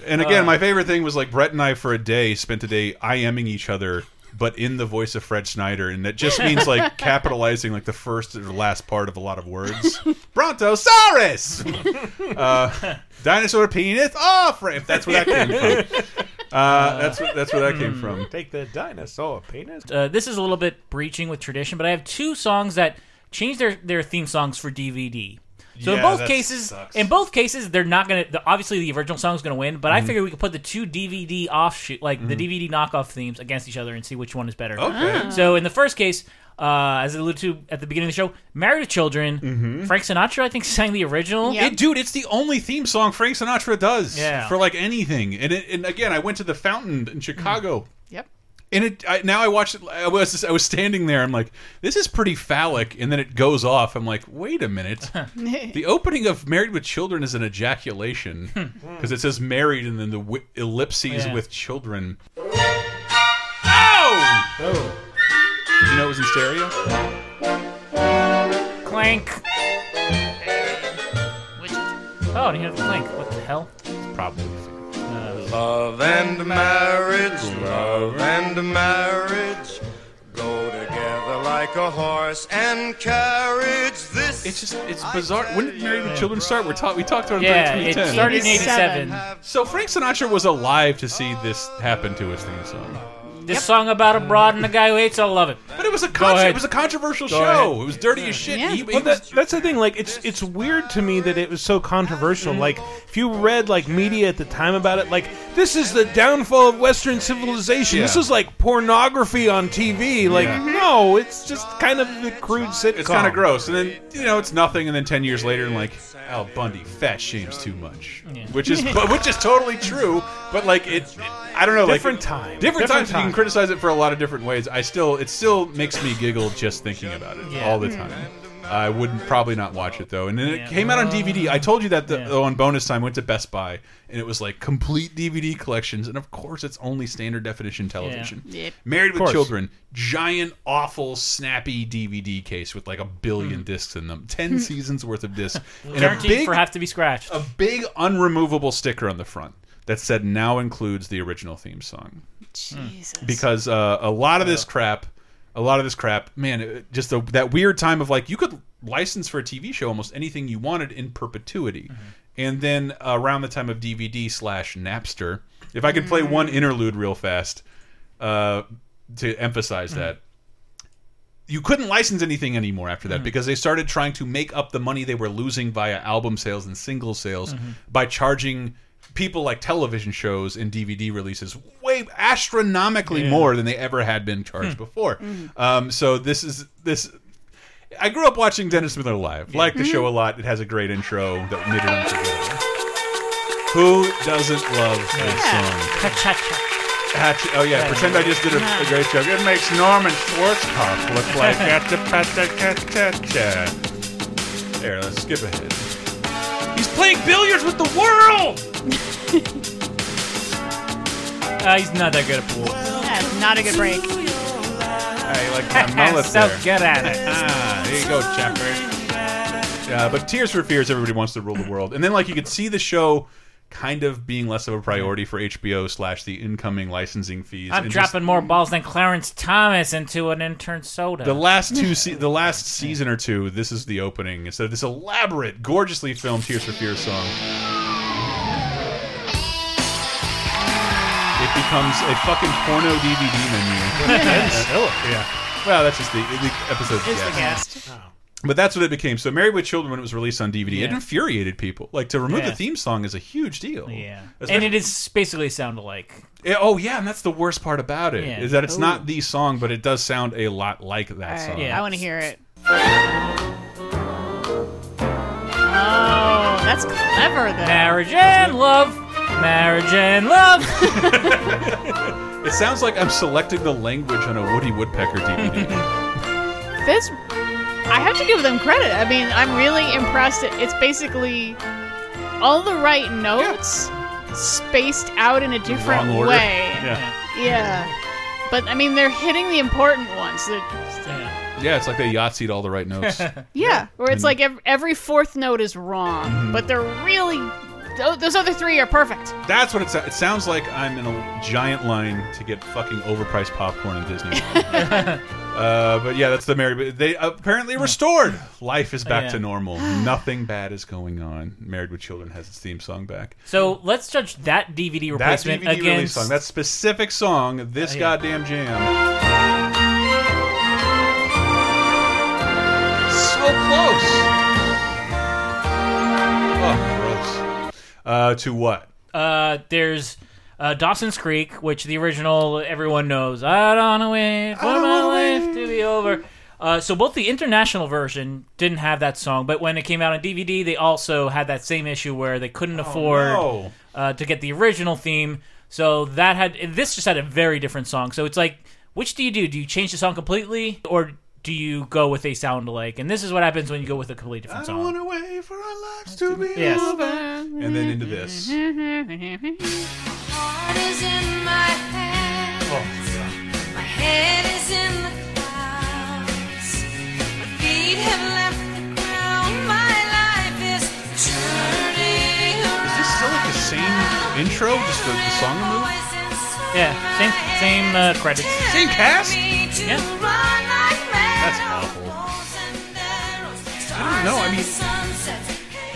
S1: And again, my favorite thing was like Brett and I for a day spent a day IMing each other, but in the voice of Fred Schneider, and that just means like [laughs] capitalizing like the first or last part of a lot of words. Brontosaurus, [laughs] uh, dinosaur penis off. If that's where that came from. Uh, that's what, that's where that came from.
S4: Take the dinosaur penis.
S2: uh, this is a little bit breaching with tradition, but I have two songs that changed their, their theme songs for DVD. So in both
S1: that
S2: cases,
S1: sucks.
S2: in both cases, they're not gonna. The, obviously, the original song's gonna win, but I
S1: Mhm.
S2: figured we could put the two DVD offshoot, like the DVD knockoff themes, against each other and see which one is better.
S1: Okay. Ah.
S2: So in the first case, uh, as I alluded to at the beginning of the show, "Married with Children," mm-hmm. Frank Sinatra, I think, [laughs] sang the original.
S1: It, dude, it's the only theme song Frank Sinatra does
S2: Yeah.
S1: for like anything. And, it, and again, I went to the Fountain in Chicago. Mm.
S3: Yep.
S1: And it I, now I watched it. I was I was standing there. I'm like, this is pretty phallic. And then it goes off. I'm like, wait a minute. [laughs] the opening of Married with Children is an ejaculation [laughs] hmm. because it says married and then the wi ellipses
S2: Yeah.
S1: with children. Oh! Oh! oh. Did you know it was in stereo?
S2: Clank. Which? Oh, you have the clank. What the hell?
S1: It's Probably.
S18: Uh, love and marriage, love and marriage go together like a horse and carriage. This
S1: it's just it's bizarre. When did Married with Children start? We're talk we talked about
S2: Yeah,
S1: it
S2: it
S1: in 2010.
S2: started in 87.
S1: So Frank Sinatra was alive to see this happen to his theme song.
S2: This song about a broad and a guy who hates, I love it.
S1: But it was a con- it was a controversial
S4: Go
S1: show.
S4: ahead.
S1: It was dirty as shit. He, he
S4: Well, that, that's the thing. Like, it's it's weird to me that it was so controversial.
S1: Mm-hmm.
S4: Like, if you read like media at the time about it, like this is the downfall of Western civilization. This is like pornography on TV. Like,
S1: Yeah.
S4: no, it's just kind of the crude sitcom.
S1: It's kind of gross, and then you know it's nothing, and then ten years later, and like Al Bundy fat shames too much, which is but [laughs] which is totally true. But like it, it- I don't know,
S4: Different
S1: like
S4: time.
S1: different,
S4: Different
S1: times. You
S4: time.
S1: Can criticize it for a lot of different ways. I still, it still makes me giggle just thinking about it
S2: Yeah.
S1: all the time. I would probably not watch it though, and then it came out on DVD. I told you that the, on bonus time. Went to Best Buy, and it was like complete DVD collections, and of course, it's only standard definition television.
S3: Yep.
S1: Married with. Children, giant, awful, snappy DVD case with like a billion hmm. discs in them, ten hmm. seasons worth of discs, [laughs] and a big,
S2: for have to be scratched.
S1: a big unremovable sticker on the front that said now includes the original theme song.
S3: Jesus.
S1: Because uh, a lot of this crap, a lot of this crap, man, just the, that weird time of like you could license for a TV show almost anything you wanted in perpetuity, mm-hmm. and then around the time of DVD slash Napster, if I could play mm. one interlude real fast uh, to emphasize mm. that you couldn't license anything anymore after that mm. because they started trying to make up the money they were losing via album sales and single sales mm-hmm. by charging people like television shows and DVD releases way astronomically
S2: Yeah.
S1: more than they ever had been charged hmm. before. Hmm. Um, so this is this. I grew up watching Dennis Miller live. Like the show a hmm. lot. It has a great intro that made it unforgettable. Who doesn't love this song? Hatch- oh yeah, pretend I just did a, a great joke. It makes Norman Schwarzkopf look like [laughs] at There, let's skip ahead. He's playing billiards with the world. [laughs]
S2: Uh, he's not that good at pool.
S3: That's not a good break.
S1: I like my mullet
S2: so
S1: there.
S2: good at it.
S1: Ah, there you go, Chopper. Yeah, but Tears for Fears, everybody wants to rule the world, and then like you could see the show kind of being less of a priority for HBO slash the incoming licensing fees.
S2: I'm
S1: and just-
S2: dropping more balls than Clarence Thomas into an intern soda.
S1: The last two, se [laughs] the last season or two, this is the opening. Instead of this elaborate, gorgeously filmed Tears for Fears song, becomes a fucking porno DVD menu.
S4: Ben [laughs] Stiller.
S1: yeah. Well, that's just the, the episode's
S3: Is the
S1: guest.
S3: guest. Oh.
S1: But that's what it became. So, Married with Children, when it was released on DVD, it infuriated people. Like to remove
S2: Yeah.
S1: the theme song is a huge deal.
S2: Yeah,
S1: Especially-
S2: and it is basically sound alike.
S1: Yeah, oh yeah, and that's the worst part about it is
S2: Yeah.
S1: that it's
S2: Ooh.
S1: not the song, but it does sound a lot like that
S3: All right,
S1: song.
S3: I want to hear it. Oh, that's clever. Then.
S2: Marriage and love, marriage and love. [laughs]
S1: It sounds like I'm selecting the language on a Woody Woodpecker DVD. [laughs]
S3: This, I have to give them credit. I mean, I'm really impressed. It's basically all the right notes spaced out in a different
S1: Wrong order.
S3: way. [laughs]
S1: Yeah.
S3: Yeah. But I mean, they're hitting the important ones. They're-
S1: yeah, it's like they Yahtzeed all the right notes.
S3: yeah, where it's like every, every fourth note is wrong,
S1: Mhm.
S3: but they're really tho- those other three are perfect.
S1: That's what it sounds. It sounds like I'm in a giant line to get fucking overpriced popcorn in Disney. [laughs] uh, but yeah, that's the Married. They apparently restored. Life is back
S2: Yeah.
S1: to normal. [sighs] Nothing bad is going on. Married with Children has its theme song back.
S2: So let's judge that DVD
S1: That
S2: replacement
S1: DVD release
S2: against
S1: song, that specific song, this
S2: Yeah.
S1: goddamn jam. So close. Uh, to what?
S2: Uh, there's uh, Dawson's Creek, which the original everyone knows. I don't wait for my life to be over. Uh, so both the international version didn't have that song, but when it came out on DVD, they also had that same issue where they couldn't afford
S1: no.
S2: uh, to get the original theme. So that had this just had a very different song. So it's like, which do you do? Do you change the song completely, or do you go with a sound alike? And this is what happens when you go with a completely different song.
S1: wanna wait for our lives to be
S2: Yes.
S1: over. And then into this.
S13: Heart is in my hands. My head is in the clouds. My feet have left the ground. My life is turning
S1: Is this still like the same intro? Just the, the song removed?
S2: Yeah, same same uh, credits.
S1: Same cast?
S2: Yeah.
S1: I know. I mean,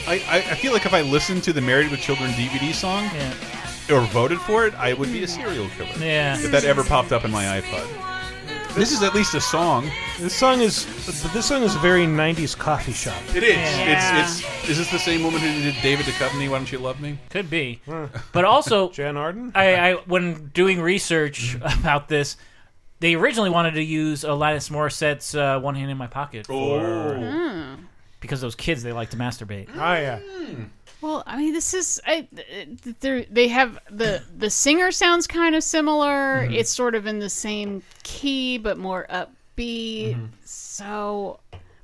S1: I, I, I feel like if I listened to the Married with Children DVD song or voted for it, I would be a serial killer.
S2: Yeah.
S1: If that ever popped up in my iPod. This is at least a song.
S4: This song is this song is a very '90s coffee shop.
S1: It is. It's it's. Is this the same woman who did David Duchovny? Why don't you love me?
S2: Could be. But also, [laughs]
S4: Jann Arden.
S2: I, I when doing research about this, they originally wanted to use Alanis Morissette's uh, "One Hand in My Pocket" for
S3: Hmm.
S2: Because those kids they like to masturbate.
S4: Oh yeah.
S3: Well, I mean, this is I, they they have the the singer sounds kind of similar.
S2: Mhm.
S3: It's sort of in the same key but more upbeat.
S2: Mm-hmm.
S3: So,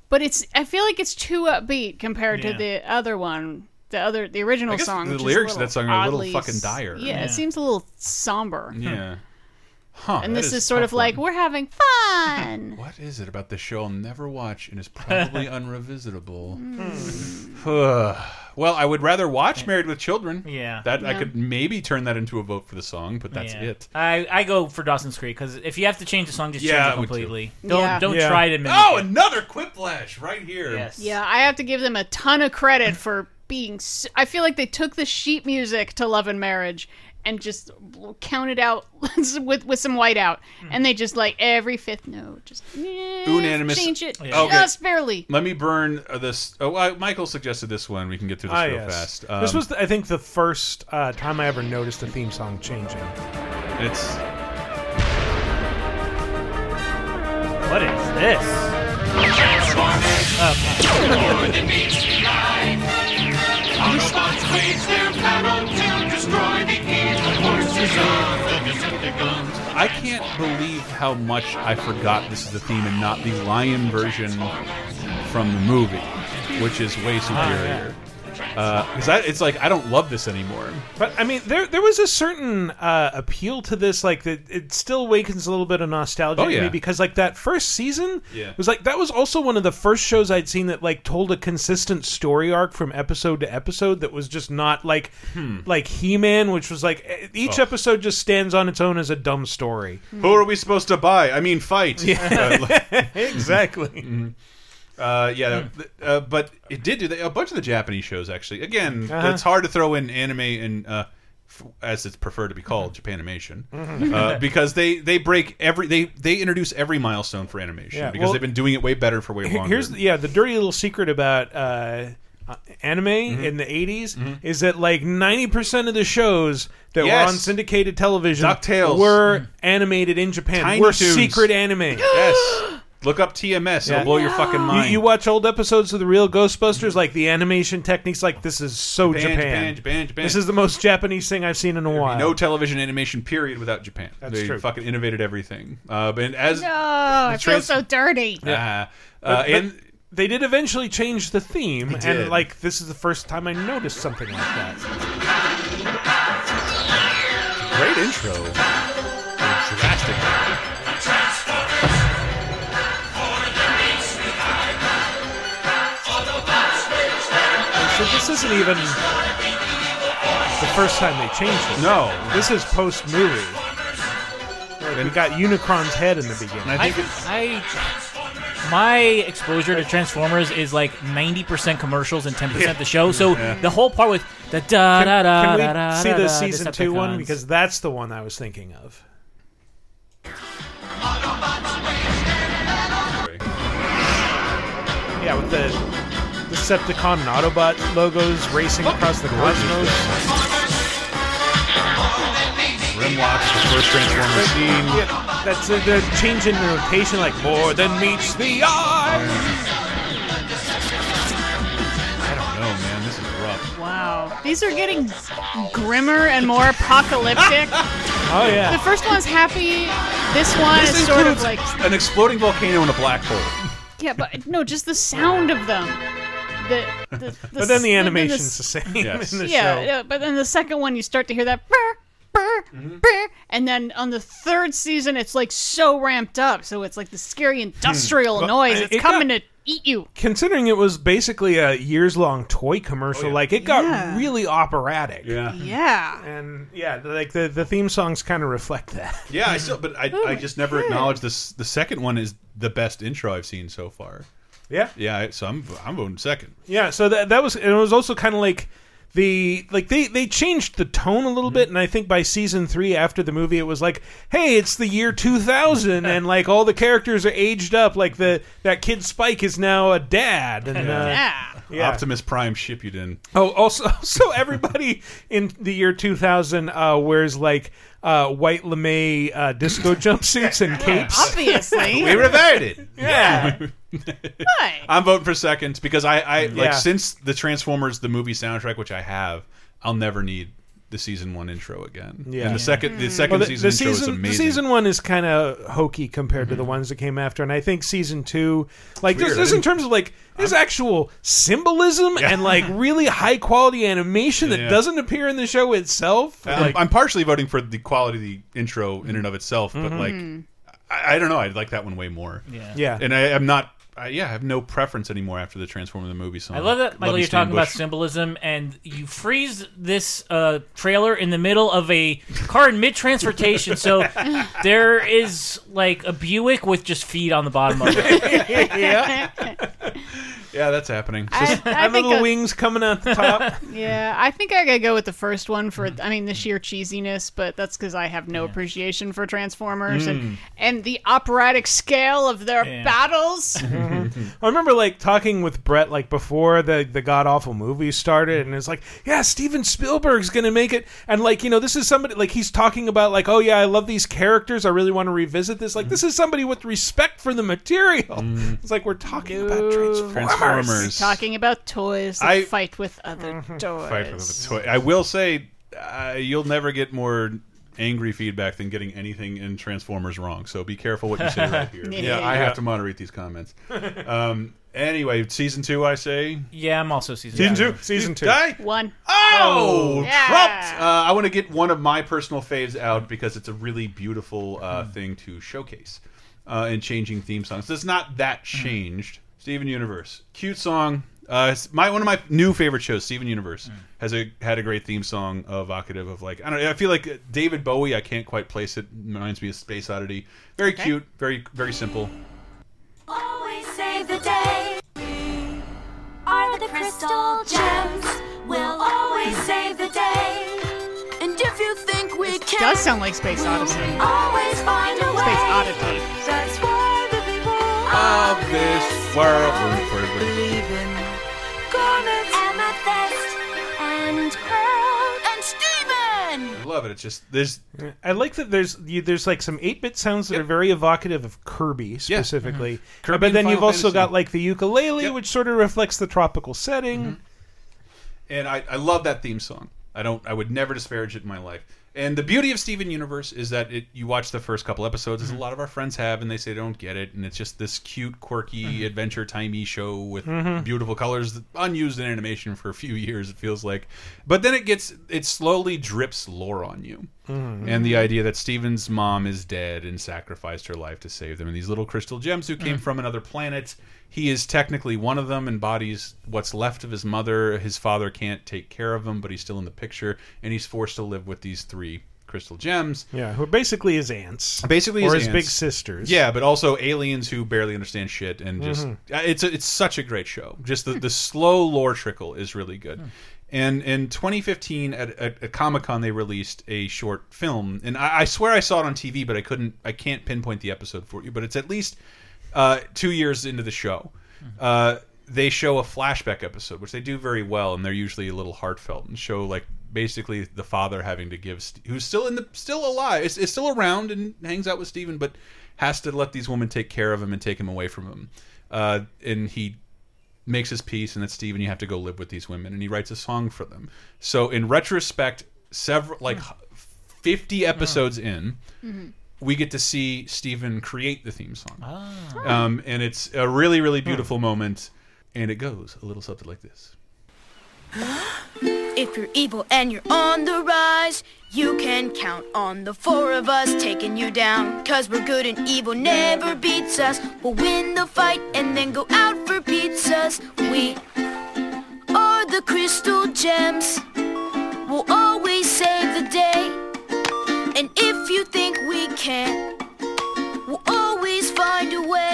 S3: but it's I feel like it's too upbeat compared
S1: Yeah.
S3: to the other one, the other the original
S1: I guess
S3: song.
S1: the
S3: which is
S1: lyrics of
S3: little
S1: that song are a little
S3: oddly
S1: fucking
S3: s-
S1: dire.
S3: Yeah,
S1: Yeah.
S3: it seems a little somber.
S1: Yeah. Huh.
S3: and this
S1: is
S3: is, sort of like
S1: one.
S3: we're having fun. [laughs]
S1: What is it about this show I'll never watch and is probably [laughs] unrevisitable?
S3: Hmm. [sighs]
S1: well, I would rather watch Married with Children.
S2: Yeah.
S1: That I could maybe turn that into a vote for the song, but that's
S2: Yeah.
S1: it.
S2: I, I go for Dawson's Creek because if you have to change the song, just
S1: Yeah,
S2: change it completely. Don't
S3: Yeah.
S2: don't
S3: Yeah.
S2: try to mimic
S1: Oh,
S2: it.
S1: another quiplash right here.
S2: Yes.
S3: Yeah, I have to give them a ton of credit for being. I feel like they took the sheet music to Love and Marriage and just counted out [laughs] with with some whiteout, and they just like every fifth note, just eh,
S1: Unanimous.
S3: change it
S1: Okay.
S3: just barely.
S1: Let me burn uh, this. Oh, uh, Michael suggested this one. We can get through this
S4: Ah,
S1: real
S4: yes.
S1: fast.
S4: this
S1: Um,
S4: was, I think, the first uh, time I ever noticed a theme song changing.
S1: It's
S2: What is this?
S10: Autobots
S1: I can't believe how much I forgot this is the theme and not the lion version from the movie, which is way oh, superior. Because it's like I don't love this anymore.
S4: But I mean, there there was a certain uh, appeal to this, like that it still awakens a little bit of nostalgia
S1: Oh,
S4: to me because like that first season
S1: Yeah.
S4: was like that was also one of the first shows I'd seen that like told a consistent story arc from episode to episode that was just not like like He Man, which was like each
S1: Hmm. Oh.
S4: episode just stands on its own as a dumb story.
S1: Who are we supposed to buy? I mean, fight.
S4: Yeah. [laughs] [laughs] exactly. [laughs]
S1: Mhm. Uh, yeah, th- uh, but it did do that. A bunch of the Japanese shows, actually. Again,
S4: Uh-huh.
S1: it's hard to throw in anime and uh, as it's preferred to be called, Japanimation,
S4: Mhm. [laughs]
S1: uh, because they they break every they they introduce every milestone for animation
S4: Yeah,
S1: because
S4: well,
S1: they've been doing it way better for way longer.
S4: Here's yeah, the dirty little secret about uh, uh, anime
S1: Mm-hmm.
S4: in the 80s is that like 90% of the shows that were on syndicated television
S1: DuckTales.
S4: were animated in Japan.
S1: Tiny
S4: were
S1: Toons.
S4: secret anime.
S1: yes. [gasps] [gasps] Look up TMS; it'll
S4: Yeah.
S1: blow your fucking mind.
S4: you watch old episodes of the real Ghostbusters, like the animation techniques, like this is so
S1: Japan,
S4: Japan.
S1: Japan, Japan, Japan.
S4: This is the most Japanese thing I've seen in a while.
S1: no television animation period without Japan.
S4: That's
S1: they
S4: true.
S1: fucking innovated everything. Uh, but as
S3: No, I feel
S1: trans-
S3: so dirty.
S1: Uh,
S4: But- but
S1: and
S4: they did eventually change the theme,
S1: They did.
S4: and like this is the first time I noticed something like that.
S1: great intro.
S4: This isn't even the first time they changed it.
S1: No.
S4: this is post movie. We got Unicron's head in the beginning.
S2: I, I, my exposure to Transformers is like 90% commercials and 10% the show. So
S4: Yeah.
S2: the whole part with the da
S4: Can,
S2: da da
S4: can we
S2: da da
S4: see
S2: da,
S4: the
S2: da,
S4: season two one
S2: Decepticons.
S4: because that's the one I was thinking of. Yeah, with the Decepticon and Autobot logos racing across the cosmos.
S1: Rimlock, the first Transformer scene.
S4: Yeah, that's a, the change in rotation like more than meets the eye.
S1: I don't know, man. This is rough.
S3: Wow. These are getting grimmer and more apocalyptic. [laughs]
S4: Oh yeah.
S3: The first one's happy. This one
S1: This
S3: is sort of like
S1: an exploding volcano and a black hole.
S3: yeah, but no, just the sound of them. The, the, [laughs] the
S4: But then the animation's the same
S1: Yes.
S4: in the
S3: yeah,
S4: show.
S3: yeah, but then the second one you start to hear that burr, burr,
S1: Mm-hmm.
S3: burr, and then on the third season it's like so ramped up, so it's like the scary industrial
S4: Hmm. Well,
S3: noise.
S4: I-
S3: It's
S4: it
S3: coming
S4: got-
S3: to eat you.
S4: Considering it was basically a years long toy commercial, like it got
S3: Yeah.
S4: really operatic.
S1: Yeah.
S3: Yeah.
S4: And yeah, like the, the theme songs kind of reflect that.
S1: Yeah, I still, but I,
S3: Oh
S1: I just never
S3: God.
S1: acknowledged this. The second one is the best intro I've seen so far.
S4: Yeah.
S1: Yeah, so I'm I'm voting second.
S4: Yeah, so that that was and it was also kind of like the like they they changed the tone a little bit and I think by season 3 after the movie it was like hey it's the year 2000 and like all the characters are aged up like the that kid Spike is now a dad and uh,
S3: Yeah.
S4: yeah.
S1: Optimus Prime Shippuden.
S4: Oh, also, [laughs] so everybody in the year 2000 uh, wears like uh, white lame uh, disco [laughs] jumpsuits and capes.
S3: Obviously.
S1: We reverted. [laughs]
S4: Yeah. [laughs]
S3: Why?
S1: I'm voting for seconds because I, I
S4: Yeah.
S1: like since the Transformers the movie soundtrack, which I have, I'll never need the season one intro again.
S4: Yeah.
S1: and the second the hmm. second
S4: Well, the,
S1: season
S4: the
S1: intro
S4: season,
S1: is amazing.
S4: The season one is kind of hokey compared to
S1: Mm-hmm.
S4: the ones that came after, and I think season two, like
S1: It's weird,
S4: just, just in terms of like there's actual symbolism
S1: Yeah.
S4: and like really high quality animation that
S1: Yeah.
S4: doesn't appear in the show itself.
S1: I'm,
S4: Like,
S1: I'm partially voting for the quality of the intro in and of itself, but mm-hmm. like hmm. I, I don't know, I'd like that one way more.
S2: Yeah.
S4: Yeah.
S1: and I, I'm not. I, yeah, I have no preference anymore after the Transformer the movie. So
S2: I love that, Michael.
S1: you,
S2: You're
S1: Stan
S2: talking about symbolism, and you freeze this uh, trailer in the middle of a car in mid transportation. so [laughs] there is like a Buick with just feet on the bottom of it. [laughs]
S4: yeah, [laughs]
S1: Yeah, that's happening.
S3: I,
S1: Just-
S3: I
S4: and
S3: think
S4: little
S3: a-
S4: wings coming out the top. [laughs]
S3: Yeah, I think I gotta go with the first one for I mean the sheer cheesiness, but that's because I have no appreciation for Transformers
S4: Mm.
S3: and and the operatic scale of their
S2: Yeah.
S3: battles. [laughs]
S4: I remember like talking with Brett like before the the god awful movie started, and it's like, yeah, Steven Spielberg's gonna make it, and like you know, this is somebody like he's talking about like, oh yeah, I love these characters, I really want to revisit this. Like this is somebody with respect for the material. It's like we're talking about Transformers.
S1: Transformers.
S3: Talking about toys that
S1: I-
S3: fight with other toys.
S1: Fight with a toy. I will say, uh, you'll never get more angry feedback than getting anything in Transformers wrong. So be careful what you say right [laughs] here. yeah, I have to moderate these comments. [laughs] Um, anyway, season two, I say.
S2: Yeah, I'm also season,
S1: Season
S2: two.
S1: two.
S4: Season two.
S1: Die.
S3: One.
S1: Oh,
S3: Yeah.
S1: trumped! Uh, I want to get one of my personal faves out because it's a really beautiful uh, thing to showcase uh, in changing theme songs. It's not that changed. Steven Universe, cute song. Uh, my one of my new favorite shows, Steven Universe, has a had a great theme song evocative of like I don't know. I feel like uh, David Bowie. I can't quite place it. Reminds me of Space Oddity. Very cute. Very very simple.
S13: Always save the day. Are the crystal gems? We'll always save the day. And if you do
S3: Does sound like Space Odyssey.
S13: Always find a way.
S3: Space Oddity.
S1: Of this world. Room for everybody.
S13: believe in garnets, amethyst, and pearl, and Steven.
S1: I love it. It's just there's
S4: I like that there's you, there's like some eight bit sounds that are very evocative of Kirby specifically,
S1: Mhm. Kirby
S4: but
S1: and
S4: then you've
S1: Final
S4: also
S1: Fantasy.
S4: got like the ukulele, which sort of reflects the tropical setting.
S1: and I, I love that theme song. I don't. I would never disparage it in my life. And the beauty of Steven Universe is that it, you watch the first couple episodes, as a lot of our friends have, and they say they don't get it, and it's just this cute, quirky, adventure timey show with
S4: Mhm.
S1: beautiful colors, unused in animation for a few years. It feels like, but then it gets it slowly drips lore on you,
S4: Mhm.
S1: and the idea that Steven's mom is dead and sacrificed her life to save them, and these little crystal gems who came
S4: Mm.
S1: from another planet. He is technically one of them, and embodies what's left of his mother. His father can't take care of him, but he's still in the picture, and he's forced to live with these three crystal gems.
S4: Yeah, who are basically his aunts,
S1: Basically,
S4: or
S1: his
S4: his,
S1: aunts.
S4: big sisters.
S1: Yeah, but also aliens who barely understand shit, and just
S4: Mhm.
S1: uh, it's a, it's such a great show. Just the, the slow lore trickle is really good. And in 2015 at, at, at Comic Con they released a short film, and I, I swear I saw it on TV, but I couldn't, I can't pinpoint the episode for you. But it's at least uh, two years into the show. Uh, they show a flashback episode, which they do very well, and they're usually a little heartfelt, and show like basically the father having to give, St who's still in the still alive, is, is still around and hangs out with Steven, but has to let these women take care of him and take him away from him. Uh, and he makes his peace, and that Steven, you have to go live with these women, and he writes a song for them. So in retrospect, several like fifty episodes in,
S3: Mhm.
S1: We get to see Steven create the theme song.
S2: Ah.
S1: Um, and it's a really, really beautiful moment, and it goes a little something like this.
S19: If you're evil and you're on the rise, you can count on the four of us taking you down. Cause we're good and evil never beats us. We'll win the fight and then go out for pizzas. We are the crystal gems. We'll always save the day. And if you think we can't, we'll always find a way.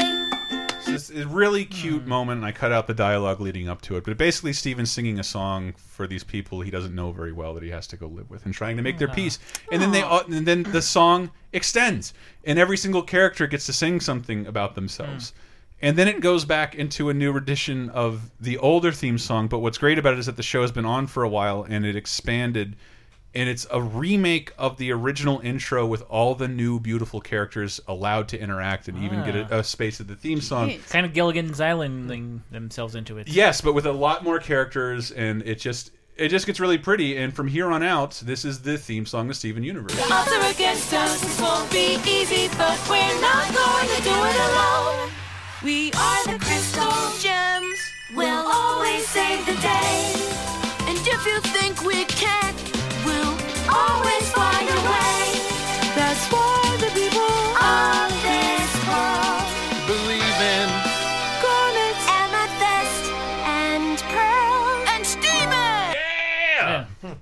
S1: It's this really cute moment, and I cut out the dialogue leading up to it. But basically, Steven's singing a song for these people he doesn't know very well that he has to go live with, and trying to make their peace. And then they, uh, and then the song extends, and every single character gets to sing something about themselves. And then it goes back into a new rendition of the older theme song. But what's great about it is that the show has been on for a while, and it expanded and it's a remake of the original intro with all the new beautiful characters allowed to interact and even get a, ah. a space of the theme song.
S2: Kind of Gilligan's Islanding themselves into it.
S1: Yes, but with a lot more characters, and it just it just gets really pretty. And from here on out, this is the theme song of Steven Universe.
S13: The odds are against us, this won't be easy, but we're not going to do it alone. We are the crystal gems, we'll always save the day.
S19: And if you think we can't,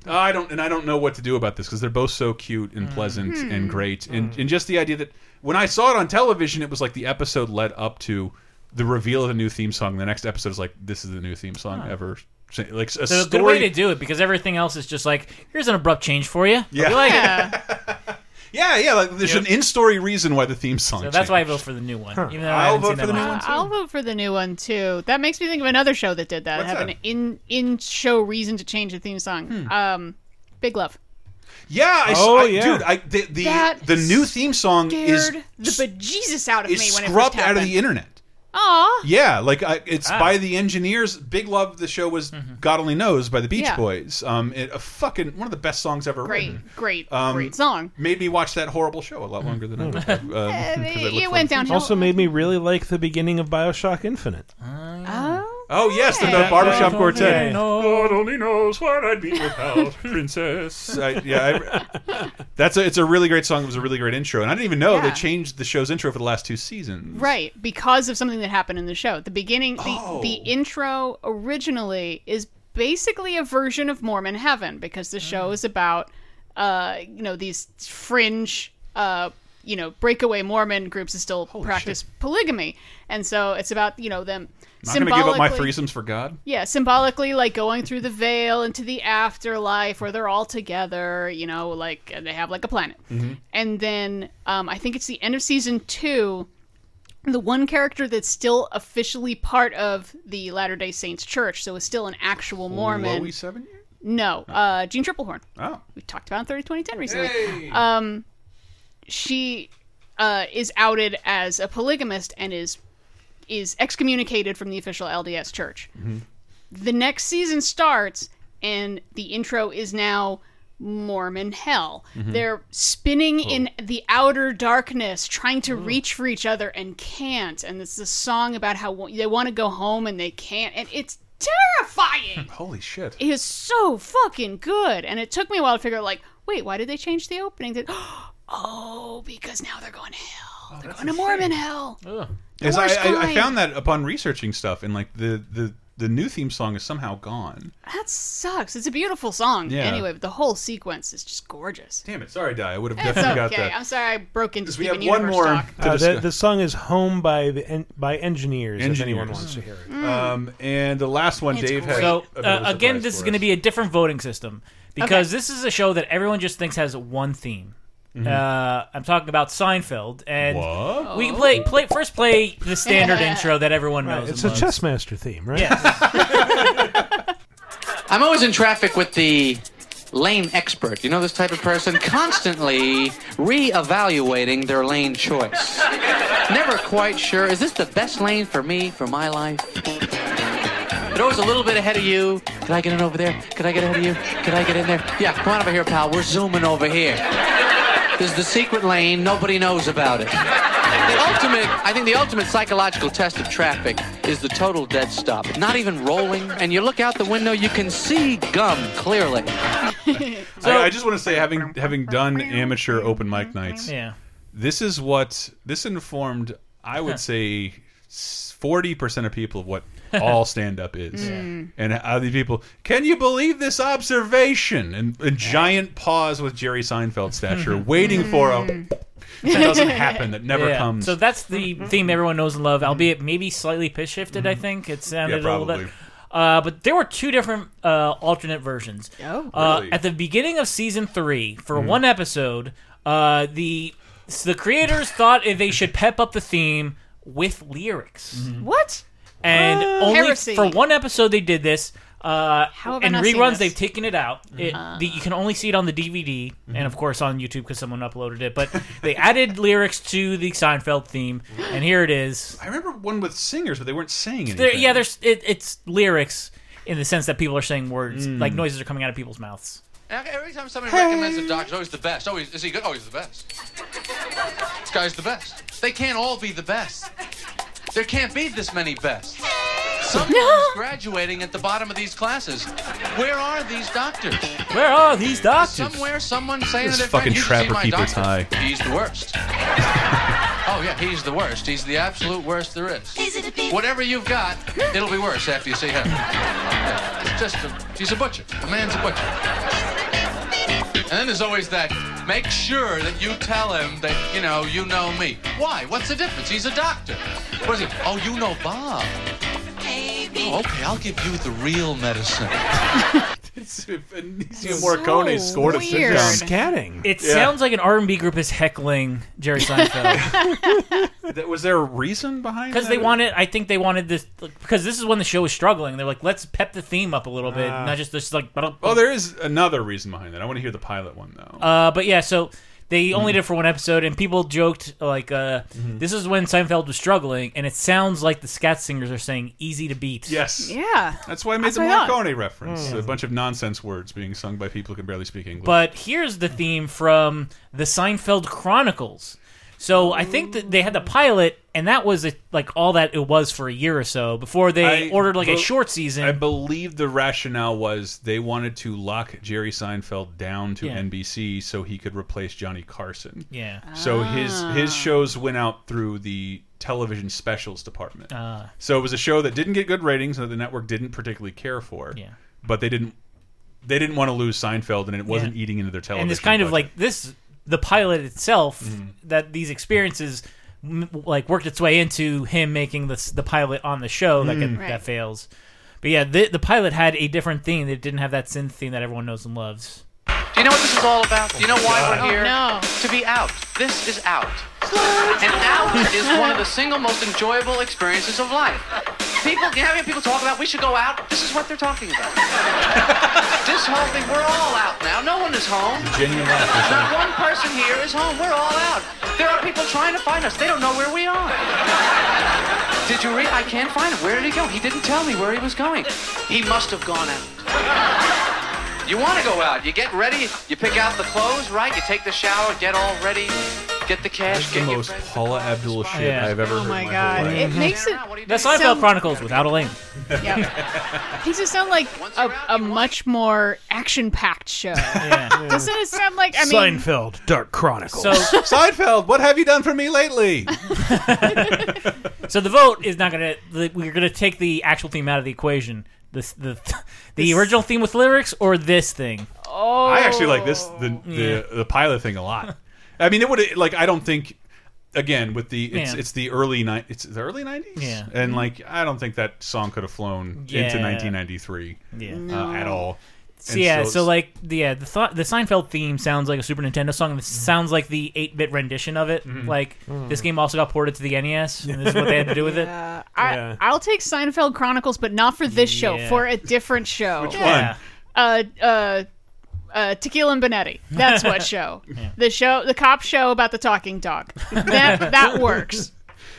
S1: Uh, I don't, and I don't know what to do about this because they're both so cute and mm. pleasant
S3: Hmm.
S1: and great, and mm. and just the idea that when I saw it on television, it was like the episode led up to the reveal of the new theme song. The next episode is like this is the new theme song
S2: Huh.
S1: ever. Like a
S2: It's a
S1: story.
S2: good way to do it because everything else is just like here's an abrupt change for you.
S1: Yeah.
S2: You like
S1: Yeah.
S2: it. [laughs]
S1: yeah, yeah. Like there's
S2: Yep.
S1: an in-story reason why the theme song.
S2: So that's why I vote for the new one.
S1: Huh.
S2: Even though I
S1: I'll
S2: haven't
S1: vote
S2: seen
S1: for
S2: that
S1: the new
S2: one.
S1: one too.
S3: I'll vote for the new one too. That makes me think of another show that did that.
S1: What's
S3: have
S1: that?
S3: an in in show reason to change the theme song. Um, Big Love.
S1: Yeah, I,
S4: Oh,
S1: I,
S4: yeah.
S1: dude. I the the, the new theme song is
S3: Scared the bejesus out of
S1: is
S3: me when it
S1: scrubbed
S3: first
S1: out of the internet.
S3: Aw.
S1: Yeah, like I, it's
S3: Ah.
S1: by the engineers. Big Love. The show was
S2: Mm-hmm.
S1: God Only Knows by the Beach
S3: Yeah.
S1: Boys. Um, it, a fucking one of the best songs ever
S3: Great,
S1: written.
S3: great,
S1: Um,
S3: great song.
S1: Made me watch that horrible show a lot longer than I would have. Um, 'cause I
S3: it went downhill.
S4: Also made me really like the beginning of Bioshock Infinite.
S3: Oh.
S1: Oh yes, the, the
S3: Hey.
S1: barbershop
S4: God
S1: quartet.
S4: only
S1: God only knows what I'd be without [laughs] Princess. I, yeah, I, that's a, it's a really great song. It was a really great intro, and I didn't even know they changed the show's intro for the last two seasons.
S3: Right, because of something that happened in the show. The beginning, the,
S1: Oh.
S3: the intro originally is basically a version of Mormon Heaven because the show
S1: Mm.
S3: is about, uh, you know, these fringe uh, you know breakaway Mormon groups that still practice polygamy, and so it's about you know them
S1: Not going to give up my threesomes for God.
S3: yeah, symbolically, like going through the veil into the afterlife where they're all together, you know, like and they have like a planet.
S1: Mhm.
S3: And then um, I think it's the end of season two. The one character that's still officially part of the Latter Day Saints Church, so is still an actual Mormon.
S1: Chloe Sevigny?
S3: No, uh, Jeanne Tripplehorn.
S1: Oh,
S3: we talked about in thirty twenty ten recently.
S1: Hey!
S3: Um, she uh, is outed as a polygamist and is is excommunicated from the official LDS Church. The next season starts, and the intro is now Mormon hell.
S1: Mhm.
S3: They're spinning in the outer darkness, trying to reach for each other and can't. And it's a song about how they want to go home and they can't. And it's terrifying. [laughs]
S1: Holy shit.
S3: It is so fucking good. And it took me a while to figure out, like, wait, why did they change the opening? [gasps] Oh, because now they're going to hell. they're going to Mormon hell.
S1: Yes, I, I, I found that upon researching stuff, and like the the the new theme song is somehow gone.
S3: That sucks. It's a beautiful song.
S1: Yeah.
S3: Anyway, but the whole sequence is just gorgeous.
S1: Damn it! Sorry, Di. I would have
S3: It's
S1: definitely
S3: okay.
S1: got that.
S3: Okay, I'm sorry I broke into
S1: we have one more
S3: talk.
S4: Uh, the, the song is "Home" by the en- by engineers. If anyone wants to hear it.
S3: Mm.
S1: Um, and the last one, Dave had.
S2: So
S1: a
S2: uh, again, this is going to be a different voting system because this is a show that everyone just thinks has one theme.
S1: Mhm.
S2: Uh, I'm talking about Seinfeld, and
S1: What?
S2: we can play play first play the standard [laughs] intro that everyone knows.
S4: It's a
S2: loves.
S4: Chessmaster theme, right? Yes. [laughs]
S20: I'm always in traffic with the lane expert. You know this type of person? Constantly re-evaluating their lane choice. Never quite sure, is this the best lane for me, for my life? They're always a little bit ahead of you. Could I get in over there? Could I get ahead of you? Could I get in there? Yeah, come on over here, pal. We're zooming over here. There's the secret lane. Nobody knows about it. The ultimate, I think the ultimate psychological test of traffic is the total dead stop. Not even rolling, and you look out the window, you can see gum clearly. [laughs]
S1: I, I just want to say, having having done amateur open mic nights,
S2: Yeah.
S1: this is what this informed. I would say forty percent of people of what all stand up is,
S2: Mm.
S1: and how these people. Can you believe this observation? And a giant pause with Jerry Seinfeld stature, [laughs] waiting for a. That doesn't [laughs] happen. That never
S2: Yeah.
S1: comes.
S2: So that's the theme everyone knows and love, albeit maybe slightly pitch shifted. I think it sounded a little bit. Uh, but there were two different uh, alternate versions.
S3: Oh,
S2: uh,
S1: Really?
S2: At the beginning of season three, for
S1: Mhm.
S2: one episode, uh, the the creators thought they should pep up the theme with lyrics.
S3: What?
S2: And
S3: Ah.
S2: only
S3: Heresy.
S2: for one episode they did this. Uh,
S3: How have I
S2: in
S3: not seen
S2: reruns,
S3: this?
S2: they've taken it out. It,
S3: Mhm.
S2: the, you can only see it on the DVD and, of course, on YouTube because someone uploaded it. But they added [laughs] lyrics to the Seinfeld theme, and here it is.
S1: I remember one with singers, but they weren't saying anything.
S2: There, yeah, there's it, it's lyrics in the sense that people are saying words,
S1: Mm.
S2: like noises are coming out of people's mouths.
S20: Every time somebody recommends a doctor, always the best. Always is he good? Always the best. This guy's the best. They can't all be the best. There can't be this many best. Someone's graduating at the bottom of these classes. Where are these doctors?
S2: Where are these doctors?
S20: Somewhere, someone's saying
S1: This
S20: to their friend,
S1: fucking
S20: "You see
S1: Trapper
S20: my
S1: Keeper's
S20: doctor.
S1: high.
S20: He's the worst. [laughs] oh yeah, he's the worst. He's the absolute worst there is. Whatever you've got, it'll be worse after you see him. Yeah, it's just a, he's a butcher. The man's a butcher. And then there's always that. Make sure that you tell him that you know you know me. Why? What's the difference? He's a doctor. What is he? Oh, you know Bob. Oh, okay, I'll give you the real medicine. [laughs]
S1: Ennio Morricone scored a
S3: weird.
S1: sitcom.
S4: Scatting.
S2: It
S1: Yeah.
S2: sounds like an R&B group is heckling Jerry Seinfeld [laughs]
S1: That- Was there a reason behind?
S2: because
S1: that?
S2: they wanted. I think they wanted this like, because this is when the show was struggling. They're like, let's pep the theme up a little bit,
S1: Ah.
S2: not just this like.
S1: Oh, there is another reason behind that. I want to hear the pilot one though.
S2: Uh, but yeah, so they only
S1: Mhm.
S2: did it for one episode, and people joked like, uh,
S1: Mm-hmm.
S2: "This is when Seinfeld was struggling," and it sounds like the scat singers are saying "easy to beat."
S1: Yes.
S3: Yeah.
S1: That's why I made
S2: That's
S1: the
S2: what I thought.
S1: Morricone reference.
S2: Mm.
S1: A bunch of nonsense words being sung by people who can barely speak English.
S2: But here's the theme from the Seinfeld Chronicles. So I think that they had the pilot, and that was it, like all that it was for a year or so before they
S1: I
S2: ordered like a
S1: bel-
S2: short season.
S1: I believe the rationale was they wanted to lock Jerry Seinfeld down to
S2: Yeah.
S1: NBC so he could replace Johnny Carson.
S2: Yeah.
S1: So his his
S2: Ah.
S1: shows went out through the television specials department.
S2: Ah.
S1: So it was a show that didn't get good ratings that the network didn't particularly care for.
S2: Yeah.
S1: But they didn't they didn't want to lose Seinfeld and it wasn't
S2: Yeah.
S1: eating into their television.
S2: and it's kind of
S1: budget.
S2: like this the pilot itself
S1: Mm-hmm.
S2: that these experiences like worked its way into him making the the pilot on the show that
S1: Mm.
S2: can,
S3: Right.
S2: that fails. But yeah, the the pilot had a different theme. It didn't have that synth theme that everyone knows and loves.
S20: Do you know what this is all about? Do you know why
S2: God.
S20: we're oh, here?
S3: Oh, no.
S20: To be out. This is out. And out is one of the single most enjoyable experiences of life. People, you have people talk about we should go out. This is what they're talking about. [laughs] this whole thing, we're all out now. No one is home.
S1: Genuine laugh.
S20: Not one person here is home. We're all out. There are people trying to find us. They don't know where we are. Did you read? I can't find him. Where did he go? He didn't tell me where he was going. He must have gone out. You want to go out. You get ready. You pick out the clothes, right? You take the shower, get all ready, get the cash,
S1: That's the
S20: get your
S1: most Paula Abdul oh, shit
S2: Yeah.
S1: I've ever
S3: Oh
S1: heard.
S3: my
S1: my
S3: god!
S1: Whole
S3: It makes it
S2: The Seinfeld
S3: sound-
S2: Chronicles without [laughs] a lane.
S3: Yeah. Makes it sound like a, a much more action-packed show. [laughs] Doesn't it sound like? I mean,
S4: Seinfeld, Dark Chronicles.
S2: So [laughs]
S1: Seinfeld, what have you done for me lately?
S2: So the vote is not gonna. We're gonna take the actual theme out of the equation. This the [laughs] the original theme with lyrics or this thing.
S3: oh,
S1: I actually like this the the,
S2: Yeah.
S1: the pilot thing a lot. I mean, it would like I don't think again with the it's
S2: Yeah.
S1: it's the early ni- it's the early nineties.
S2: Yeah.
S1: and like I don't think that song could have flown
S2: Yeah.
S1: into nineteen ninety three.
S2: Yeah.
S1: uh, at all.
S2: So, yeah, so, like the yeah the th- the Seinfeld theme sounds like a Super Nintendo song. This sounds like the eight bit rendition of it. Like this game also got ported to the NES. And this is what they had to do with it. [laughs]
S3: Uh, I, I'll take Seinfeld Chronicles, but not for this show. For a different show.
S1: Which
S2: Yeah.
S3: Uh, uh, uh, Tequila and Bonetti. That's what [laughs] show. The show, the cop show about the talking dog. That that works.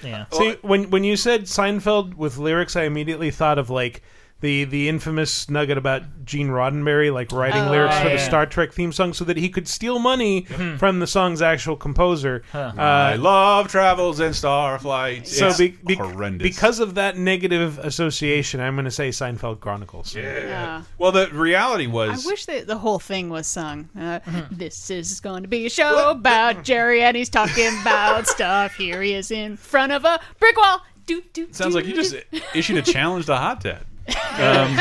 S2: Yeah.
S4: See, when when you said Seinfeld with lyrics, I immediately thought of like the the infamous nugget about Gene Roddenberry, like writing
S3: Oh,
S4: lyrics for
S2: yeah.
S4: the Star Trek theme song, so that he could steal money from the song's actual composer.
S1: I
S4: Uh,
S1: love travels and star flights.
S4: so
S1: It's
S4: be, be-
S1: horrendous.
S4: because of that negative association, I'm going to say Seinfeld Chronicles.
S3: Yeah.
S1: well, the reality was I
S3: wish that the whole thing was sung. Uh, This is going to be a show about Jerry, and he's talking about stuff. Here he is in front of a brick wall. Do, do,
S1: sounds
S3: do,
S1: like you
S3: do.
S1: just issued a challenge to Hot Dad. Um,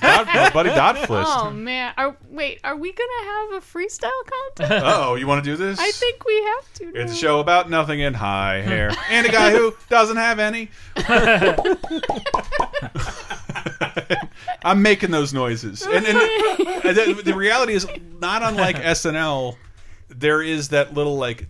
S1: Dot, my buddy Dotflist.
S3: Oh man! Are, wait, are we gonna have a freestyle contest? [laughs]
S1: Oh, you want to do this?
S3: I think we have to.
S1: It's a show about nothing and high hair, [laughs] and a guy who doesn't have any. [laughs] I'm making those noises, and, and the, the reality is not unlike SNL. There is that little like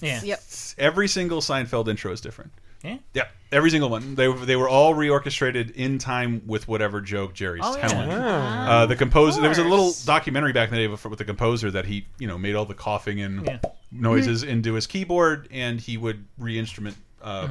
S2: Yeah.
S3: Yep.
S1: every single Seinfeld intro is different.
S2: Yeah.
S1: Yeah, every single one. They they were all reorchestrated in time with whatever joke Jerry's
S2: Oh, yeah.
S1: telling.
S2: Ah.
S1: Uh, the composer. There was a little documentary back in the day with with the composer that he you know made all the coughing and
S2: Yeah.
S1: noises into his keyboard, and he would re-instrument. Uh,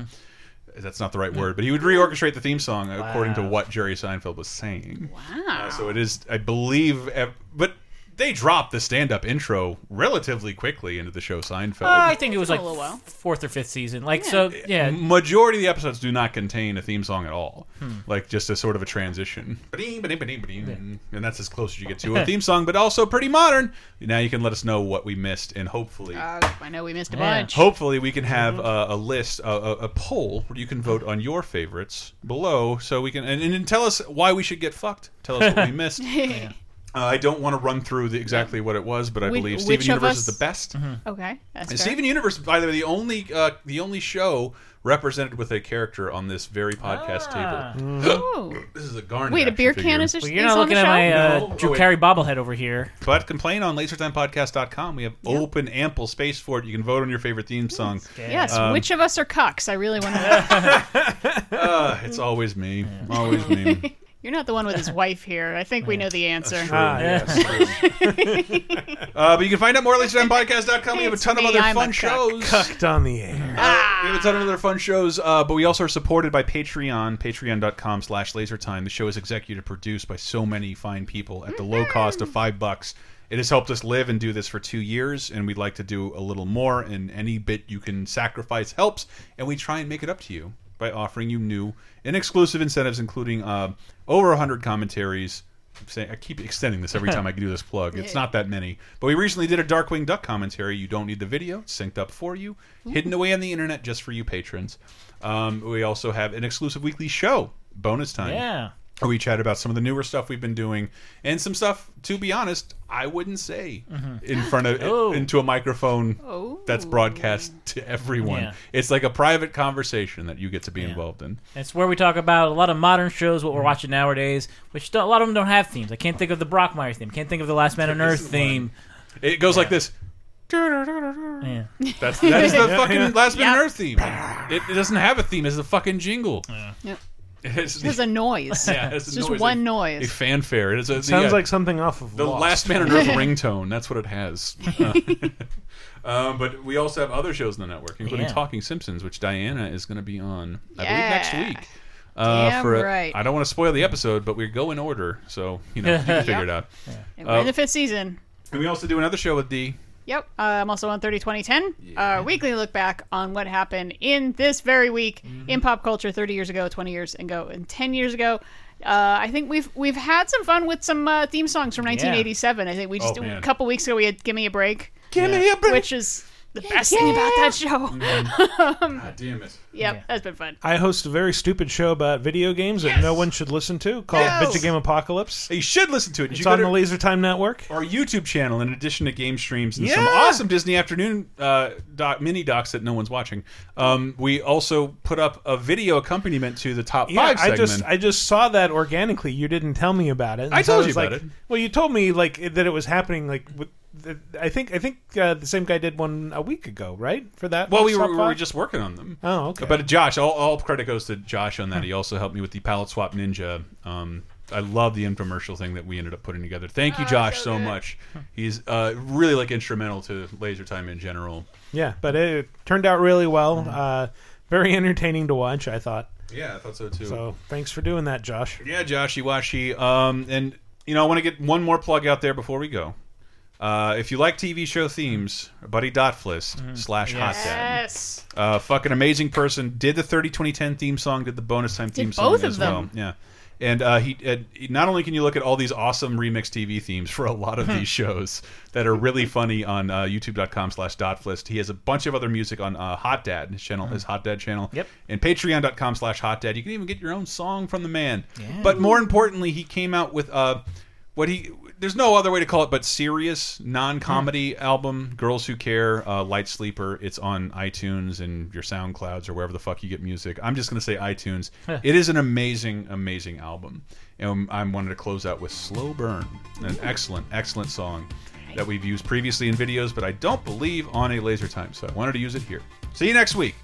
S1: That's not the right word, but he would reorchestrate the theme song according to what Jerry Seinfeld was saying.
S3: Wow.
S1: Uh, so it is, I believe, but they dropped the stand-up intro relatively quickly into the show Seinfeld.
S2: Uh, I think it was
S3: For a
S2: like
S3: while.
S2: fourth or fifth season. Like so, yeah.
S1: Majority of the episodes do not contain a theme song at all.
S2: Hmm.
S1: Like just a sort of a transition. And that's as close as you get to a theme song, but also pretty modern. Now you can let us know what we missed, and hopefully,
S3: Uh, I know we missed a
S2: Yeah.
S3: bunch.
S1: hopefully we can have a, a list, a, a, a poll where you can vote on your favorites below, so we can and, and tell us why we should get fucked. Tell us what we [laughs] missed. [laughs] Uh, I don't want to run through the, exactly what it was, but I
S3: Which-
S1: believe
S3: which
S1: Steven
S3: of
S1: Universe
S3: us-
S1: is the best.
S3: Okay, that's
S1: And
S3: fair.
S1: Steven Universe, by the way, the only uh, the only show represented with a character on this very podcast
S2: Ah.
S1: table. [gasps] This is a Garnet.
S3: Wait, a
S1: action
S3: beer
S1: figure.
S3: can is,
S2: Well,
S3: is
S2: you're not
S3: on
S2: looking
S3: the
S2: at my uh,
S1: No.
S2: Drew
S1: Oh, wait.
S2: Carey bobblehead over here.
S1: But complain on lasertimepodcast.com. We have open, ample space for it. You can vote on your favorite theme song.
S3: Yes,
S1: Um,
S3: which of us are cucks? I really want to [laughs] know.
S1: Uh, it's always me. Always me. [laughs]
S3: You're not the one with his [laughs] wife here. I think we know the answer.
S1: True.
S4: Ah,
S1: Yes, [laughs] true. uh, but you can find out more at lasertimepodcast.com. We have a
S3: It's
S1: ton of
S3: me,
S1: other
S3: I'm a
S1: fun
S3: cuck.
S1: shows.
S4: Cucked on the air.
S3: Ah.
S1: We have a ton of other fun shows, uh, but we also are supported by Patreon, patreon.com slash lasertime. The show is executive produced by so many fine people at the low cost of five bucks. It has helped us live and do this for two years, and we'd like to do a little more, and any bit you can sacrifice helps, and we try and make it up to you by offering you new and exclusive incentives, including uh, over 100 commentaries. I'm saying, I keep extending this every time I do this plug. It's [laughs] not that many. But we recently did a Darkwing Duck commentary. You don't need the video. It's synced up for you. Hidden away on the internet just for you patrons. Um, we also have an exclusive weekly show, Bonus Time.
S2: Yeah.
S1: Where we chat about some of the newer stuff we've been doing and some stuff. To be honest, I wouldn't say
S2: Mhm.
S1: in front of
S2: Oh.
S1: into a microphone that's broadcast to everyone.
S2: Yeah.
S1: It's like a private conversation that you get to be involved in.
S2: It's where we talk about a lot of modern shows, what we're watching nowadays, which a lot of them don't have themes. I can't think of the Brockmire theme. Can't think of the Last Man on Earth theme.
S1: It goes like this.
S2: Yeah.
S1: That's that is the [laughs] fucking Last Man on
S3: Yep.
S1: Earth theme. It, it doesn't have a theme. It's a fucking jingle.
S3: Yep.
S1: It's,
S3: There's a noise. [laughs]
S1: Yeah,
S3: it's
S1: a
S3: just
S1: noise,
S3: one
S1: a-
S3: noise.
S1: A fanfare. It is a,
S4: It sounds
S1: yeah,
S4: like something off of
S1: the
S4: Lost.
S1: Last Man on Earth [laughs] ringtone. That's what it has. [laughs] Uh, um, but we also have other shows on the network, including
S2: Yeah.
S1: Talking Simpsons, which Diana is going to be on, I believe, next week. Uh,
S3: Damn
S1: for a-
S3: right.
S1: I don't want to spoil the episode, but we go in order, so you know you can figure it out.
S3: And we're in
S1: Uh,
S3: the fifth season.
S1: and we also do another show with D.
S3: Yep. Uh, I'm also on 30 2010. Uh, weekly look back on what happened in this very week
S1: Mm-hmm.
S3: in pop culture 30 years ago, 20 years ago, and 10 years ago. Uh, I think we've we've had some fun with some uh, theme songs from 1987. I think we just
S1: Oh,
S3: a couple weeks ago we had "Give Me a Break,"
S1: Give me a break,
S3: which is the best thing about that show. Um, [laughs]
S1: God damn it.
S3: Yep, that's been fun.
S4: I host a very stupid show about video games that no one should listen to called
S1: Yes.
S4: Video Game Apocalypse.
S1: You should listen to it.
S4: It's
S1: You
S4: on
S1: gotta-
S4: the Laser Time Network.
S1: our YouTube channel, in addition to game streams and some awesome Disney Afternoon uh, doc, mini docs that no one's watching, um, we also put up a video accompaniment to the top
S4: Yeah,
S1: five
S4: I just I just saw that organically. You didn't tell me about it.
S1: I
S4: So
S1: told
S4: was
S1: you about
S4: like-
S1: it.
S4: Well, you told me like that it was happening. Like with, I think I think uh, the same guy did one a week ago, right? For that.
S1: well, we were, we were just working on them.
S4: Oh, okay.
S1: But Josh, all, all credit goes to Josh on that. He also helped me with the palette swap ninja. Um, I love the infomercial thing that we ended up putting together. Thank you, Josh, so, much. He's uh, really like instrumental to Laser Time in general.
S4: Yeah, but it turned out really well.
S1: Mm-hmm.
S4: Uh, very entertaining to watch. I thought.
S1: Yeah, I thought so too.
S4: So thanks for doing that, Josh.
S1: Yeah, Joshy Washi. Um, and you know, I want to get one more plug out there before we go. Uh, if you like TV show themes, Buddy Dotflist slash Hot Dad.
S3: Yes.
S1: Uh, fucking amazing person. Did the 30 2010 theme song, did the bonus time theme song
S3: both of
S1: as well. Yeah. And uh, he, uh, he- not only can you look at all these awesome remix TV themes for a lot of [laughs] these shows that are really funny on uh, youtube.com slash dotflist. He has a bunch of other music on uh, Hot Dad, his channel, his Hot Dad channel.
S2: Yep.
S1: And patreon.com slash hot dad. You can even get your own song from the man. But more importantly, he came out with uh, what he there's no other way to call it but serious non-comedy album. Girls who care uh, light sleeper it's on itunes and your soundclouds or wherever the fuck you get music. I'm just going to say itunes. It is an amazing amazing album. And i wanted to close out with slow burn an excellent excellent song that we've used previously in videos but i don't believe on a laser time so i wanted to use it here. See you next week